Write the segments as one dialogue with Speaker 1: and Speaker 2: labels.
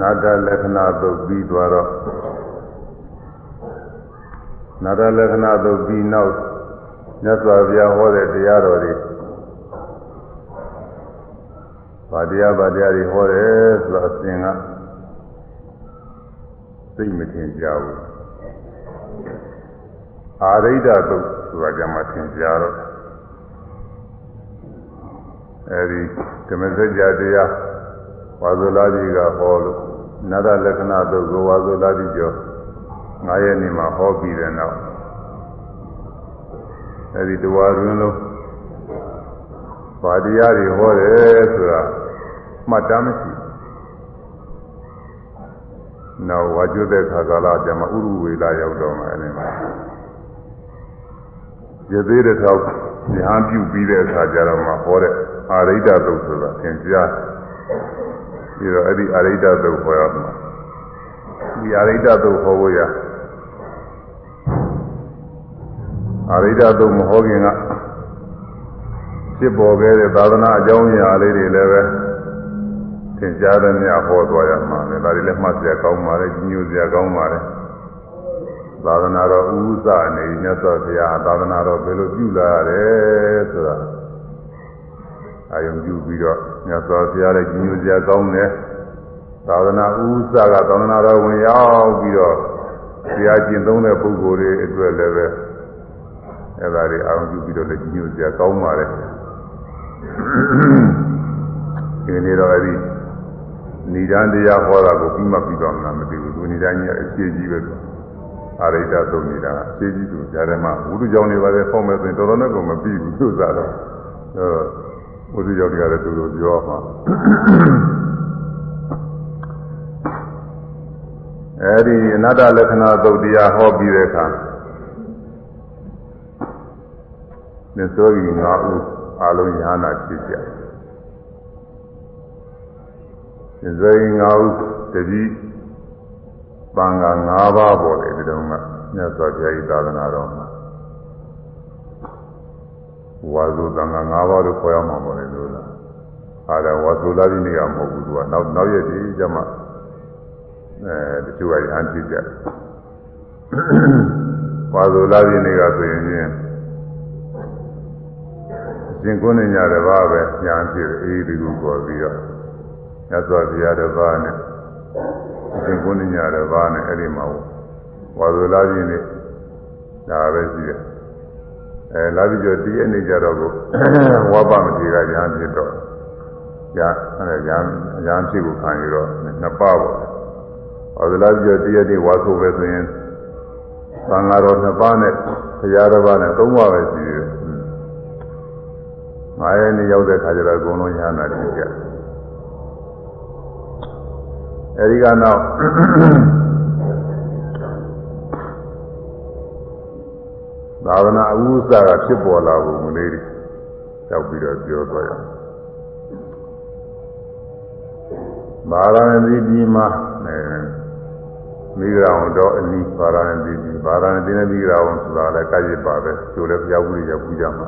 Speaker 1: နာတလက္ခဏာသုတ်ပြီးသွားတော့နာတလက္ခဏာသုတ်ပြီးနောက်မြတ်စွာဘုရားဟောတဲ့တရားတော်တွေဗာတရားဗာတရားတွေဟောတယ်ဆိုတော့အစဉ်ကသိမထင်ကြဘူးအာရိဒသုတ်ဆိုတာကြမှာထင်ကြတော့အဲဒီဓမ္မစကြာတရား ဝါဇုလာကြီးကဟောလို့နတလက္ခဏာသုတ်ကိုဝါဇုလာကြီးကျော်9ရက်နေ့မှာဟောပြီးတဲ့နောက်အဲဒီတဝါတွင်လုံးဗာတရားတွေဟောတယ်ဆိုတာမှတ်တမ်းမရှိနောက်ဝါကျွတဲ့ခါကာလကျမှဥရုဝေလာရောက်တော့မှအဲဒီမှာရသေးတဲ့ထောက်ဉာဏ်ပြုပြီးတဲ့အခါကျတော့မှဟောတဲ့အာရိဒသုတ်ဆိုတာသင်ကြား ပြီးတော့အဲ့ဒီအာရိဒသုတ်ဟောရမှာဒီအာရိဒသုတ်ဟောဖို့ရအာရိဒသုတ်မဟောခင်ကဖြစ်ပေါ်ခဲ့တဲ့သာသနာအကြောင်းအရာလေးတွေလည်းပဲသင်ကြားတဲ့မြတ်ဟောသွားရမှာလေဒါတွေလည်းမှတ်စရာကောင်းပါလေညို့စရာကောင်းပါလေသာသနာတော်ဥဥစအနေမြတ်စွာဘုရားသာသနာတော်ဘယ်လိုပြုလာရတယ်ဆိုတာ အာယုံပြုပြီးတော့မြတ်စွာဘုရားလည်းညို့စရာကောင်းတယ်သာသနာဥဥစကသာသနာတော်ဝင်ရောက်ပြီးတော့ဘုရားကျင့်သုံးတဲ့ပုဂ္ဂိုလ်တွေအတွက်လည်းပဲအဲ့ဒါတွေအာရုံပြုပြီးတော့လည်းညို့စရာကောင်းပါလေဒီနေ့တော့အဲ့ဒီဏိဒံတရားဟောတာကိုပြီးမှပြီးတော့မလားမသိဘူးသူဏိဒံကြီးအရှိကြီးပဲသူအာရိတသုံးနေတာအရှိကြီးသူကြားထဲမှာဝိတုကြောင့်နေပါလေဖောက်မဲ့ဆိုရင်တော်တော်နဲ့ကိုမပြီးဘူးသူစားတော့အဲ ဝိတုကြောင့်တွေကလည်းသူတို့ပြောမှာအဲဒီအနတ္တလက္ခဏာသုတ်တရားဟောပြီးတဲ့အခါသစ္စောကြီး၅ဦးအလုံးညာနာဖြစ်ကြတယ်ဇိမ်ငါဟုတတိပံက၅ပါးပေါ်တယ်ဒီတုန်းကမြတ်စွာဘုရားဤသာသနာတော်မှာ ဝါစုတန်ခါ၅ပါးလို့ခေါ်ရမှာပေါ်တယ်လို့လားအားဒါဝါစုလာပြီးနေရမဟုတ်ဘူးသူကနောက်နောက်ရက်ဒီကျမှအဲတချို့ကရဟန်းဖြစ်ကြတယ်ဝါစုလာပြီးနေကဆိုရင်ချင်းရှင်ကုန်းနေကြတဲ့ဘာပဲညာဖြစ်အေးဒီလိုပေါ်ပြီးတော့မြတ်စွာဘုရားတစ်ပါးနဲ့အရှင်ကုဏ္ဏညာတစ်ပါးနဲ့အဲ့ဒီမှာဝါဇုလာကြီးနဲ့ဒါပဲရှိတယ် အဲလာပြီးတော့ဒီအနေကြတော့ကိုဝါပမတိကရဟန်းဖြစ်တော့ရအဲရဟန်းရဟန်းဖြစ်ကိုခံရတော့နှစ်ပါးပေါ့ဝါဇုလာပြီးတော့ဒီရတဲ့ဝါဆိုပဲဆိုရင်သံဃာတော်နှစ်ပါးနဲ့ဘုရားတစ်ပါးနဲ့သုံးပါးပဲရှိတယ်ငါရဲ့နေရောက်တဲ့ခါကျတော့အကုန်လုံးရဟန္တာဖြစ်ကြတယ်အဲဒီကနောက် သာသနာအဝုစကဖြစ်ပေါ်လာပုံလေးတွေတောက်ပြီးတော့ပြောသွားရအောင်ဘာရဏသီပြည်မှာအဲမိဂရာဝန်တော်အနီးဘာရဏသီပြည်ဘာရဏသီနဲ့မိဂရာဝန်ဆိုတာလည်းကကြစ်ပါပဲကျိုးလည်းဘုရားဘူးကြီးကပူကြမှာ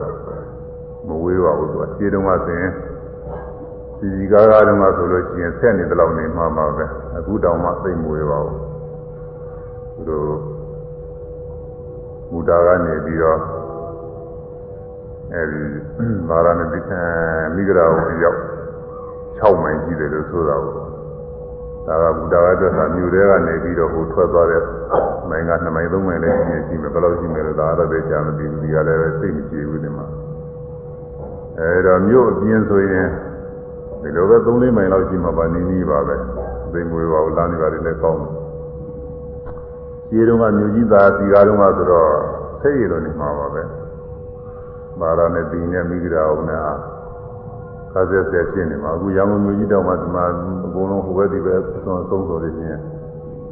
Speaker 1: မဝေးပါဘူးသူကခြေတုံးကဆိုရင်ဒီဒီကားကားတုန်းကဆိုလို့ရှိရင်ဆက်နေတလောက်နေမှာပါပဲအခုတောင်မှသိမ့်မွေးပါဘူးသူတို့ မူတာကနေပြီးတော့အဲဒီဗာရာဏသီမိဂရာဝရောက်6မိုင်ရှိတယ်လို့ဆိုတာကိုဒါကဘုရားအတွက်သာမြို့ထဲကနေပြီးတော့ဟိုထွက်သွားတဲ့မိုင်က2မိုင်3မိုင်လည်းရှိနေရှိမယ်ဘယ်လိုရှိမယ်လို့ဒါကတော့သိချာမသိဘူးဒီကလည်းသိမကြည့်ဘူးဒီမှာအဲတော့မြို့အပြင်ဆိုရင်ဒီလိုပဲ3လေးမိုင်လောက်ရှိမှာပါနီးနီးပါပဲသိမွေးပါဘူးလမ်းတွေပါလည်းကောင်းတယ် ခြေတုံးကမြို့ကြီးသားစီကားတုံးကဆိုတော့ဆိတ်ရလို့နေမှာပါပဲမာရနဲ့တီနဲ့မိဂရာအောင်နဲ့ခါဆက်ဆက်ဖြစ်နေမှာအခုရန်ကုန်မြို့ကြီးတောင်မှဒီမှာအကုန်လုံးဟိုဘက်ဒီဘက်သုံးသုံးတော်နေချင်း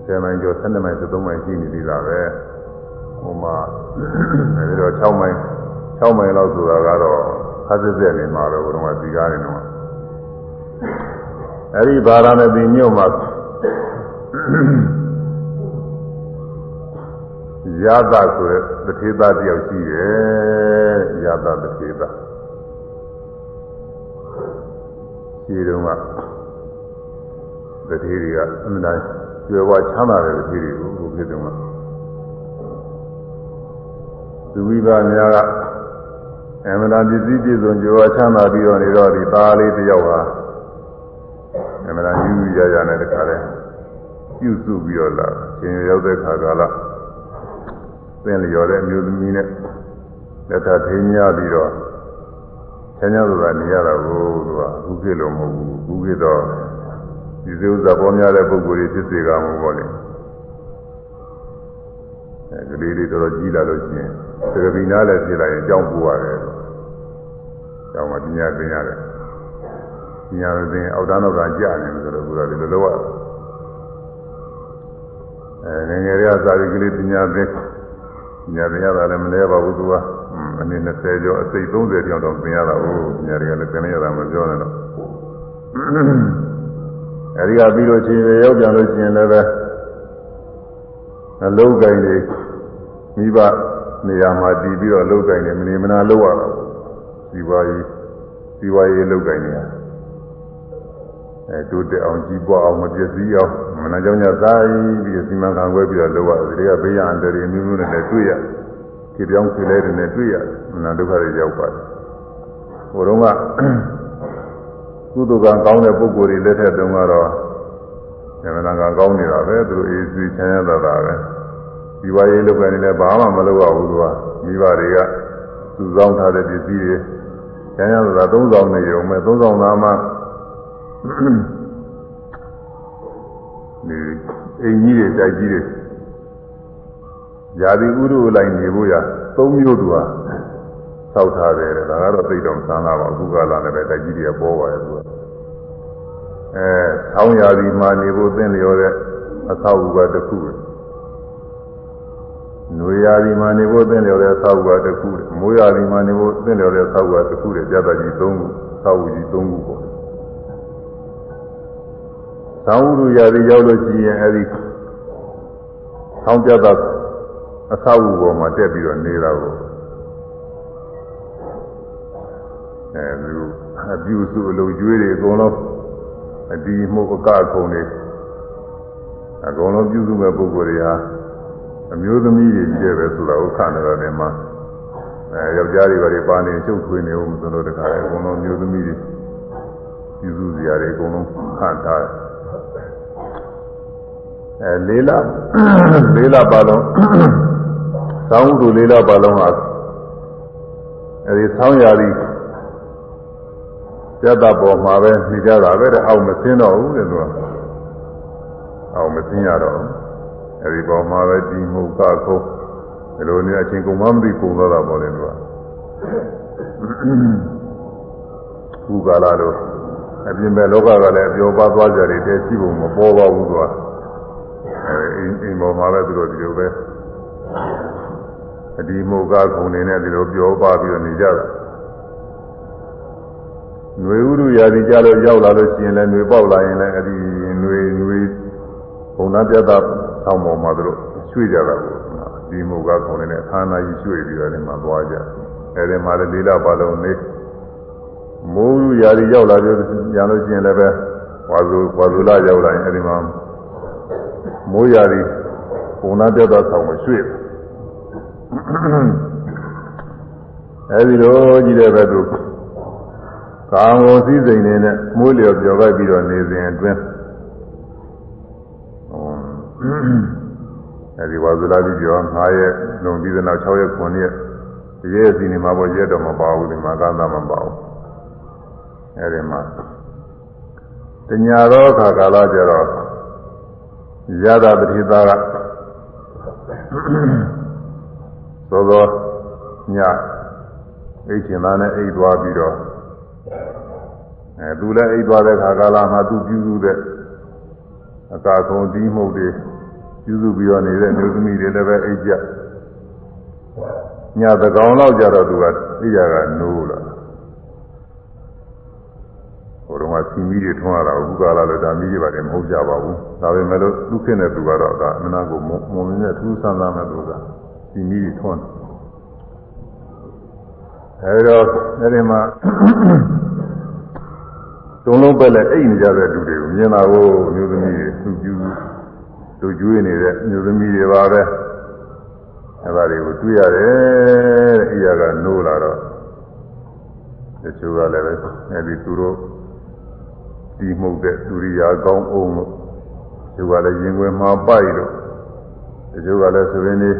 Speaker 1: 10မိုင်ကျော်12မိုင်13မိုင်ရှိနေသေးတာပဲဟိုမှာအဲဒီတော့6မိုင်6မိုင်လောက်ဆိုတာကတော့ခါဆက်ဆက်နေမှာတော့ဘုရားစီကားနေတော့အဲဒီဗာရာဏသီမြို့မှာ ရသဆိုတဲ့တထေသားတယောက်ရှိတယ်ရသတထေသားရှိတုန်းကတတတိတွေကအမှန်တိုင်းကျွယ်ဝချမ်းသာတဲ့တတိတွေကိုဘုဖြစ်တယ်မှာသူဝိပါများကအမှန်တိုင်းပစ္စည်းပြည့်စုံကျွယ်ဝချမ်းသာပြီးတော့နေတော့ဒီသားလေးတစ်ယောက်ဟာအမှန်တိုင်းယူယူရရနဲ့တခါတည်းပြုစုပြီးတော့လာရှင်ရောက်တဲ့ခါကာလ သင်လျော်တဲ့အမျိုးသမီးနဲ့လက်ထထိန်းများပြီးတော့ဆန်းရဆိုတာနေရတာကိုသူကအခုဖြစ်လို့မဟုတ်ဘူးအခုဖြစ်တော့ဒီစဥစ္စာပေါ်များတဲ့ပုဂ္ဂိုလ်တွေဖြစ်စေကမှာပေါ့လေအဲဒီလေးလေးတော်တော်ကြီးလာလို့ရှိရင်သကပိနာလည်းဖြစ်လာရင်ကြောင်းပူရတယ်ကြောင်းမှာပညာသင်ရတယ်ပညာသင်အောက်တန်းတော့ကကြာနေတယ်ဆိုတော့ဘုရားဒီလိုလုပ်ရအဲငယ်ငယ်လေးကသာဝိကလေးပညာသင်ပ ညာသင်ရတာလည်းမလဲပါဘူးသူကအနည်း20ကျော်အစိတ်30ကျော်တော့သင်ရတာဟုတ်ပညာတွေကလည်းသင်ရတာမပြောနဲ့တော့အဲဒီကပြီးလို့ချင်းရောက်ပြန်လို့ရှိရင်လည်းပဲအလုံးကိုင်းတွေမိဘနေရာမှာတည်ပြီးတော့အလုံးကိုင်းတွေမနေမနာလုပ်ရတာပေါ့စီပွားရေးစီပွားရေးအလုံးကိုင်းတွေအဲတိုးတက်အောင်ကြီးပွားအောင်မပြည့်စည်အောင် မနာကြောင့်ညသားပြီးစီမံခန့်ခွဲပြီးတော့လုပ်ရတယ်ဒီကဘေးရန်တရီမျိုးမျိုးနဲ့လည်းတွေ့ရတယ်ခြေပြောင်းခြေလဲတွေနဲ့တွေ့ရတယ်မနာဒုက္ခတွေရောက်ပါတယ်ဟိုတုန်းကကုသိုလ်ကံကောင်းတဲ့ပုဂ္ဂိုလ်တွေလက်ထက်တုန်းကတော့ဉာဏ်နာကကောင်းနေတာပဲသူတို့အေးစီချမ်းသာတာပဲဒီဝါရေးလုပ်ကနေလည်းဘာမှမလုပ်ရဘူးသူကမိဘတွေကစုဆောင်းထားတဲ့ပစ္စည်းတွေချမ်းသာတာသုံးဆောင်နေရုံပဲသုံးဆောင်သားမှ ဒီအိမ်ကြီးတွေတိုက်ကြီးတွေຢာတိဥရုလိုက်နေဖို့ရသုံးမျိုးသူဟာစောက်ထားတယ်ဒါကတော့သိတော့မဆန်းလာပါဘူးအခုကလာလည်းပဲတိုက်ကြီးတွေကပေါ်ပါတယ်သူကအဲဆောင်းရာသီမှာနေဖို့သင့်လျော်တဲ့အသောအုကတစ်ခုပဲနွေရာသီမှာနေဖို့သင့်လျော်တဲ့အသောအုကတစ်ခုမိုးရာသီမှာနေဖို့သင့်လျော်တဲ့အသောအုကတစ်ခုတွေပြတ်တကြီး၃ခုသောအုကြီး၃ခုပေါ့ သောဥရုရာသီရောက်လို့ရှိရင်အဲဒီဆောင်းပြတ်တဲ့အသောအုပေါ်မှာတက်ပြီးတော့နေတာကိုအဲဒီအပြူစုအလုံးကျွေးတွေအကုန်လုံးအဒီမှုအကခုံတွေအကုန်လုံးပြုစုမဲ့ပုဂ္ဂိုလ်တွေဟာအမျိုးသမီးတွေကြည့်ပဲဆိုတာဥက္ခဏတော်တွေမှာအဲယောက်ျားတွေဘာတွေပါနေချုပ်ထွေးနေဦးမလို့တခါအကုန်လုံးမျိုးသမီးတွေပြုစုစရာတွေအကုန်လုံးခန့်ထားတယ် အဲလေးလလေးလပါလုံးသောင်းဥဒုလေးလပါလုံးဟာအဲဒီဆောင်းရာသီပြတ်တာပေါ်မှာပဲနေကြတာပဲတဲ့အောက်မစင်းတော့ဘူးတဲ့သူကအောက်မစင်းရတော့အဲဒီပေါ်မှာပဲဒီမှုကခုံးဒီလိုနေအချင်းကုန်မမသိကုန်တော့တာပေါ့လေသူကခုကာလတော့အပြင်ပဲလောကကလည်းအပြောပါသွားကြတယ်တဲရှိဖို့မပေါ်ပါဘူးသူက အဲအိမ်ပေါ်မှာပဲသူတို့ဒီလိုပဲအဒီမှုကခုံနေနဲ့ဒီလိုပြောပါပြီးတော့နေကြတာຫນွေဥရုရာသီကြလို့ရောက်လာလို့ရှိရင်လည်းຫນွေပေါက်လာရင်လည်းအဲဒီຫນွေຫນွေဘုံနာပြတ်တာဆောင်းပေါ်မှာတို့ရွှေ့ကြတာကိုဒီမုတ်ကခုံနေတဲ့အခါနာကြီးရွှေ့ပြီးတော့ဒီမှာသွားကြအဲဒီမှာလည်းလေးလပါလုံးနေမိုးဥရာသီရောက်လာကြရလို့ရှိရင်လည်းပဲဝါဇူဝါဇူလာရောက်လာရင်အဲဒီမှာ မိုးရာသီဘုံနာပြတ်တာဆောင်းကိုရွှေ့အဲဒီလိုကြီးတဲ့ဘက်သို့ကာမဂုဏ်စည်းစိမ်နေနဲ့မိုးလျော်ပြောလိုက်ပြီးတော့နေစဉ်အတွင်းအဲဒီဝါဇလာတိပြော9ရက်လုံပြီးတဲ့နောက်6ရက်9ရက်ဒီရက်စီနေမှာပေါ့ရက်တော့မပါဘူးဒီမှာကသာမပါဘူးအဲဒီမှာတညာသောအခါကာလကျတော့ ရတာပတိသားကသောသောညအိတ်ချင်သားနဲ့အိတ်သွားပြီးတော့အဲသူလည်းအိတ်သွားတဲ့ခါကာလမှာသူပြုစုတဲ့အကာခုံဒီမှုတွေပြုစုပြီးတော့နေတဲ့မျိုးသမီးတွေလည်းပဲအိတ်ကြညသကောင်လောက်ကြတော့သူကအိယာကနိုးလာဟိုတော့ ကစီမီတွေထွန်းရတာအခုကာလလည်းဒါမီးတွေပါတယ်မဟုတ်ကြပါဘူးဒါပေမဲ့လို့သူခင်တဲ့သူကတော့ဒါအမနာကိုမုံမင်းနဲ့ထူးဆန်းဆန်းမဲ့သူကစီမီတွေထွန်းအဲဒီတော့အဲဒီမှာတုံးလုံးပဲလဲအိတ်နေကြတဲ့လူတွေကိုမြင်တာကိုအမျိုးသမီးသမီးတွေသူကျူးသူကျွေးနေတဲ့အမျိုးသမီးတွေပါပဲအဲ့ဒါတွေကိုတွေ့ရတယ်အိယာကနိုးလာတော့တချို့ကလည်းပဲအဲ့ဒီသူတို့ တီးမှုတ်တဲ့ဒုရိယာကောင်းအောင်လို့တချို့ကလည်းရင်ွယ်မှာပိုက်လို့တချို့ကလည်းဆိုရင်နေ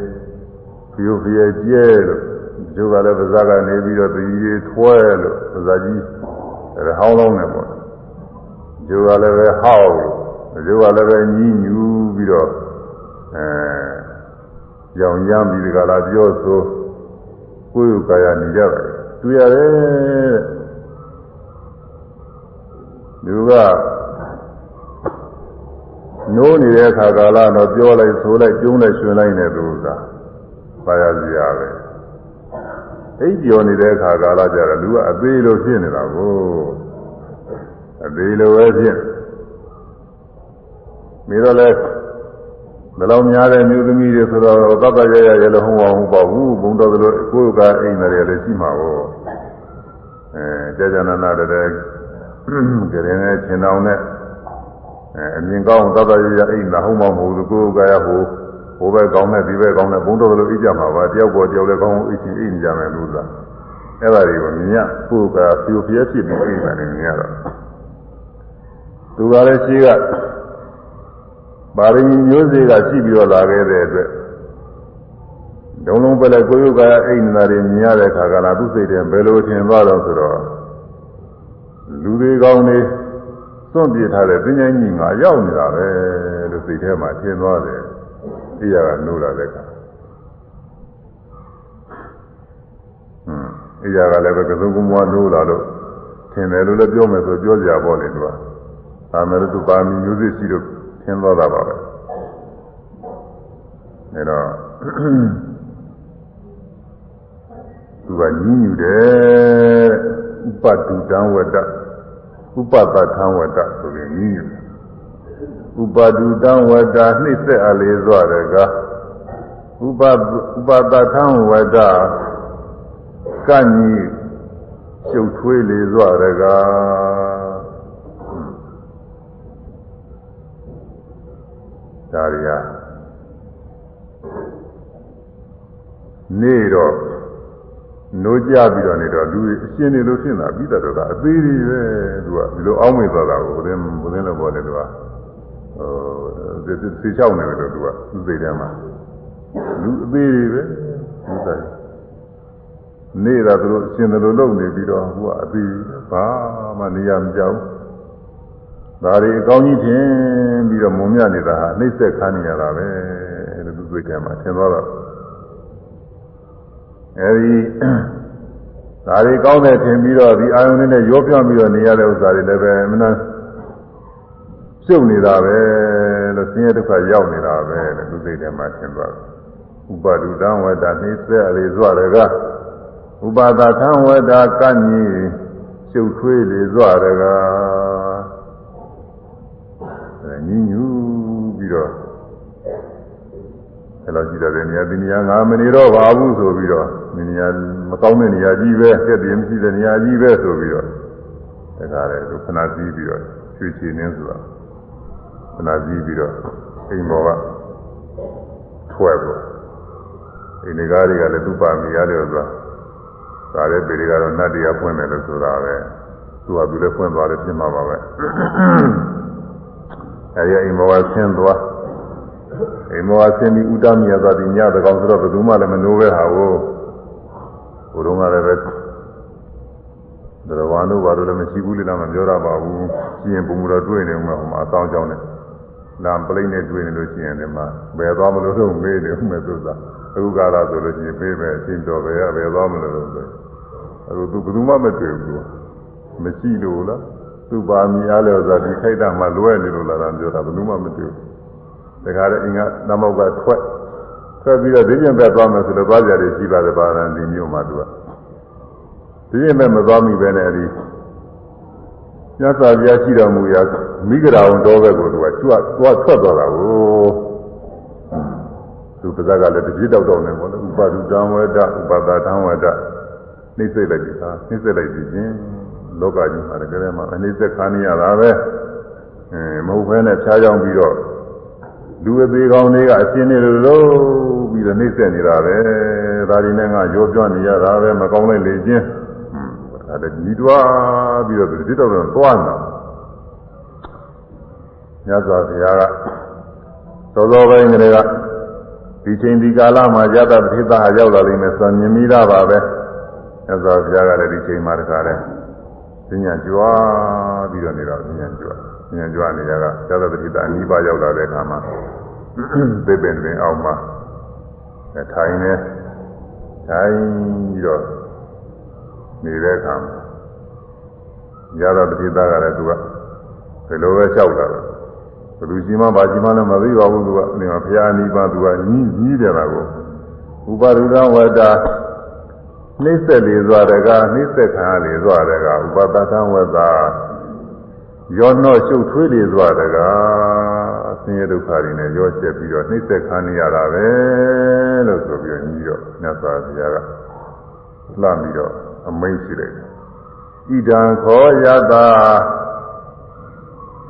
Speaker 1: ဖျို့ဖျဲကျဲလို့တချို့ကလည်းပါးစပ်ကနေပြီးတော့တည်ရည်ထွဲလို့ပါးစပ်ကြီးအဲဟောင်းလုံးနေပေါ့ကျိုးကလည်းပဲဟောက်ကျိုးကလည်းပဲညည်းညူးပြီးတော့အဲကြောင်ရမ်းပြီးဒီကလာပြောဆိုကိုယ်ကိုယ်ကာယနေကြတယ်တွေ့ရတယ် သူကနိုးနေတဲ့အခါကာလတော့ပြောလိုက်ဆိုလိုက်ကျုံးလိုက်ရှင်လိုက်နေသူကပါရစရာပဲအိပ်ကျော်နေတဲ့အခါကာလကျတော့လူကအသေးလိုဖြစ်နေတာကိုအသေးလိုပဲဖြစ်ပြီးတော့လဲဘယ်လောက်များတဲ့မျိုးသမီးတွေဆိုတော့သတ်တရရရလည်းဟုတ်အောင်ပေါ့ဘူးဘုံတော်ကလေးကိုယ်ကအိမ်တယ်လည်းရှိမှာပေါ့အဲကြာကြာနာနာတည်း ကြရင်နဲ့ခြင်တောင်နဲ့အဲအမြင်ကောင်းသတ်တရရအိမ်တာဟုတ်မှာမဟုတ်ဘူးကိုယ်ကရဟိုဟိုဘက်ကောင်းတဲ့ဒီဘက်ကောင်းတဲ့ဘုံတော်ကလေးအိပ်ကြမှာပါတယောက်ပေါ်တယောက်လည်းကောင်းအိပ်ချင်အိပ်နေကြမယ်လို့သာအဲ့ဒါတွေကိုမြင်ရကိုယ်ကဖြူပြဲဖြစ်ပြီးအိပ်တယ်မြင်ရတော့သူကလည်းရှိကပါရမီမျိုးစေ့ကရှိပြီးတော့လာခဲ့တဲ့အတွက်ဒုံလုံးပဲလေကိုယုတ်ကအိမ်နာတွေမြင်ရတဲ့ခါကလာသူ့စိတ်ထဲဘယ်လိုထင်သွားတော့ဆိုတော့ လူတွေကောင်းနေစွန့်ပြေးထားတဲ့ပညာကြီးငါရောက်နေတာပဲလို့စိတ်ထဲမှာထင်သွားတယ်အိယာကနိုးလာတဲ့ခါဟွန်းအိယာကလည်းပဲကစုံကမွားနိုးလာလို့ထင်တယ်လို့လည်းပြောမယ်ဆိုပြောကြပါလေသူကဒါမဲ့သူပါမီမျိုးစေ့ရှိလို့သင်သွားတာပါပဲအဲတော့သူကညင်းညူတယ်ဥပဒုတံဝတ္တ ဥပပထံဝတ္တဆိုပြီးညင်းညူတယ်ဥပဒုတံဝတ္တနှိမ့်ဆက်အလေးစွာတကဥပဥပပထံဝတ္တကညီရှုပ်ထွေးလေးစွာတကားဒါတွေကနေတော့ နိုးကြပြီးတော့နေတော့လူအရှင်းနေလို့ဖြစ်တာပြီးတော့ကအသေးသေးပဲသူကဒီလိုအောင်းမေသွားတာကိုဘုရင်ဘုရင်လည်းပေါ်တယ်သူကဟိုသေချောက်နေတယ်သူကသူစိတ်ထဲမှာလူအသေးသေးပဲသူဆိုင်နေတာသူတို့အရှင်းတယ်လို့လုပ်နေပြီးတော့သူကအသေးဘာမှနေရမကြောက်ဒါတွေအကောင်းကြီးထင်ပြီးတော့မုံမြနေတာဟာနှိမ့်ဆက်ခါနေရတာပဲလို့သူတွေ့တယ်မှာသင်သွားတော့ အဲဒီဒါတွေကောင်းတယ်ထင်ပြီးတော့ဒီအာယုန်နဲ့ရောပြပြီးတော့နေရတဲ့ဥစ္စာတွေလည်းပဲမနာပြုတ်နေတာပဲလို့ဆင်းရဲဒုက္ခရောက်နေတာပဲလို့သူသိတယ်မှာသင်သွားဥပဒုတံဝတ္တနှိမ့်ဆက်အလေးစွာတကဥပါဒသံဝတ္တကညိရှုပ်ထွေးလေစွာတကားညင်းညူပြီးတော့အဲ့လိုကြည့်တဲ့နေရာဒီနေရာငါမနေတော့ပါဘူးဆိုပြီးတော့ဒီ နေရာမကောင်းတဲ့နေရာကြီးပဲဆက်ပြီးမရှိတဲ့နေရာကြီးပဲဆိုပြီးတော့တခါလေသူခဏစည်းပြီးတော့ချွေချီနေဆိုတာခဏစည်းပြီးတော့အိမ်ပေါ်ကထွက်ပေါ်အိမ်နေကားတွေကလည်းသူ့ပါမီရတယ်ဆိုတာဒါလည်းပေတွေကတော့နတ်တရားဖွင့်တယ်လို့ဆိုတာပဲသူကသူလည်းဖွင့်သွားတယ်ဖြစ်မှာပါပဲအဲဒီအိမ်မောကဆင်းသွားအိမ်မောကဆင်းပြီးဥဒ္ဒမြတ်သွားပြီးညတကောင်ဆိုတော့ဘယ်သူမှလည်းမနိုးပဲဟာ ကိုဘုရုံးကလည်းပဲဒရဝါတို့ဘာလို့လည်းမရှိဘူးလေလားမပြောရပါဘူးရှိရင်ဘုံတော်တွေ့နေမှာဟိုမှာအဆောင်ကြောင်းနဲ့လမ်းပလိမ့်နဲ့တွေ့နေလို့ရှိရင်ဒီမှာဘယ်သွားမလို့တော့မေးတယ်မဲ့သူသာအခုကာလဆိုလို့ရှိရင်ပြေးပဲအချင်းတော်ပဲဘယ်သွားမလို့တော့အခုသူဘယ်သူမှမတွေ့ဘူးမရှိလို့လားသူ့ပါမီအားလည်းဆိုတာဒီခိုက်တာမှလွဲနေလို့လာတာပြောတာဘယ်သူမှမတွေ့ဘူးဒါကြတဲ့အင်္ဂါနမောကထွက် ထွက်ပြီးတော့ဒီကျင်ဘက်သွားမယ်ဆိုတော့သွားကြတယ်ရှိပါတယ်ပါရန်ဒီမျိုးမှာသူကဒီကျင်ဘက်မသွားမိပဲနဲ့အဲဒီညသာပြားရှိတော်မူရာမိဂရာဝန်တော်ဘက်ကိုသူကကြွသွားထွက်သွားတာကိုသူပါဇက်ကလည်းတပြည့်တောက်တောက်နေပေါ့လေဥပါဒုတံဝဒဥပါဒတံဝဒနှိမ့်စိတ်လိုက်ပြီဟာနှိမ့်စိတ်လိုက်ပြီချင်းလောကကြီးမှာတကယ်မှအနိစ္စခါနေရတာပဲအဲမဟုတ်ဘဲနဲ့ဖြားကြောင်းပြီးတော့ လူအသေးကောင်းတွေကအရှင်းနေလို့လို့ပြီးတော့နှိမ့်ဆက်နေတာပဲဒါဒီနဲ့ငါရောပြောနေရတာပဲမကောင်းလိုက်လေချင်းအဲဒါညီတွားပြီးတော့ဒီတော့တော့သွားနေတာမြတ်စွာဘုရားကသောသောပိုင်းကလေးကဒီချိန်ဒီကာလမှာယတပတိသဟာရောက်လာလိမ့်မယ်ဆိုမြင်မိတာပါပဲမြတ်စွာဘုရားကလည်းဒီချိန်မှာတခါလဲဉာဏ်ကြွားပြီးတော့နေတော့ဉာဏ်ကြွား ဉာဏ်ကြွားနေကြကယတပတိသအနိဗ္ဗာန်ရောက်လာတဲ့အခါမှာသိပင်တွင်အောက်မှာထိုင်နေထိုင်ပြီးတော့နေတဲ့အခါမှာယတပတိသကလည်းသူကဘယ်လိုပဲလျှောက်တာလဲဘလူကြီးမဘာကြီးမလည်းမသိပါဘူးသူကနေမှာဘုရားအနိဗ္ဗာန်သူကညီးညီးတယ်လားကိုဥပါရုဒဝတ္တနှိစ္စလေစွာတကနှိစ္စခံရလေစွာတကဥပတသံဝတ္တ ရောနှော့ရှုပ်ထွေးလေစွာတကအဆင်းရဲဒုက္ခတွေနဲ့ရောချက်ပြီးတော့နှိစ္စခံနေရတာပဲလို့ဆိုပြီးညီးတော့မြတ်စွာဘုရားကလှမ်းပြီးတော့အမိန့်ရှိလိုက်တယ်ဣဒံခောယတာ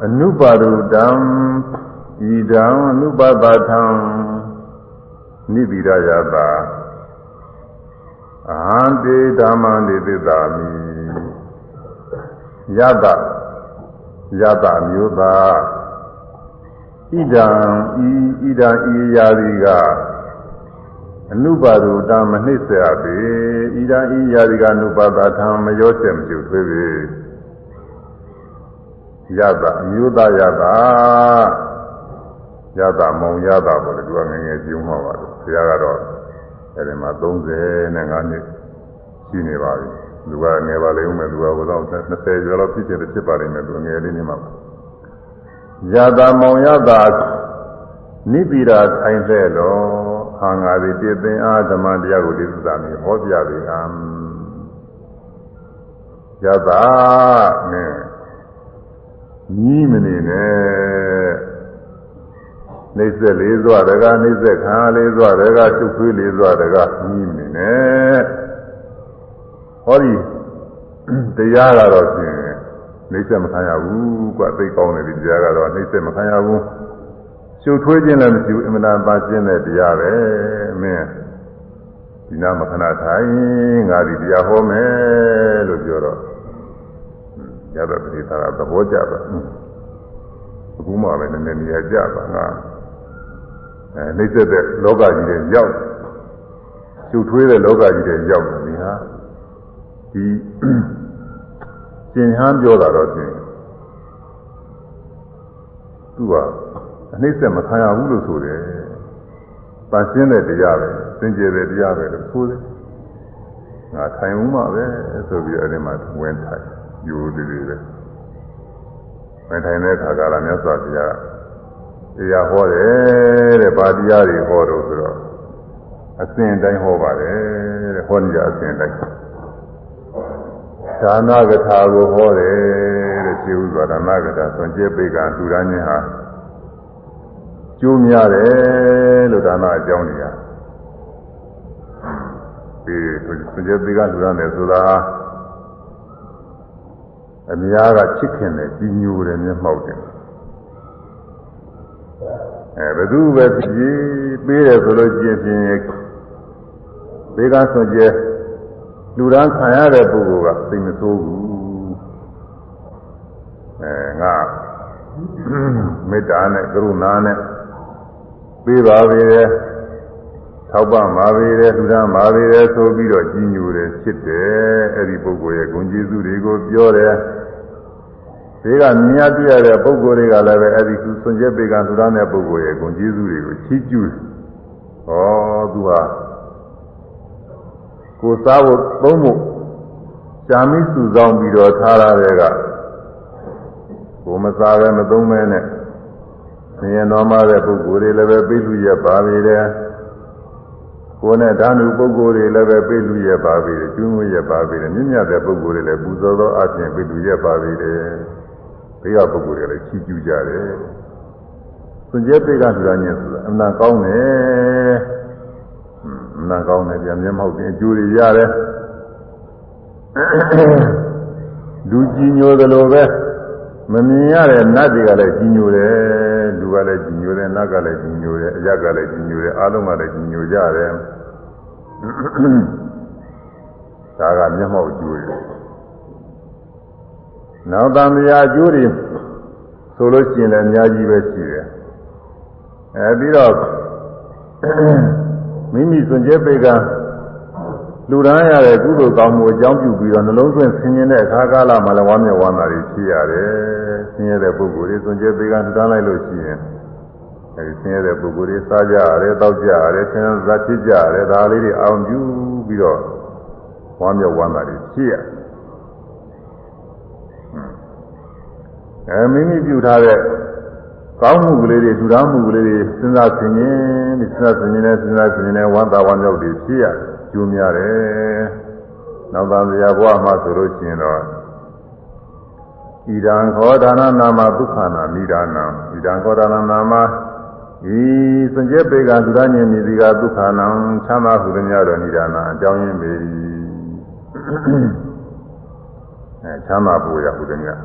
Speaker 1: အနုပါရုတံဤတံအနုပပထံနိဗိရယတာအဟံတေဓမ္မံတေသစ္စာမိယတ ယတမျိုးသာဣဒံဤဣဒံဤရာတိကအနုပါရုတံမနှိစ္စရပေဣဒံဤရာတိကအနုပပထံမရောချက်မကျုပ်သေးပေရတာအမျိုးသားရတာရတာမောင်ရတာပေါ့လေသူကငယ်ငယ်ကျုံးမှာပါလို့ဆရာကတော့အဲဒီမှာ35နှစ်ရှိနေပါပြီ သူကငယ်ပါလိမ့်ဦးမယ်သူကဘုရား20ကျော်လောက်ဖြစ်ချင်တယ်ဖြစ်ပါလိမ့်မယ်သူငယ်လေးနေမှာရတာမောင်ရတာနိပိရာထိုင်တဲ့တော့ဟာငါသည်တည်သင်အားဓမ္မတရားကိုဒီသစ္စာမျိုးဟောပြပြီဟံရတာနဲ့ကြီးမနေနဲ့နှိစ္စလေးစွာတကားနှိစ္စခံလေးစွာတကားချုပ်သွေးလေးစွာတကားကြီးမနေနဲ့ ဟောဒီတရားကတော့ဖြင့်နှိစ္စမခံရဘူးကွသိကောင်းတယ်ဒီတရားကတော့နှိစ္စမခံရဘူးချုပ်ထွေးခြင်းလည်းမရှိဘူးအမှန်တန်ပါခြင်းတဲ့တရားပဲမင်းဒီနာမခဏထိုင်ငါဒီတရားဟောမယ်လို့ပြောတော့ရတဲ့ပရိသတ်ကသဘောကျတာအခုမှပဲနည်းနည်းနေရာကျတာငါအဲနှိမ့်သက်တဲ့လောကကြီးတွေရောက်ကျုပ်ထွေးတဲ့လောကကြီးတွေရောက်တယ်ဒီဟာ ဒီကျင်ဟန်းပြောတာတော့ကျင်သူကအနှိမ့်သက်မခံရဘူးလို့ဆိုတယ်ပန်းရှင်းတဲ့တရားပဲစင်ကြယ်တဲ့တရားပဲလို့ဆိုတယ်ငါထိုင်ဦးမှာပဲဆိုပြီးအဲဒီမှာဝင်ထိုင်ယူသေးသေးပဲမထိုင်တဲ့အခါကလည်းမြတ်စွာဘုရားတရားဟောတယ်တဲ့ဗာတရားတွေဟောတော့ဆိုတော့အစဉ်တိုင်းဟောပါတယ်တဲ့ဟောနေကြအစဉ်တိုင်း ဒါနကထာကိုဟောတယ်တဲ့ခြေဥစွာဒါနကထာဆွန်ကျဲပိကလူရန်ချင်းဟာကျိုးများတယ်လို့ဒါနအကြောင်းတွေကဒီဆွန်ကျဲပိကလူရန်တယ်ဆိုတာအများကချစ်ခင်တယ်ကြီးညိုတယ်မျက်မှောက်တယ်အဲဘသူပဲပြည်ပေးတယ်ဆိုလို့ကျင်ဖြင့်ဘေးကဆွကြဲ လူရန်ခံရတဲ့ပုဂ္ဂိုလ်ကသိမဆိုးဘူးအဲငါမေတ္တာနဲ့ကရုဏာနဲ့ပေးပါပေတယ်ထောက်ပံ့ပါပေတယ်လူရန်ပါပေတယ်ဆိုပြီးတော့ကြီးညိုတယ်ချစ်တယ်အဲ့ဒီပုဂ္ဂိုလ်ရဲ့ဂုဏ်ကျေးဇူးတွေကိုပြောတယ်ဒီကမြင်ရတွေ့ရတဲ့ပုဂ္ဂိုလ်တွေကလည်းပဲအဲ့ဒီသူစွန့်ကြဲပေကလူသားတဲ့ပုဂ္ဂိုလ်ရဲ့ဂုဏ်ကျေးဇူးတွေကိုချီးကျူးတယ်။ဩသူဟာ ကိုစားဖို့သုံးဖို့ရှာမိစုဆောင်ပြီးတော့ထားရတဲ့ကကိုမစားပဲမသုံးမဲနဲ့ဆင်းရဲတော်မှာတဲ့ပုဂ္ဂိုလ်တွေလည်းပဲပြည့်လူရပါပြီတဲ့။ကိုယ်နဲ့ဓာနုပုဂ္ဂိုလ်တွေလည်းပဲပြည့်လူရပါပြီတဲ့။ကျွမ်းဝရပါပြီတဲ့။မြင့်မြတ်တဲ့ပုဂ္ဂိုလ်တွေလည်းပူဇော်သောအခြင်းပြည့်လူရပါပြီတဲ့။ဘေးကပုဂ္ဂိုလ်တွေလည်းချီးကျူးကြတယ်။စွန့်ကြဲပေကလူသားညင်ဆိုတာအမှန်ကောင်းတယ်။အမှ န်ကောင်းတယ်ပြန်မျက်မှောက်တင်အကျိုးတွေရတယ်။လူကြီးညိုသလိုပဲမမြင်ရတဲ့နတ်တွေကလည်းကြီးညိုတယ်လူကလည်းကြီးညိုတယ်နတ်ကလည်းကြီးညိုတယ်အရက်ကလည်းကြီးညိုတယ်အားလုံးကလည်းကြီးညိုကြတယ်ဒါကမျက်မှောက်အကျိုးတွေနောက်တန်တရားအကျိုးတွေဆိုလို့ရှိရင်လည်းအများကြီးပဲရှိတယ်အဲပြီးတော့ မိမိစွန့်ကြဲပေကလူရန်ရတဲ့ကုသိုလ်ကောင်းမှုအကြောင်းပြုပြီးတော့နှလုံးသွင်းဆင်ခြင်တဲ့အခါကာလမှာလည်းဝမ်းမြောက်ဝမ်းသာတွေဖြစ်ရတယ်။ဆင်းရဲတဲ့ပုဂ္ဂိုလ်တွေစွန့်ကြဲပေကထူထောင်လိုက်လို့ရှိရင်အဲဒီဆင်းရဲတဲ့ပုဂ္ဂိုလ်တွေစားကြရတယ်၊တောက်ကြရတယ်၊ဆင်းရဲသာဖြစ်ကြရတယ်ဒါလေးတွေအောင်ပြုပြီးတော့ဝမ်းမြောက်ဝမ်းသာတွေဖြစ်ရ။အဲမိမိပြုထားတဲ့ ကောင်းမှုကလေးတွေထူထောင်မှုကလေးတွေစဉ်းစားဆင်ခြင်ပြီးစဉ်းစားဆင်ခြင်နဲ့စဉ်းစားဆင်ခြင်နဲ့ဝမ်းသာဝမ်းမြောက်တွေဖြစ်ရတယ်။ကျိုးများတယ်နောက်သားဇာဘဝမှာဆိုလို့ရှိရင်တော့ဣဒံခောဒါနနာမဒုက္ခနာနိဒာနံဣဒံခောဒါနနာမဤစံကျက်ပေကလူသားညင်မြည်ဒီကဒုက္ခနာချမ်းသာဟုသည်များတော့နိဒာနအကြောင်းရင်းပေအဲချမ်းသာပူရဟုသည်များ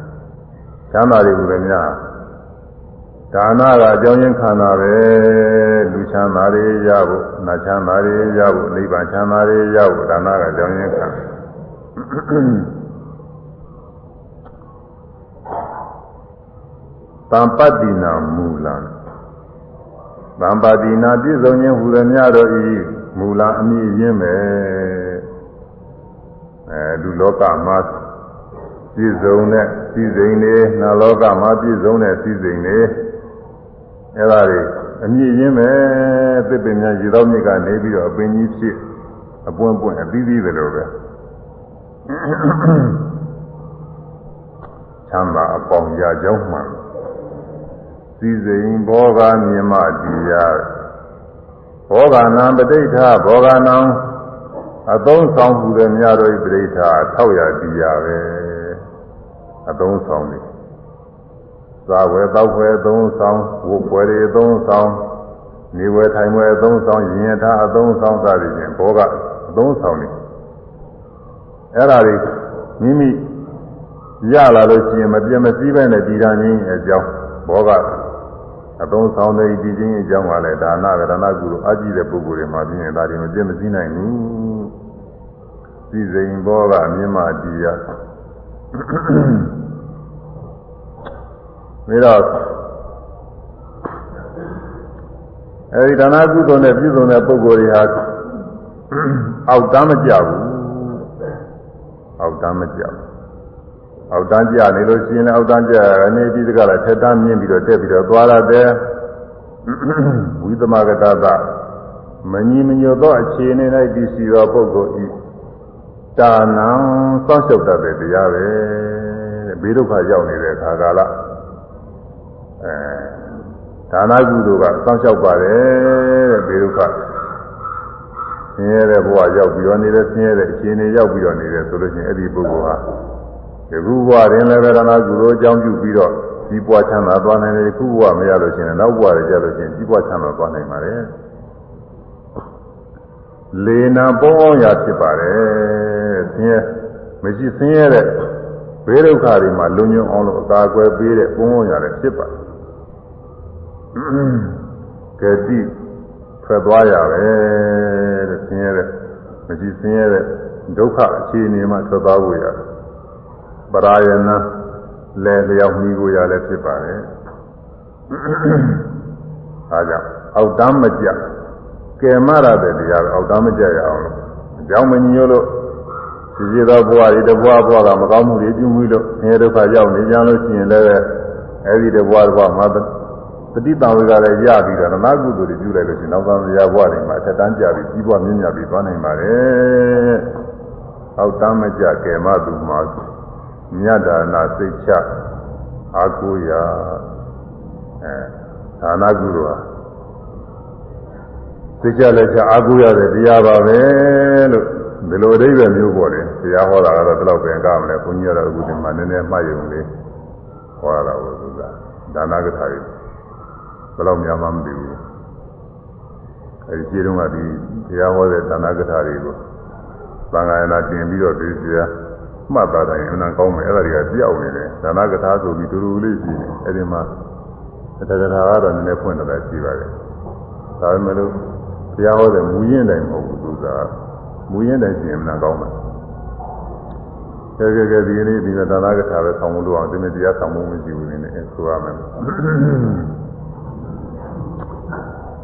Speaker 1: ချမ်းသာတွေဟုသည်များ ဒါနကအကြောင်းရင်းခန္ဓာပဲလူချမ်းသာတွေရဖို့နတ်ချမ်းသာတွေရဖို့နိဗ္ဗာန်ချမ်းသာတွေရဖို့ဒါနကအကြောင်းရင်းခန္ဓာသံပတ္တိနာမူလံသံပတ္တိနာပြည့်စုံခြင်းဟူသည်များတို့ဤမူလအမည်ရင်းပဲအဲလူလောကမှာပြည့်စုံတဲ့စည်းစိမ်တွေနာလောကမှာပြည့်စုံတဲ့စည်းစိမ်တွေ အဲ့ဒါတွေအမြင့်ရင်းပဲသစ်ပင်များရေသောမြစ်ကနေပြီးတော့အပင်ကြီးဖြစ်အပွင့်ပွင့်အသီးသီးပဲလို့ပဲချမ်းသာအပေါင်းရာကြောင်းမှန်စည်းစိမ်ဘောဂမြင်မတရားဘောဂနာပဋိဋ္ဌဘောဂနံအသုံးဆောင်မှုတွေများတော့ပဋိဋ္ဌထောက်ရတရားပဲအသုံးဆောင်တယ် သာဝယ်တောက်ဝယ်သုံးဆောင်ဝတ်ပွဲတွေသုံးဆောင်နေဝယ်ထိုင်ဝယ်သုံးဆောင်ရင်ရထားအသုံးဆောင်စသည်ဖြင့်ဘောကအသုံးဆောင်နေအဲ့ဒါတွေမိမိရလာလို့ရှိရင်မပြတ်မစည်းပဲနဲ့တည်တာချင်းအကြောင်းဘောကအသုံးဆောင်တဲ့ဒီချင်းအကြောင်းကလည်းဒါနကရဏကုလိုအကြည့်တဲ့ပုဂ္ဂိုလ်တွေမှာပြင်းရင်ဒါတွေမပြတ်မစည်းနိုင်ဘူးစည်းစိမ်ဘောကအမြင့်မတရား ပြီးတော့အဲဒီဒါနကုသိုလ်နဲ့ပြည့်စုံတဲ့ပုဂ္ဂိုလ်တွေဟာအောက်တမ်းမကြဘူးအောက်တမ်းမကြဘူးအောက်တန်းကြနေလို့ရှိရင်လည်းအောက်တန်းကြရနေပြီးတကလည်းထက်တန်းမြင့်ပြီးတော့တက်ပြီးတော့သွားရတယ်ဝိသမဂတသမညီမညွတ်သောအခြေအနေ၌တည်ရှိသောပုဂ္ဂိုလ်ဤတာနံစောင့်ရှောက်တတ်တဲ့တရားပဲတဲ့ဘေးဒုက္ခရောက်နေတဲ့အခါကာလ အဲဒါနကုသိုလ်ကစောင့်ရှောက်ပါတယ်တဲ့ဘေဒုက္ခဆင်းရဲတဲ့ဘဝရောက်ပြီးတော့နေတဲ့ဆင်းရဲတဲ့အခြေအနေရောက်ပြီးတော့နေတယ်ဆိုလို့ချင်းအဲ့ဒီပုဂ္ဂိုလ်ဟာဒီခုဘဝတွင်လည်းဗေဒနာကုသိုလ်အကြောင်းပြုပြီးတော့ဒီပွားချမ်းသာသွားနိုင်တယ်ခုဘဝမရလို့ရှိရင်နောက်ဘဝတွေကြလို့ရှိရင်ဒီပွားချမ်းသာသွားနိုင်ပါတယ်လေနာပေါင်းရာဖြစ်ပါတယ်ဆင်းရဲမရှိဆင်းရဲတဲ့ဘေးဒုက္ခတွေမှာလုံညုံအောင်လို့အကာအကွယ်ပေးတဲ့ပုံပုံရတယ်ဖြစ်ပါတယ် ကတိထွက်သွားရပဲတဲ့ဆင်းရဲတဲ့မရှိဆင်းရဲတဲ့ဒုက္ခအခြေအနေမှာထွက်သွားဖို့ရတယ်ပရာယနာလဲလျောက်မိကိုရလည်းဖြစ်ပါတယ်အဲကြောင့်အောက်တမ်းမကြကယ်မရတဲ့တရားအောက်တမ်းမကြရအောင်လို့အကြောင်းမညို့လို့ဒီစီသောဘဝတွေတဘဝဘဝကမကောင်းမှုတွေပြုမှုလို့ဆင်းရဲဒုက္ခရောက်နေကြလို့ရှိရင်လည်းအဲဒီတဘဝတဘဝမှာ တတိတံဝေကလည်းရပြီးတော့နာကုသိုလ်တွေပြုလိုက်လို့ရှိရင်နောက်သားရာဘဝတွေမှာထက်တန်းကြပြီးကြီးပွားမြင့်မြတ်ပြီးသွားနိုင်ပါတယ်။အောက်တမ်းမကြကယ်မသူမှာမြတ်ဒါနာစိတ်ချအာကိုရာအဲဒါနာကုသိုလ်ဟာစိတ်ချလက်ချအာကိုရတဲ့တရားပါပဲလို့ဒီလိုအဓိပ္ပာယ်မျိုးပေါ်တယ်တရားဟောတာကတော့ဒီလောက်ပဲကမလဲဘုန်းကြီးကတော့အခုဒီမှာနည်းနည်းမှတ်ရုံလေးဟောတာကိုသူကဒါနာကထာတွေ ဘယ်တော့မှမသိဘူးအဲဒီခြေတုံးကဒီတရားဟောတဲ့ဒါနာကထာတွေကိုသံဃာယနာတင်ပြီးတော့ဒီစရာမှတ်သားတိုင်းအနံကောင်းမယ်အဲ့ဒါတွေကပြောက်နေတယ်ဒါနကထာဆိုပြီးတူတူလေးရှိနေအဲ့ဒီမှာတက္ကထာကတော့နည်းနည်းဖွင့်တော့ရှိပါတယ်ဒါပေမဲ့လို့ဘုရားဟောတဲ့မူရင်းတိုင်းမဟုတ်ဘူးသူကမူရင်းတိုင်းရှိရင်အနံကောင်းမယ်ကဲကဲကဲဒီနေ့ဒီဒါနကထာပဲဆောင်းလို့အောင်ဒီနေ့တရားဆောင်းမှုမရှိဘူးနေနဲ့ဆိုရမယ်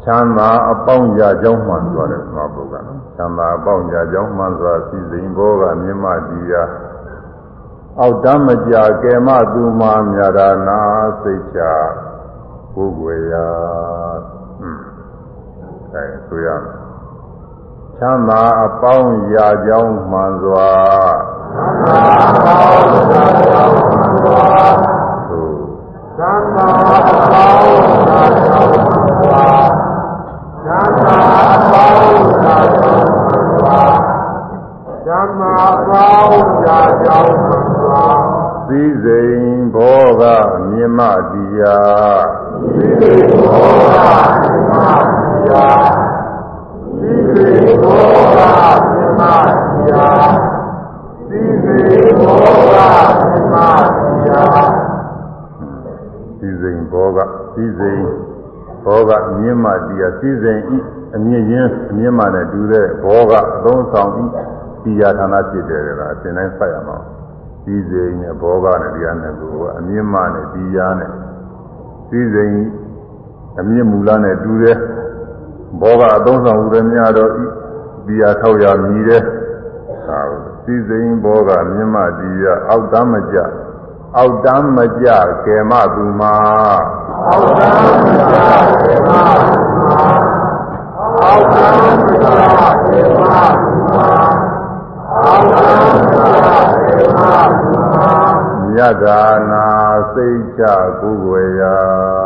Speaker 1: ချမ်းသာအပေါင်းရာကြောင်းမှန်သွားတယ်မှာပုဂ္ဂိုလ်ကချမ်းသာအပေါင်းရာကြောင်းမှန်စွာစီစဉ်ဘောကမြင့်မတီရာအောက်တမ်းမကြကဲမသူမာမြာဒါနာစိတ်ချကိုယ်ွယ်ရာဟွန်းအဲဆိုရမယ်ချမ်းသာအပေါင်းရာကြောင်းမှန်စွာချမ်းသာအပေါင်းရာကြောင်းမှန်စွာသို့ချမ်းသာအပေါင်းရာကြောင်းမှန်စွာချမ်း သာအပေါင်းရာကြောင်းမှန်စွာချမ်းသာအပေါင်းရာကြောင်းမှန်စွာစည်းစိမ်ဘောကမြင်မတရားစည်းစိမ်ဘောကမြင်မတရားစည်းစိမ်ဘောကမြင်မတရားစည်းစိမ်ဘောကမြင်မတရားစည်းစိမ်ဘောကစည်းစိမ် ဘောကမြင့်မှတရားစည်းစိမ်ဤအမြင့်ချင်းအမြင့်မှနဲ့တူတဲ့ဘောကအသုံးဆောင်ဤတရားဌာနဖြစ်တယ်ကအစဉ်တိုင်းဖတ်ရမှာစည်းစိမ်နဲ့ဘောကနဲ့တရားနဲ့ကိုကအမြင့်မှနဲ့တရားနဲ့စည်းစိမ်အမြင့်မူလနဲ့တူတဲ့ဘောကအသုံးဆောင်ဥရမြတော်ဤတရားထောက်ရမြည်တဲ့သာစည်းစိမ်ဘောကမြင့်မှတရားအောက်တမ်းမကြအောက်တမ်းမကြကဲမသူမှာ အောက်တမ်းမကြကဲမသူမှာအောက်တမ်းမကြကဲမသူမှာအောက်တမ်းမကြကဲမသူမှာမြတ်ဒါနာစိတ်ချကိုယ်ွယ်ရာ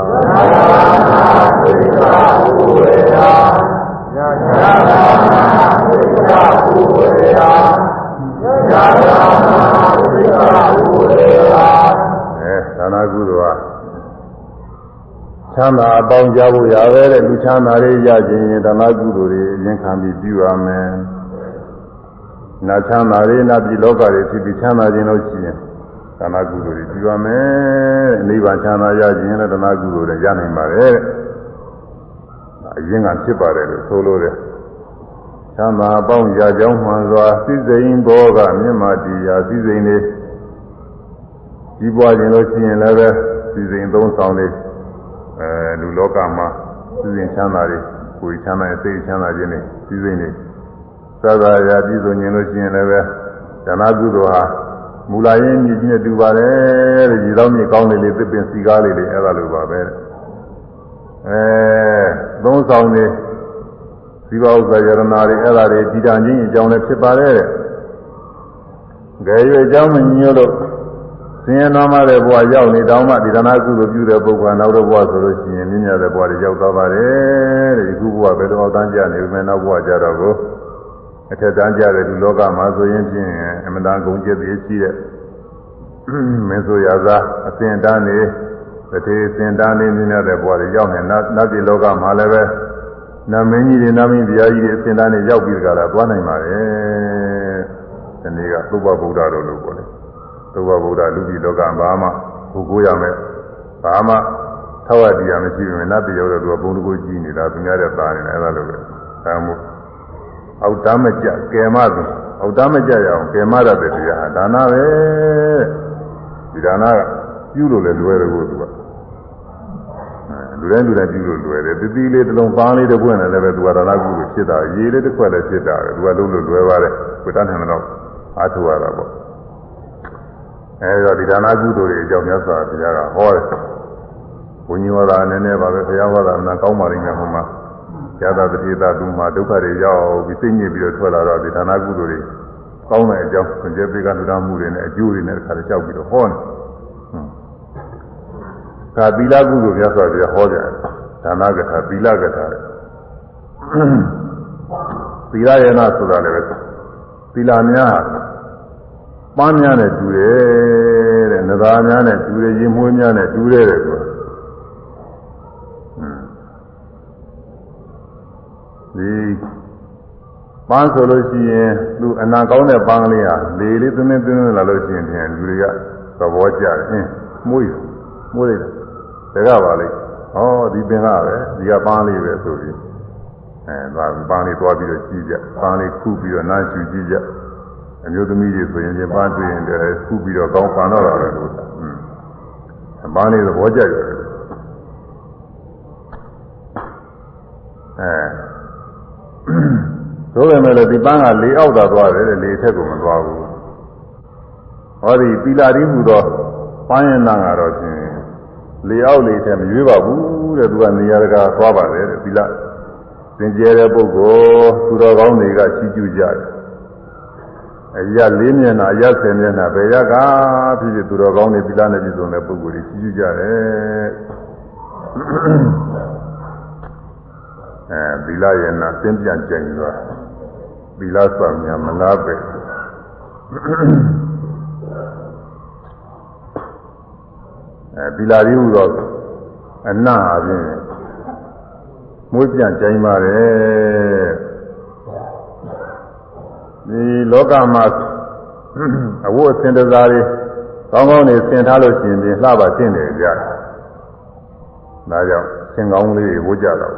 Speaker 1: မြတ်ဒါနာစိတ်ချကိုယ်ွယ်ရာမြတ်ဒါနာစိတ်ချကိုယ်ွယ်ရာမြတ်ဒါနာစိတ်ချကိုယ်ွယ်ရာအဲဒါနာကုသိုလ်ဟာ ချမ်းသာအပေါင်းကြဖို့ရပဲတဲ့လူချမ်းသာလေးရခြင်းရင်ဓမ္မကုသိုလ်တွေအရင်ခံပြီးပြုရမယ်။နာချမ်းသာလေးနာပြည်လောကတွေဖြစ်ပြီးချမ်းသာခြင်းလို့ရှိရင်ဓမ္မကုသိုလ်တွေပြုရမယ်။နိဗ္ဗာန်ချမ်းသာရခြင်းလည်းဓမ္မကုသိုလ်တွေရနိုင်ပါတယ်။အရင်ကဖြစ်ပါတယ်လို့ဆိုလို့တဲ့။ချမ်းသာအပေါင်းရကြောင်းမှန်စွာစိစိန်ဘောကမြင့်မာတရားစိစိန်လေးကြီးပွားခြင်းလို့ရှိရင်လည်းပဲစိစိန်သုံးဆောင်လေး အဲလူလောကမှာစိစိန်ချမ်းသာတွေကိုယ်ချမ်းသာရဲ့စိတ်ချမ်းသာခြင်းတွေစိစိန်တွေသာသာရာပြည့်စုံခြင်းလို့ရှိရင်လည်းပဲဇာနာကုသိုလ်ဟာမူလာရင်းမြည်ကြီးနဲ့တူပါတယ်တဲ့ဒီတော့မြေကောင်းလေးလေးသစ်ပင်စီကားလေးလေးအဲ့ဒါလိုပါပဲအဲသုံးဆောင်နေဇီဝဥစ္စာယရနာတွေအဲ့ဒါတွေတည်တံ့ခြင်းအကြောင်းလည်းဖြစ်ပါတယ်တဲ့။ကြွေအကြောင်းမညို့လို့ ဆင်းရဲနာမတဲ့ဘဝရောက်နေတောင်းမှဒီဒါနကုသိုလ်ပြုတဲ့ပုဂ္ဂိုလ်နောက်တော့ဘဝဆိုလို့ရှိရင်မြင့်မြတ်တဲ့ဘဝတွေရောက်သွားပါတယ်တဲ့ဒီခုဘဝဘယ်လိုအောင်တန်းကြနေပြီမဲ့နောက်ဘဝကြတော့ကိုအထက်တန်းကြတဲ့ဒီလောကမှာဆိုရင်ဖြင့်အမတန်ကုန်ကျက်သေးရှိတဲ့မင်းဆိုရသာအစဉ်တန်းနေတထေအစဉ်တန်းနေမြင့်မြတ်တဲ့ဘဝတွေရောက်နေနောက်နောက်ဒီလောကမှာလည်းပဲနာမင်းကြီးတွေနာမင်းတရားကြီးတွေအစဉ်တန်းနေရောက်ပြီးကြတာသွားနိုင်ပါတယ်ဒီနေ့ကသုဘဗုဒ္ဓတော်လို့ပြောတယ် သုဘဗုဒ္ဓလူကြီးလောကဘာမှကိုကိုရမယ်ဘာမှထောက်ရတရားမရှိဘူးနတ်တရားတော့သူကဘုံတကူကြည့်နေတာသူများတဲ့သားနေတယ်အဲ့ဒါလိုပဲဒါမှမဟုတ်အောက်တမ်းမကြကယ်မသူအောက်တမ်းမကြရအောင်ကယ်မရတဲ့တရားဒါနာပဲဒီဒါနာကပြုလို့လည်းလွယ်တယ်ကိုသူကလူတိုင်းလူတိုင်းပြုလို့လွယ်တယ်တတိလေးတစ်လုံးပန်းလေးတစ်ပွင့်လည်းပဲသူကဒါနာကုလို့ဖြစ်တာရေလေးတစ်ခွက်လည်းဖြစ်တာသူကလုံးလို့လွယ်ပါတယ်ကိုတန်းတယ်တော့အားထုတ်ရတာပေါ့ အဲဒါဒီဒါနာကုသိုလ်တွေအကြောင်းမြတ်စွာဘုရားကဟောတယ်ဘုန်းကြီးဟောတာနည်းနည်းပါပဲဘုရားဟောတာအမှန်ကောင်းပါလိမ့်မယ်ဟိုမှာဇာတာတတိတာသူမှာဒုက္ခတွေရောက်ပြီးသိညစ်ပြီးတော့ထွက်လာတော့ဒီဒါနာကုသိုလ်တွေကောင်းတဲ့အကြောင်းခွင့်ကျေးပေးကလူသားမှုတွေနဲ့အကျိုးတွေနဲ့တစ်ခါတည်းကြောက်ပြီးတော့ဟောတယ်။ဒါသီလကုသိုလ်မြတ်စွာဘုရားဟောကြတယ်။ဒါနကထာသီလကထာတဲ့။သီလယေနဆိုတာလည်းပဲသီလများ ပန်းများနဲ့တူတယ်တဲ့။နဂါများနဲ့တူတယ်ရင်မွေးများနဲ့တူတယ်တဲ့ကွာ။ဒီပန်းဆိုလို့ရှိရင်သူအနာကောင်းတဲ့ပန်းကလေးဟာလေလေးသွင်းသွင်းသွင်းလာလို့ရှိရင်ပြန်လူတွေကသဘောကျတယ်အင်းမှုရမှုရတကပါလေဟောဒီပင်ကပဲဒီကပန်းလေးပဲဆိုပြီးအဲသွားပန်းလေးသွားပြီးတော့ကြည့်ကြပန်းလေးခုပြီးတော့နားရှူကြည့်ကြ အမျိုးသမီးတွေဆိုရင်ဒီပန်းတွေ့ရင်လည်းခုပြီးတော့ကောင်းပန်းတော့တာပဲလို့ဆိုတာอืมပန်းလေးသဘောကျတယ်အဲသို့ပေမဲ့လည်းဒီပန်းကလေအောက်သာသွားတယ်လေထက်ကိုမသွားဘူးဟောဒီပီလာတိဟူသောပန်းရင်နာကတော့ရှင်လေအောက်လေထက်မရွေးပါဘူးတဲ့သူကနေရာတကာသွားပါတယ်တဲ့ပီလာသင်ကျဲတဲ့ပုဂ္ဂိုလ်သူတော်ကောင်းတွေကချီးကျူးကြတယ် အရာလေးမျက်နှာအရာဆယ်မျက်နှာဘယ်ရကဖြစ်ဖြစ်သူတော်ကောင်းတွေပီလာနဲ့ပြည်စုံတဲ့ပုဂ္ဂိုလ်တွေချီးကျူးကြတယ်အဲသီလရဲ့နာသင်ပြန်ကြင်သွားသီလဆောင်ညာမလားပဲအဲသီလရည်ဟူသောအနတ်အပြင်မွေးပြန်ကြင်ပါတယ် ဒီလောကမှာအဝတ်အစင်တစားတွေကောင်းကောင်းနေဆင်ထားလို့ရှိရင်ပြင်လှပါတင့်တယ်ကြတယ်ဒါကြောင့်ဆင်ကောင်းလေးဝတ်ကြတော့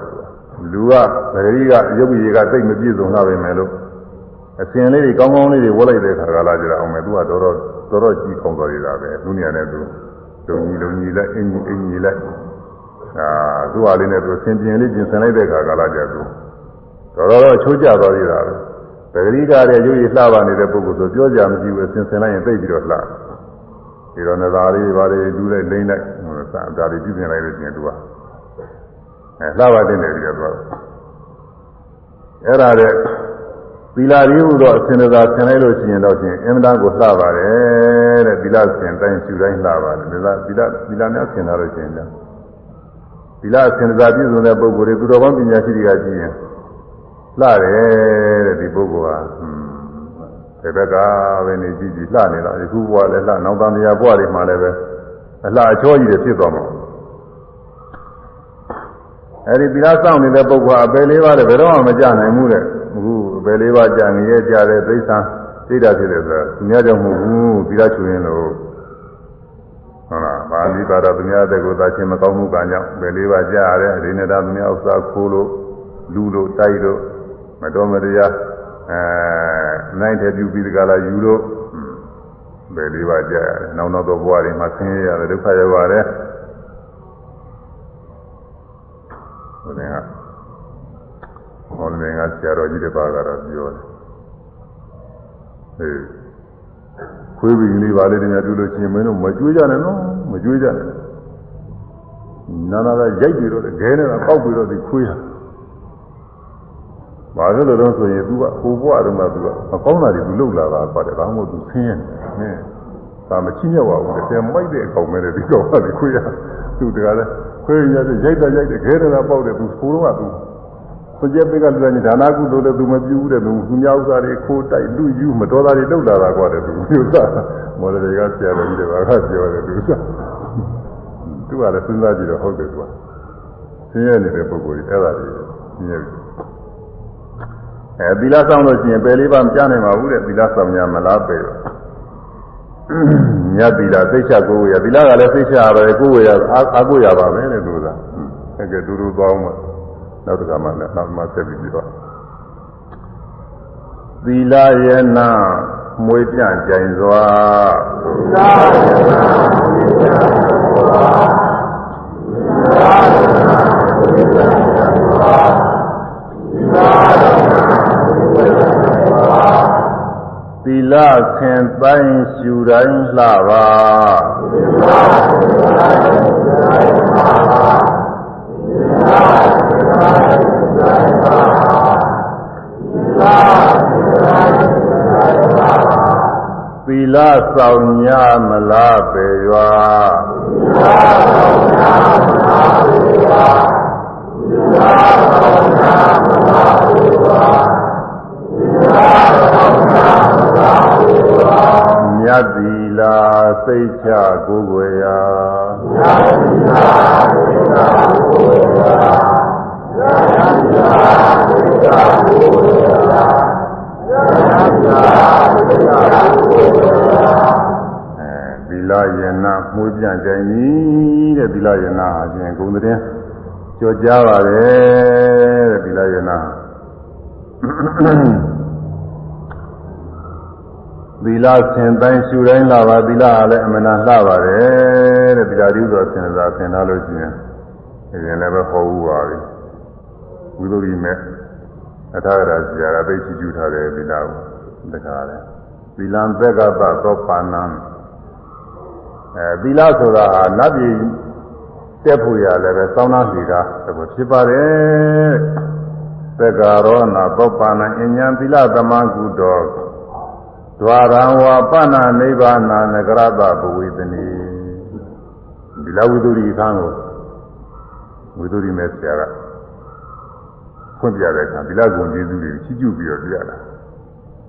Speaker 1: လူကသတိကရုပ်ရည်ကသိမပြည့်စုံလာပဲမယ်လို့အစင်လေးတွေကောင်းကောင်းလေးတွေဝတ်လိုက်တဲ့ခါကလာကြတော့အောင်မယ်သူကတော်တော်တော်တော်ကြီးခေါင်းတော်ရတာပဲသူနေရာနဲ့သူလုံကြီးလုံကြီးလိုက်အင်ကြီးအင်ကြီးလိုက်အာသူ့ဟာလေးနဲ့သူဆင်ပြင်လေးပြင်ဆင်လိုက်တဲ့ခါကလာကြသူတော်တော်ချိုးကြသွားရတာပဲ သတိကတဲ့ရုပ်ရည်လှပါနေတဲ့ပုဂ္ဂိုလ်ဆိုပြောကြမရှိဘူးအစင်ဆင်လိုက်ရင်သိပြီးတော့လှဒီတော့နေသားလေးပါလေလူလိုက်လိမ့်လိုက်ဟိုစာဒါတွေပြုပြင်လိုက်လို့ရှိရင်သူကအဲလှပါတင်တယ်ပြီးတော့အဲ့ဒါတဲ့သီလရည်ဟူသောအစဉ်သာဆင်လိုက်လို့ရှိရင်တော့ချင်းအင်မတန်ကိုလှပါတယ်တဲ့သီလဆင်တိုင်းရှူတိုင်းလှပါတယ်ဒါသီလသီလနဲ့ဆင်လာလို့ရှိရင်လည်းသီလအစဉ်သာပြည့်စုံတဲ့ပုဂ္ဂိုလ်တွေသူတော်ကောင်းပညာရှိတွေကကြည့်ရင် လှတယ်တဲ့ဒီပုဂ္ဂိုလ်ဟာဒီဘက်ကပဲနေကြည့်ကြည့်လှနေတော့ယခုဘဝလည်းလှနောက်တန်တရားဘဝတွေမှာလည်းပဲအလှအချောကြီးတွေဖြစ်သွားမှာအဲဒီသီလစောင့်နေတဲ့ပုဂ္ဂိုလ်အပယ်လေးပါးလည်းဘယ်တော့မှမကြနိုင်ဘူးတဲ့အခုအပယ်လေးပါးကြငရဲကြတဲ့သိစ္စာသိတာဖြစ်တယ်ဆိုတာသူများကြောင့်မဟုတ်ဘူးသီလချွေရင်လို့ဟုတ်လားပါဠိပါတော့သူများတဲ့ကိုသာချင်းမကောင်းမှုကကြောင့်ပယ်လေးပါးကြရတယ်အရင်နဲ့ဒါသူများဥစ္စာခိုးလို့လူလို့တိုက်လို့ မတော်မတရားအဲနိုင်တဲ့ပြုပြီးဒီကလာယူလို့ပယ်လေးပါးကြရတယ်နောက်နောက်တော့ဘဝတွေမှာဆင်းရဲရတယ်ဒုက္ခရောက်ရတယ်ဟိုကဟောလည်းငါဆရာတော်ကြီးတစ်ပါးကတော့ပြောတယ်အေးခွေးပြီးလေးပါလေးတည်းများတွေ့လို့ရှိရင်မင်းတို့မကြွေးကြနဲ့နော်မကြွေးကြနဲ့နာနာကရိုက်ပြီးတော့ခဲနေတာပေါက်ပြီးတော့ဒီခွေးဟာ ဘာလို့လဲတော့ဆိုရင် तू ကဟိုဘွားတုန်းက तू ကမကောင်းတာတွေ तू လှုပ်လာတာပါတယ်ဒါမှမဟုတ် तू ဆင်းရဲနေတယ်ဒါမချင်းမြောက်ပါဘူးတကယ်မိုက်တဲ့အကောင်ပဲဒီကောင်ကဒီခွေးဟာ तू တကယ်လဲခွေးရတဲ့ရိုက်တာရိုက်တဲ့ခဲနေတာပေါက်တယ် तू ခိုးတော့က तू စကြပိကလူတိုင်းဒါနာကုသိုလ်လည်းသူမပြုဘူးတဲ့သူသူများဥစ္စာတွေခိုးတိုက်လူယူမတော်တာတွေလုပ်လာတာကွာတဲ့သူမျိုးစားမော်ဒယ်တွေကဆရာတော်ကြီးတွေဘာကပြောတယ်သူစားသူကလည်းစဉ်းစားကြည့်တော့ဟုတ်တယ်သူကဆင်းရဲနေတဲ့ပုဂ္ဂိုလ်ကြီးအဲ့ဒါတွေဆင်းရဲပြီ အဲသီလဆောင်လို့ရှိရင်ပယ်လေးပါမကြားနိုင်ပါဘူးတဲ့သီလဆောင်ညာမလားပယ်တော့မြတ်သီလသိချကိုယ်ဝေရသီလကလည်းသိချရတယ်ကိုယ်ဝေရအာကိုရပါပဲတဲ့သူကအဲ့ကဲတူတူသွားအောင်နောက်တစ်ခါမှလည်းနောက်မှဆက်ပြီးပြီးတော့သီလယေနမွေပြကြိုင်စွာသီလယေနမွေပြကြိုင်စွာသီလယေနမွေပြကြိုင်စွာသီလယေနမွေပြကြိုင်စွာသီ လခင်တိုင်းရှူတိုင်းလှပါသီလခင်တိုင်းရှူတိုင်းလှပါသီလဆောင်ညာမလားပေရွာသီလဆောင်ညာမလားပေရွာသီလဆောင်ညာမလားပေရွာသီလဆောင်ညာမလား မြတ်သီလာစိတ်ချကိုယ်ွယ်ရာမြတ်သီလာစိတ်ချကိုယ်ွယ်ရာမြတ်သီလာစိတ်ချကိုယ်ွယ်ရာမြတ်သီလာစိတ်ချကိုယ်ွယ်ရာအဲသီလယနာမှုပြန့်ကြင်ကြီးတဲ့သီလယနာအပြင်ဂုံတဲ့ကြောကြားပါတယ်တဲ့သီလယနာ သီလဆင်တိုင်းရှူတိုင်းလာပါသီလကလည်းအမှန်တရားလှပါတယ်တဲ့သီလဒီဥသောဆင်သာဆင်ထားလို့ရှိရင်ဒီရင်လည်းပဲဟောဘူးပါပြီဝိသုရိမဲ့အထာရဆရာကသိချီကျူထားတယ်သီလကိုတခါလဲသီလံသက်ကပသောပါဏံအဲသီလဆိုတာဟာနတ်ပြည်တက်ဖို့ရလည်းပဲစောင်းသားစီတာဖြစ်ပါတယ်သက္ကာရောနာသောပါဏံအញ្ញံသီလသမကုတော ဒွါရံဝါပဏနိဗ္ဗာနနဂရတဘဝေတနိဒီလဝိသုရိခန်းကိုဝိသုရိမဲ့ဆရာကဖွင့်ပြတဲ့အခါဒီလဂုံကျေးဇူးတွေချီးကျူးပြီးတော့ပြရတာ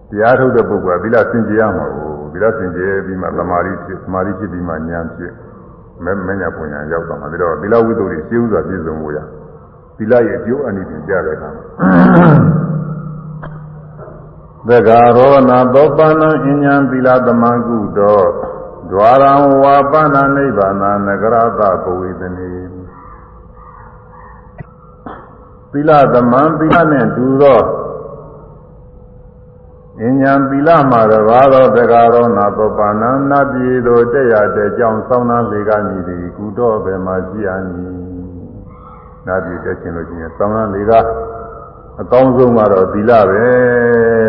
Speaker 1: တရားထုတ်တဲ့ပုဂ္ဂိုလ်ကဒီလစင်ကြယ်ရမှာကိုဒီလစင်ကြယ်ပြီးမှသမာဓိဖြစ်သမာဓိဖြစ်ပြီးမှဉာဏ်ဖြစ်မဲမညာပုံညာရောက်တော့မှာပြီးတော့ဒီလဝိသုရိရှင်းဥစွာပြည့်စုံဖို့ရဒီလရဲ့အကျိုးအနိသင်ကြတဲ့အခါ သက္ကာရောနာသောပါဏံအဉ္ဉံသီလသမံကုတောဒွါရံဝါပဏနိဗ္ဗာနနဂရတပဝေသနေသီလသမံသီလနဲ့တူသောအဉ္ဉံသီလမှာတပါးသောသက္ကာရောနာသောပါဏံနတ်ပြည်သို့တက်ရတဲ့ကြောင့်ဆောင်းသားလေကမည်သည်ကုတောဘယ်မှာရှိအမည်နတ်ပြည်တက်ခြင်းလို့ရှိရင်ဆောင်းသားလေက အကောင်းဆုံးကတော့သီလပဲ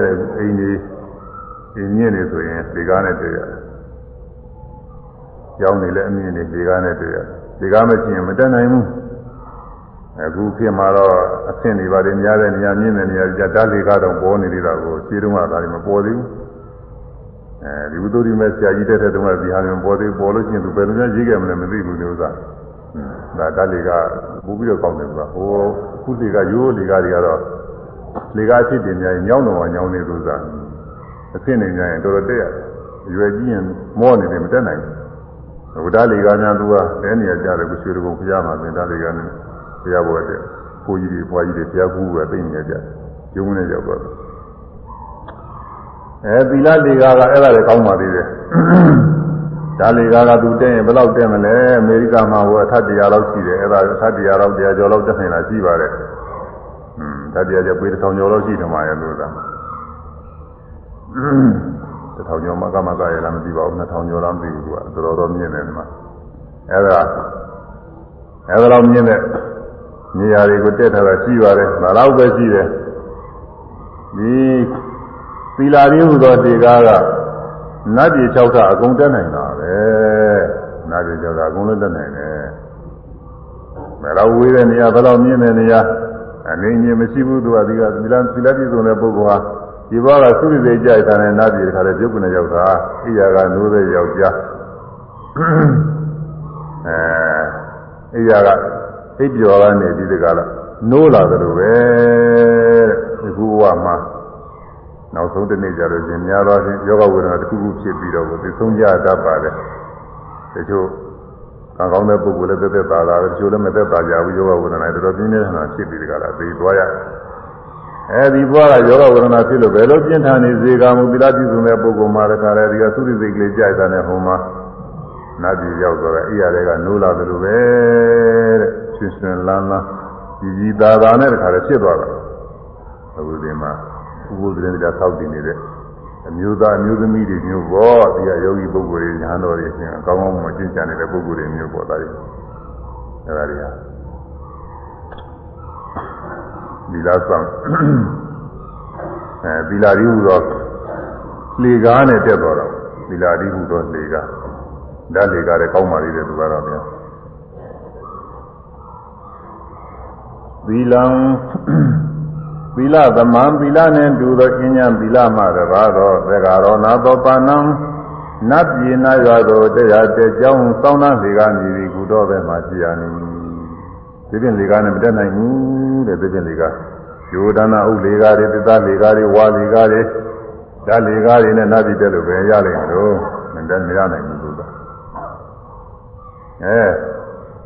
Speaker 1: တဲ့အိမ်ကြီးဒီမြင့်နေဆိုရင်ဒီကားနဲ့တွေ့ရတယ်။ကျောင်းနေလည်းအမြင့်နေဒီကားနဲ့တွေ့ရတယ်။ဒီကားမရှိရင်မတက်နိုင်ဘူး။အခုဖြစ်မှာတော့အဆင့်တွေပါတယ်များတဲ့နေရာမြင့်တဲ့နေရာကြတားလေကားတော့ပေါ်နေသေးတာကိုခြေတုံးကဒါတွေမပေါ်သေးဘူး။အဲဒီဝိသုရိမဲ့ဆရာကြီးတက်တဲ့တုန်းကဒီဟာတွေမပေါ်သေးပေါ်လို့ရှိရင်သူဘယ်လိုများရေးခဲ့မလဲမသိဘူးလို့ဥစ္စာ။ ဒါတားလေကပို့ပြီးတော့ကောင်းတယ်ကွာ။ဟိုခုလေကရိုးလေကတွေကတော့လေကားဖြစ်တင်များညောင်းတော်ညောင်းနေလို့သာအဖြစ်နေကြရင်တော်တော်တက်ရတယ်အရွယ်ကြီးရင်မောနေတယ်မတက်နိုင်ဘူးဝဒလေကားများသူကတဲနေရကြတယ်ကိုရွှေတကုံဖျားမှာသင်တာလေကားနဲ့ဖျားပေါ်တဲ့ကိုကြီးတွေဘွားကြီးတွေဖျားကူးကသိနေကြတယ်ကျုံနေရောက်တော့အဲသီလလေကားကအဲ့ဒါလည်းကောင်းပါသေးတယ် ဒါလေကားကသူတက်ရင်ဘယ်လောက်တက်မလဲအမေရိကန်မှာဟိုအထက်တရားလောက်ရှိတယ်အဲ့ဒါအထက်တရားလောက်တရားကျော်လောက်တက်နေတာရှိပါတယ်ဓာတ်တရားကျပေတစ်ထောင်ကျော်လောက်ရှိတယ်မှာရဲ့လို့သာတစ်ထောင်ကျော်မှကမကရလားမသိပါဘူးနှစ်ထောင်ကျော်လားမသိဘူးကွာတော်တော်တော့မြင့်တယ်ဒီမှာအဲ့ဒါအဲ့ဒါတော့မြင့်တဲ့နေရာတွေကိုတက်ထားတာရှိပါတယ်ဒါတော့ပဲရှိတယ်ဒီသီလာရင်းဟူသောဒီကားကနတ်ပြည်၆ထအကုန်တက်နိုင်တာ ပဲနတ်ပြည်၆ထအကုန်လုံးတက်နိုင်တယ်ဘယ်တော့ဝေးတဲ့နေရာဘယ်တော့မြင့်တဲ့နေရာအနေငြင်းမရှိဘူးသူကဒီကသီလသီလပြည့်စုံတဲ့ပုဂ္ဂိုလ်ဟာဒီဘောကသုရိစေကြိုက်တာနဲ့နာပြည်တခါလေပြုတ်ကနေရောက်တာအိယာကနိုးတဲ့ယောက်ျားအဲအိယာကအိပ်ပျော်ကနေဒီတကလားနိုးလာတယ်လို့ပဲဒီခုဘဝမှာ နောက်ဆုံးတစ်နေ့ကျတော့ရှင်များသောဖြင့်ယောဂဝေဒနာတစ်ခုခုဖြစ်ပြီးတော့ကိုသိဆုံးကြတတ်ပါတယ်တချို့ကံကောင်းတဲ့ပုဂ္ဂိုလ်လည်းသက်သက်သာသာပဲတချို့လည်းမသက်သာကြဘူးယောဂဝေဒနာတော်တော်ပြင်းပြင်းထန်ထန်ဖြစ်ပြီးတကလားသိသွားရအဲဒီဘွားကယောဂဝေဒနာဖြစ်လို့ဘယ်လိုပြင်းထန်နေစေကမူသီလပြုစုတဲ့ပုဂ္ဂိုလ်မှာတခါလေဒီကသုတိစိတ်ကလေးကြိုက်တာနဲ့ဟိုမှာနတ်ပြည်ရောက်သွားတာအိယာတွေကနိုးလာတယ်လို့ပဲတဲ့ရှင်ရှင်လန်းလန်းကြီးကြီးသာသာနဲ့တခါလေဖြစ်သွားတာအခုဒီမှာ ဥပုသ်တဲ့တရားဆောက်တည်နေတဲ့အမျိုးသားအမျိုးသမီးတွေမျိုးပေါ့ဒီကယောဂီပုဂ္ဂိုလ်တွေညာတော်တွေအရှင်အကောင်းကောင်းမကျင့်ကြံနေတဲ့ပုဂ္ဂိုလ်တွေမျိုးပေါ့ဒါတွေအဲဒါတွေဟာဒီလားဆောင်အဲဒီလာရီဟူသောလေကားနဲ့တက်တော်တော့ဒီလာရီဟူသောလေကားဓာတ်လေကားလည်းကောင်းပါသေးတယ်သူကတော့ဗျာသီလံ သီလသမံသီလနှင့်တူသောအញ្ញံသီလမှတပါသောသေကာရောနာသောပါဏံနတ်ပြည်နာရွာသို့တရားတဲ့ကြောင်းစောင်းသားလေကားမြည်ပြီးကုတော်ပဲမှရှိရနေဒီပြင်လေကားနဲ့မတက်နိုင်ဘူးတဲ့ဒီပြင်လေကားယောဒနာဥလေကားတွေသစ္စာလေကားတွေဝါလေကားတွေဓာတ်လေကားတွေနဲ့နတ်ပြည်တက်လို့ပဲရလိမ့်မယ်လို့မတက်မရနိုင်ဘူးသူကအဲ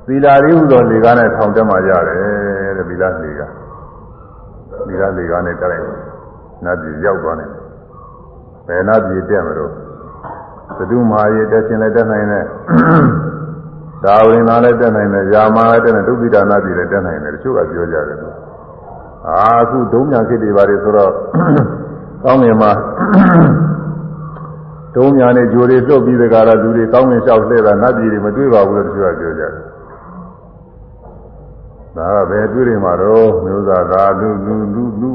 Speaker 1: သီလာရီဟူသောလေကားနဲ့ထောင်တက်မှရတယ်တဲ့သီလာလေကား ဒီကလေကားနဲ့တက်လိုက်နတ်ပြည်ရောက်သွားတယ်ဘယ်နတ်ပြည်တက်မလို့သတုမာရီတက်ခြင်းလည်းတက်နိုင်တယ်ဒါဝင်သားလည်းတက်နိုင်တယ်ယာမာလည်းတက်နိုင်ဒုက္ခိဒါနာပြည်လည်းတက်နိုင်တယ်တချို့ကပြောကြတယ်လို့အာအခုဒုံညာခေတ်တွေပါတယ်ဆိုတော့ကောင်းငင်မှာဒုံညာနဲ့ဂျိုတွေလွတ်ပြီးတကားလားလူတွေကောင်းငင်လျှောက်လှည့်တာနတ်ပြည်တွေမတွေ့ပါဘူးလို့တချို့ကပြောကြတယ် ဒါကပဲတွေ့နေမှာတော့မျိုးသားကလူလူလူလူ